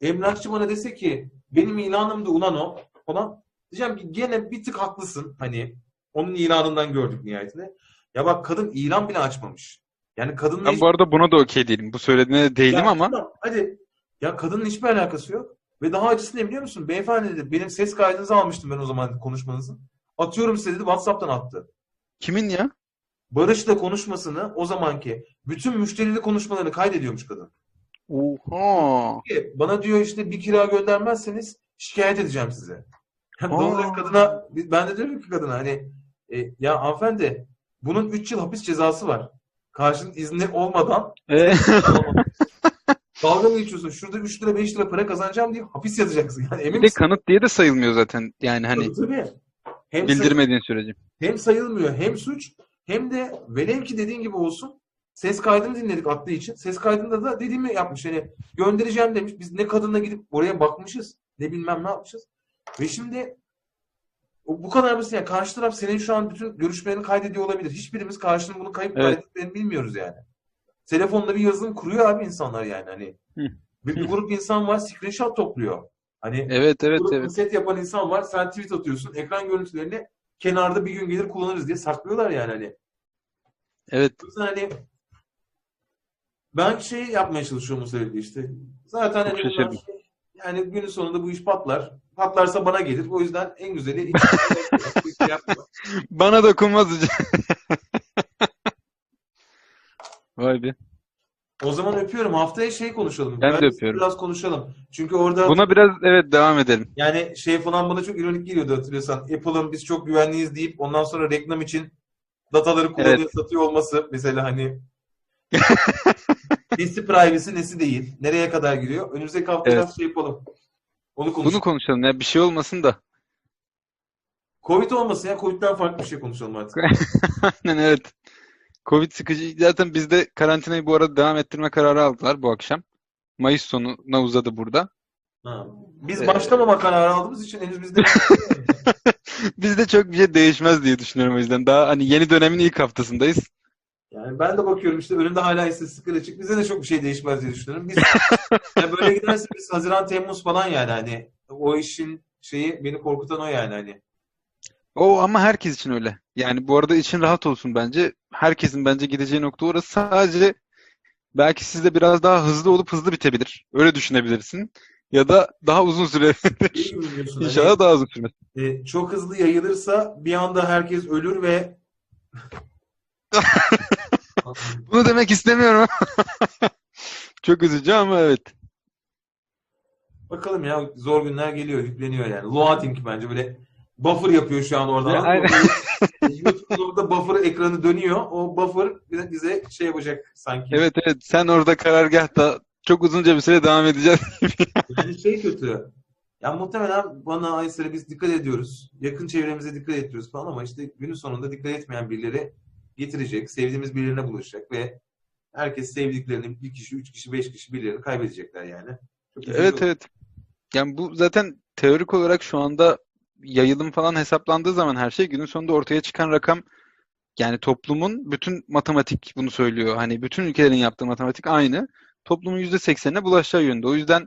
Emlakçı bana dese ki benim ilanımda ulan o falan. Diyeceğim ki gene bir tık haklısın. Hani onun ilanından gördük nihayetinde. Ya bak kadın ilan bile açmamış. Yani kadınla Ben hiç- bu arada buna da okey değilim. Bu söylediğine de değilim Ya ama hadi. Ya kadının hiçbir alakası yok. Ve daha acısı ne biliyor musun? Beyefendi dedi benim ses kaydınızı almıştım ben o zaman konuşmanızı. Atıyorum size dedi WhatsApp'tan attı. kimin ya? Barış'la konuşmasını o zamanki bütün müşterili konuşmalarını kaydediyormuş kadın. Oha. Ki Bana diyor işte bir kira göndermezseniz şikayet edeceğim size. Yani kadına ben de diyorum ki kadına hani e, ya hanımefendi bunun 3 yıl hapis cezası var. Karşının izni olmadan E, dalga mı geçiyorsun? Şurada 3 lira 5 lira para kazanacağım diye hapis yatacaksın. Yani emin bir de misin? kanıt diye de sayılmıyor zaten. Yani hani Tabii, tabii. Hem, bildirmediğin sürece. hem sayılmıyor hem suç hem de velev ki dediğin gibi olsun ses kaydını dinledik attığı için. Ses kaydında da dediğimi yapmış. Hani göndereceğim demiş. Biz ne kadınla gidip oraya bakmışız. Ne bilmem ne yapmışız. Ve şimdi o bu kadar basit. Yani karşı taraf senin şu an bütün görüşmelerini kaydediyor olabilir. Hiçbirimiz karşının bunu kayıp Evet. kaydettiklerini bilmiyoruz yani. Telefonda bir yazılım kuruyor abi insanlar yani. Hani bir, bir grup insan var screenshot topluyor. Hani Evet evet Grup evet. set yapan insan var. Sen tweet atıyorsun. Ekran görüntülerini kenarda bir gün gelir kullanırız diye saklıyorlar yani hani. Evet. O yüzden hani ben şey yapmaya çalışıyorum bu sebeple işte. Zaten hani bunlar yani günün sonunda bu iş patlar. Patlarsa bana gelir. O yüzden en güzeli şey. Bana dokunmaz hocam. Vay be. O zaman öpüyorum. Haftaya şey konuşalım. Ben de Mühendislik öpüyorum. Biraz konuşalım. Çünkü orada Buna biraz evet devam edelim. yani şey falan bana çok ironik geliyordu hatırlıyorsan. Apple'ın biz çok güvenliyiz deyip ondan sonra reklam için dataları kullanıyor, Evet. satıyor olması mesela hani nesi privacy nesi değil. Nereye kadar giriyor? Önümüzdeki hafta Evet. biraz şey yapalım. Onu konuşalım. Bunu konuşalım ya bir şey olmasın da. Covid olmasın ya. Covid'den farklı bir şey konuşalım artık. Aynen evet. Covid sıkıcı. Zaten bizde karantinayı bu arada devam ettirme kararı aldılar bu akşam. Mayıs sonuna uzadı burada. Ha. Biz Ee, başlamama kararı aldığımız için henüz bizde Bizde çok bir şey değişmez diye düşünüyorum o yüzden. Daha hani yeni dönemin ilk haftasındayız. Yani ben de bakıyorum işte önümde hala istatistikler açık. Bize de çok bir şey değişmez diye düşünüyorum. Biz ya böyle giderse biz Haziran Temmuz falan yani hani o işin şeyi beni korkutan o yani hani. O ama herkes için öyle. Yani bu arada için rahat olsun bence. Herkesin bence gideceği nokta orası. Sadece belki sizde biraz daha hızlı olup hızlı bitebilir. Öyle düşünebilirsin. Ya da daha uzun biliyorsun? İnşallah daha uzun. Hani, e, çok hızlı yayılırsa bir anda herkes ölür ve Bunu demek istemiyorum. Çok üzücü ama evet. bakalım ya zor günler geliyor, yükleniyor yani. Loading bence böyle buffer yapıyor şu an oradan. Ya, aynen. YouTube'un orada buffer ekranı dönüyor. O buffer bize- bize şey yapacak sanki. Evet evet sen orada karargahta çok uzunca bir süre devam edeceğiz. Yani şey kötü. Ya muhtemelen bana Aysel'e biz dikkat ediyoruz. Yakın çevremize dikkat ediyoruz falan ama işte günün sonunda dikkat etmeyen birileri getirecek. Sevdiğimiz birilerine buluşacak ve herkes sevdiklerini bir kişi, üç kişi, beş kişi birilerini kaybedecekler yani. Çok Evet olur. evet. Yani bu zaten teorik olarak şu anda yayılım falan hesaplandığı zaman her şey günün sonunda ortaya çıkan rakam yani toplumun bütün matematik bunu söylüyor. Hani bütün ülkelerin yaptığı matematik aynı. Toplumun %80'ine bulaşacağı yönde. O yüzden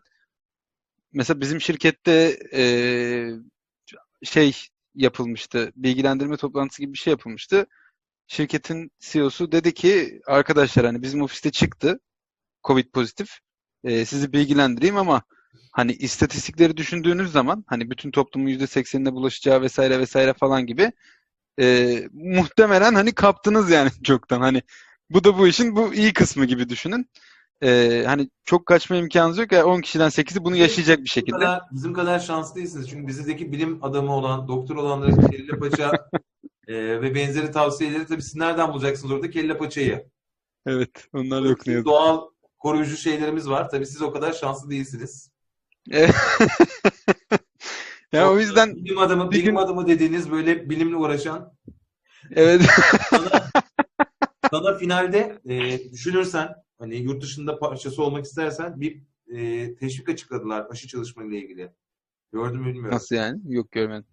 mesela bizim şirkette eee, şey yapılmıştı. Bilgilendirme toplantısı gibi bir şey yapılmıştı. Şirketin CEO'su dedi ki arkadaşlar hani bizim ofiste çıktı Covid pozitif. Eee, sizi bilgilendireyim ama hani istatistikleri düşündüğünüz zaman hani bütün toplumun %80'ine bulaşacağı vesaire vesaire falan gibi eee, muhtemelen hani kaptınız yani çoktan. Hani bu da bu işin bu iyi kısmı gibi düşünün. Eee, hani çok kaçma imkanınız yok ya 10 kişiden 8'i bunu yaşayacak bir Bizim şekilde. kadar, bizim kadar şanslı değilsiniz. Çünkü bizdeki bilim adamı olan, doktor olanların kelle paça e, ve benzeri tavsiyeleri tabii siz nereden bulacaksınız orada kelle paçayı? Evet, onlar yok ne yazık. Doğal koruyucu şeylerimiz var. Tabii siz o kadar şanslı değilsiniz. Evet. Ya o yüzden bilim adamı, bilim gün- adamı dediğiniz böyle bilimle uğraşan evet sana, sana finalde e, düşünürsen hani yurt dışında parçası olmak istersen bir e, teşvik açıkladılar aşı çalışmayla ilgili. Gördün mü bilmiyorum. nasıl yani? Yok görmedim.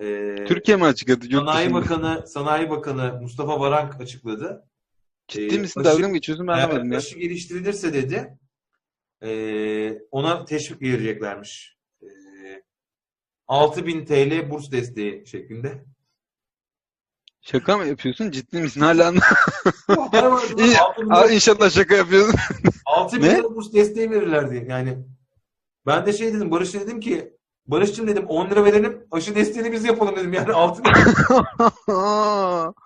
E, Türkiye mi açıkladı? Yurt Sanayi dışında. Bakanı Sanayi Bakanı Mustafa Varank açıkladı. Ciddi e, misin? aşı- Dalga mı geçiyorsun? Ben anlamadım ya. aşı geliştirilirse dedi e, ona teşvik vereceklermiş. E, 6000 TL burs desteği şeklinde. Şaka mı yapıyorsun? Ciddi misin? Hala anlamadım. Para var, İyi, 6000 Aa, lira- İnşallah şaka yapıyorsun. 6000 Ne? lira burs desteği verirlerdi. Yani ben de şey dedim Barış'a dedim ki Barış'cığım dedim 10 lira verelim aşı desteğini biz yapalım dedim. Yani 6 lira.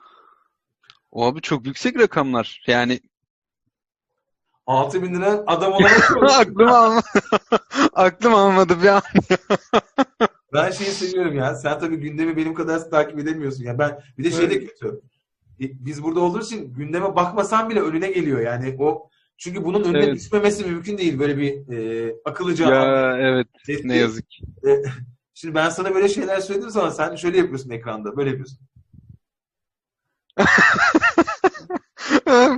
O abi çok yüksek rakamlar. Yani 6 bin lira adam olarak aklım alma aklım almadı bir an. Ben şeyi seviyorum ya. Sen tabii gündemi benim kadar takip edemiyorsun. Ya ben bir de şey de kötü. E, Biz burada olduğumuz için gündeme bakmasan bile önüne geliyor. Yani o çünkü bunun önüne Evet. düşmemesi mümkün değil. Böyle bir e, akıllıca Ya evet desteği. ne yazık. E, şimdi ben sana böyle şeyler söylediğim zaman sen şöyle yapıyorsun ekranda. Böyle yapıyorsun.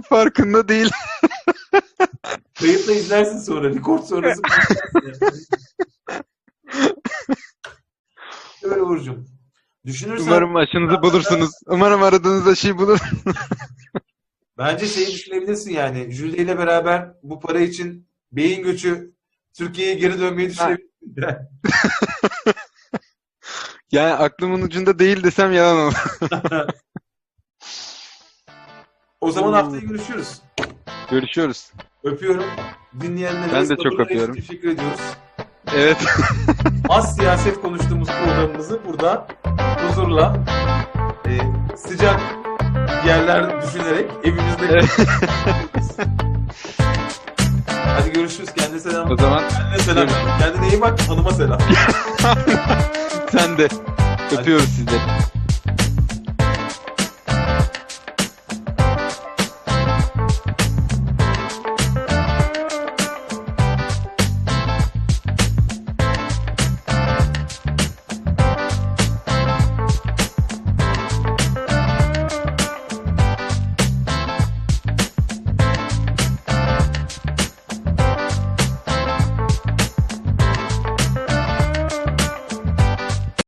Farkında değil. Kayıtla izlersin sonra. Record sonrası. Böyle Uğur'cum. Düşünürsen Umarım aşınızı bulursunuz. Umarım aradığınız aşıyı bulur. Bence şeyi düşünebilirsin yani. Jülde ile beraber bu para için beyin göçü Türkiye'ye geri dönmeyi düşünebilirsin. Yani aklımın ucunda değil desem yalan olur. o zaman Hmm. haftaya görüşürüz. Görüşüyoruz. Öpüyorum. Dinleyenlere Ben de çok öpüyorum. Teşekkür ediyoruz. Evet. Az siyaset konuştuğumuz programımızı burada huzurla e, sıcak yerler düşünerek evimizde Evet. Hadi görüşürüz. Kendine selam. O zaman Kendine selam. Kendine iyi bak. Hanıma selam. sen de. Öpüyoruz sizleri.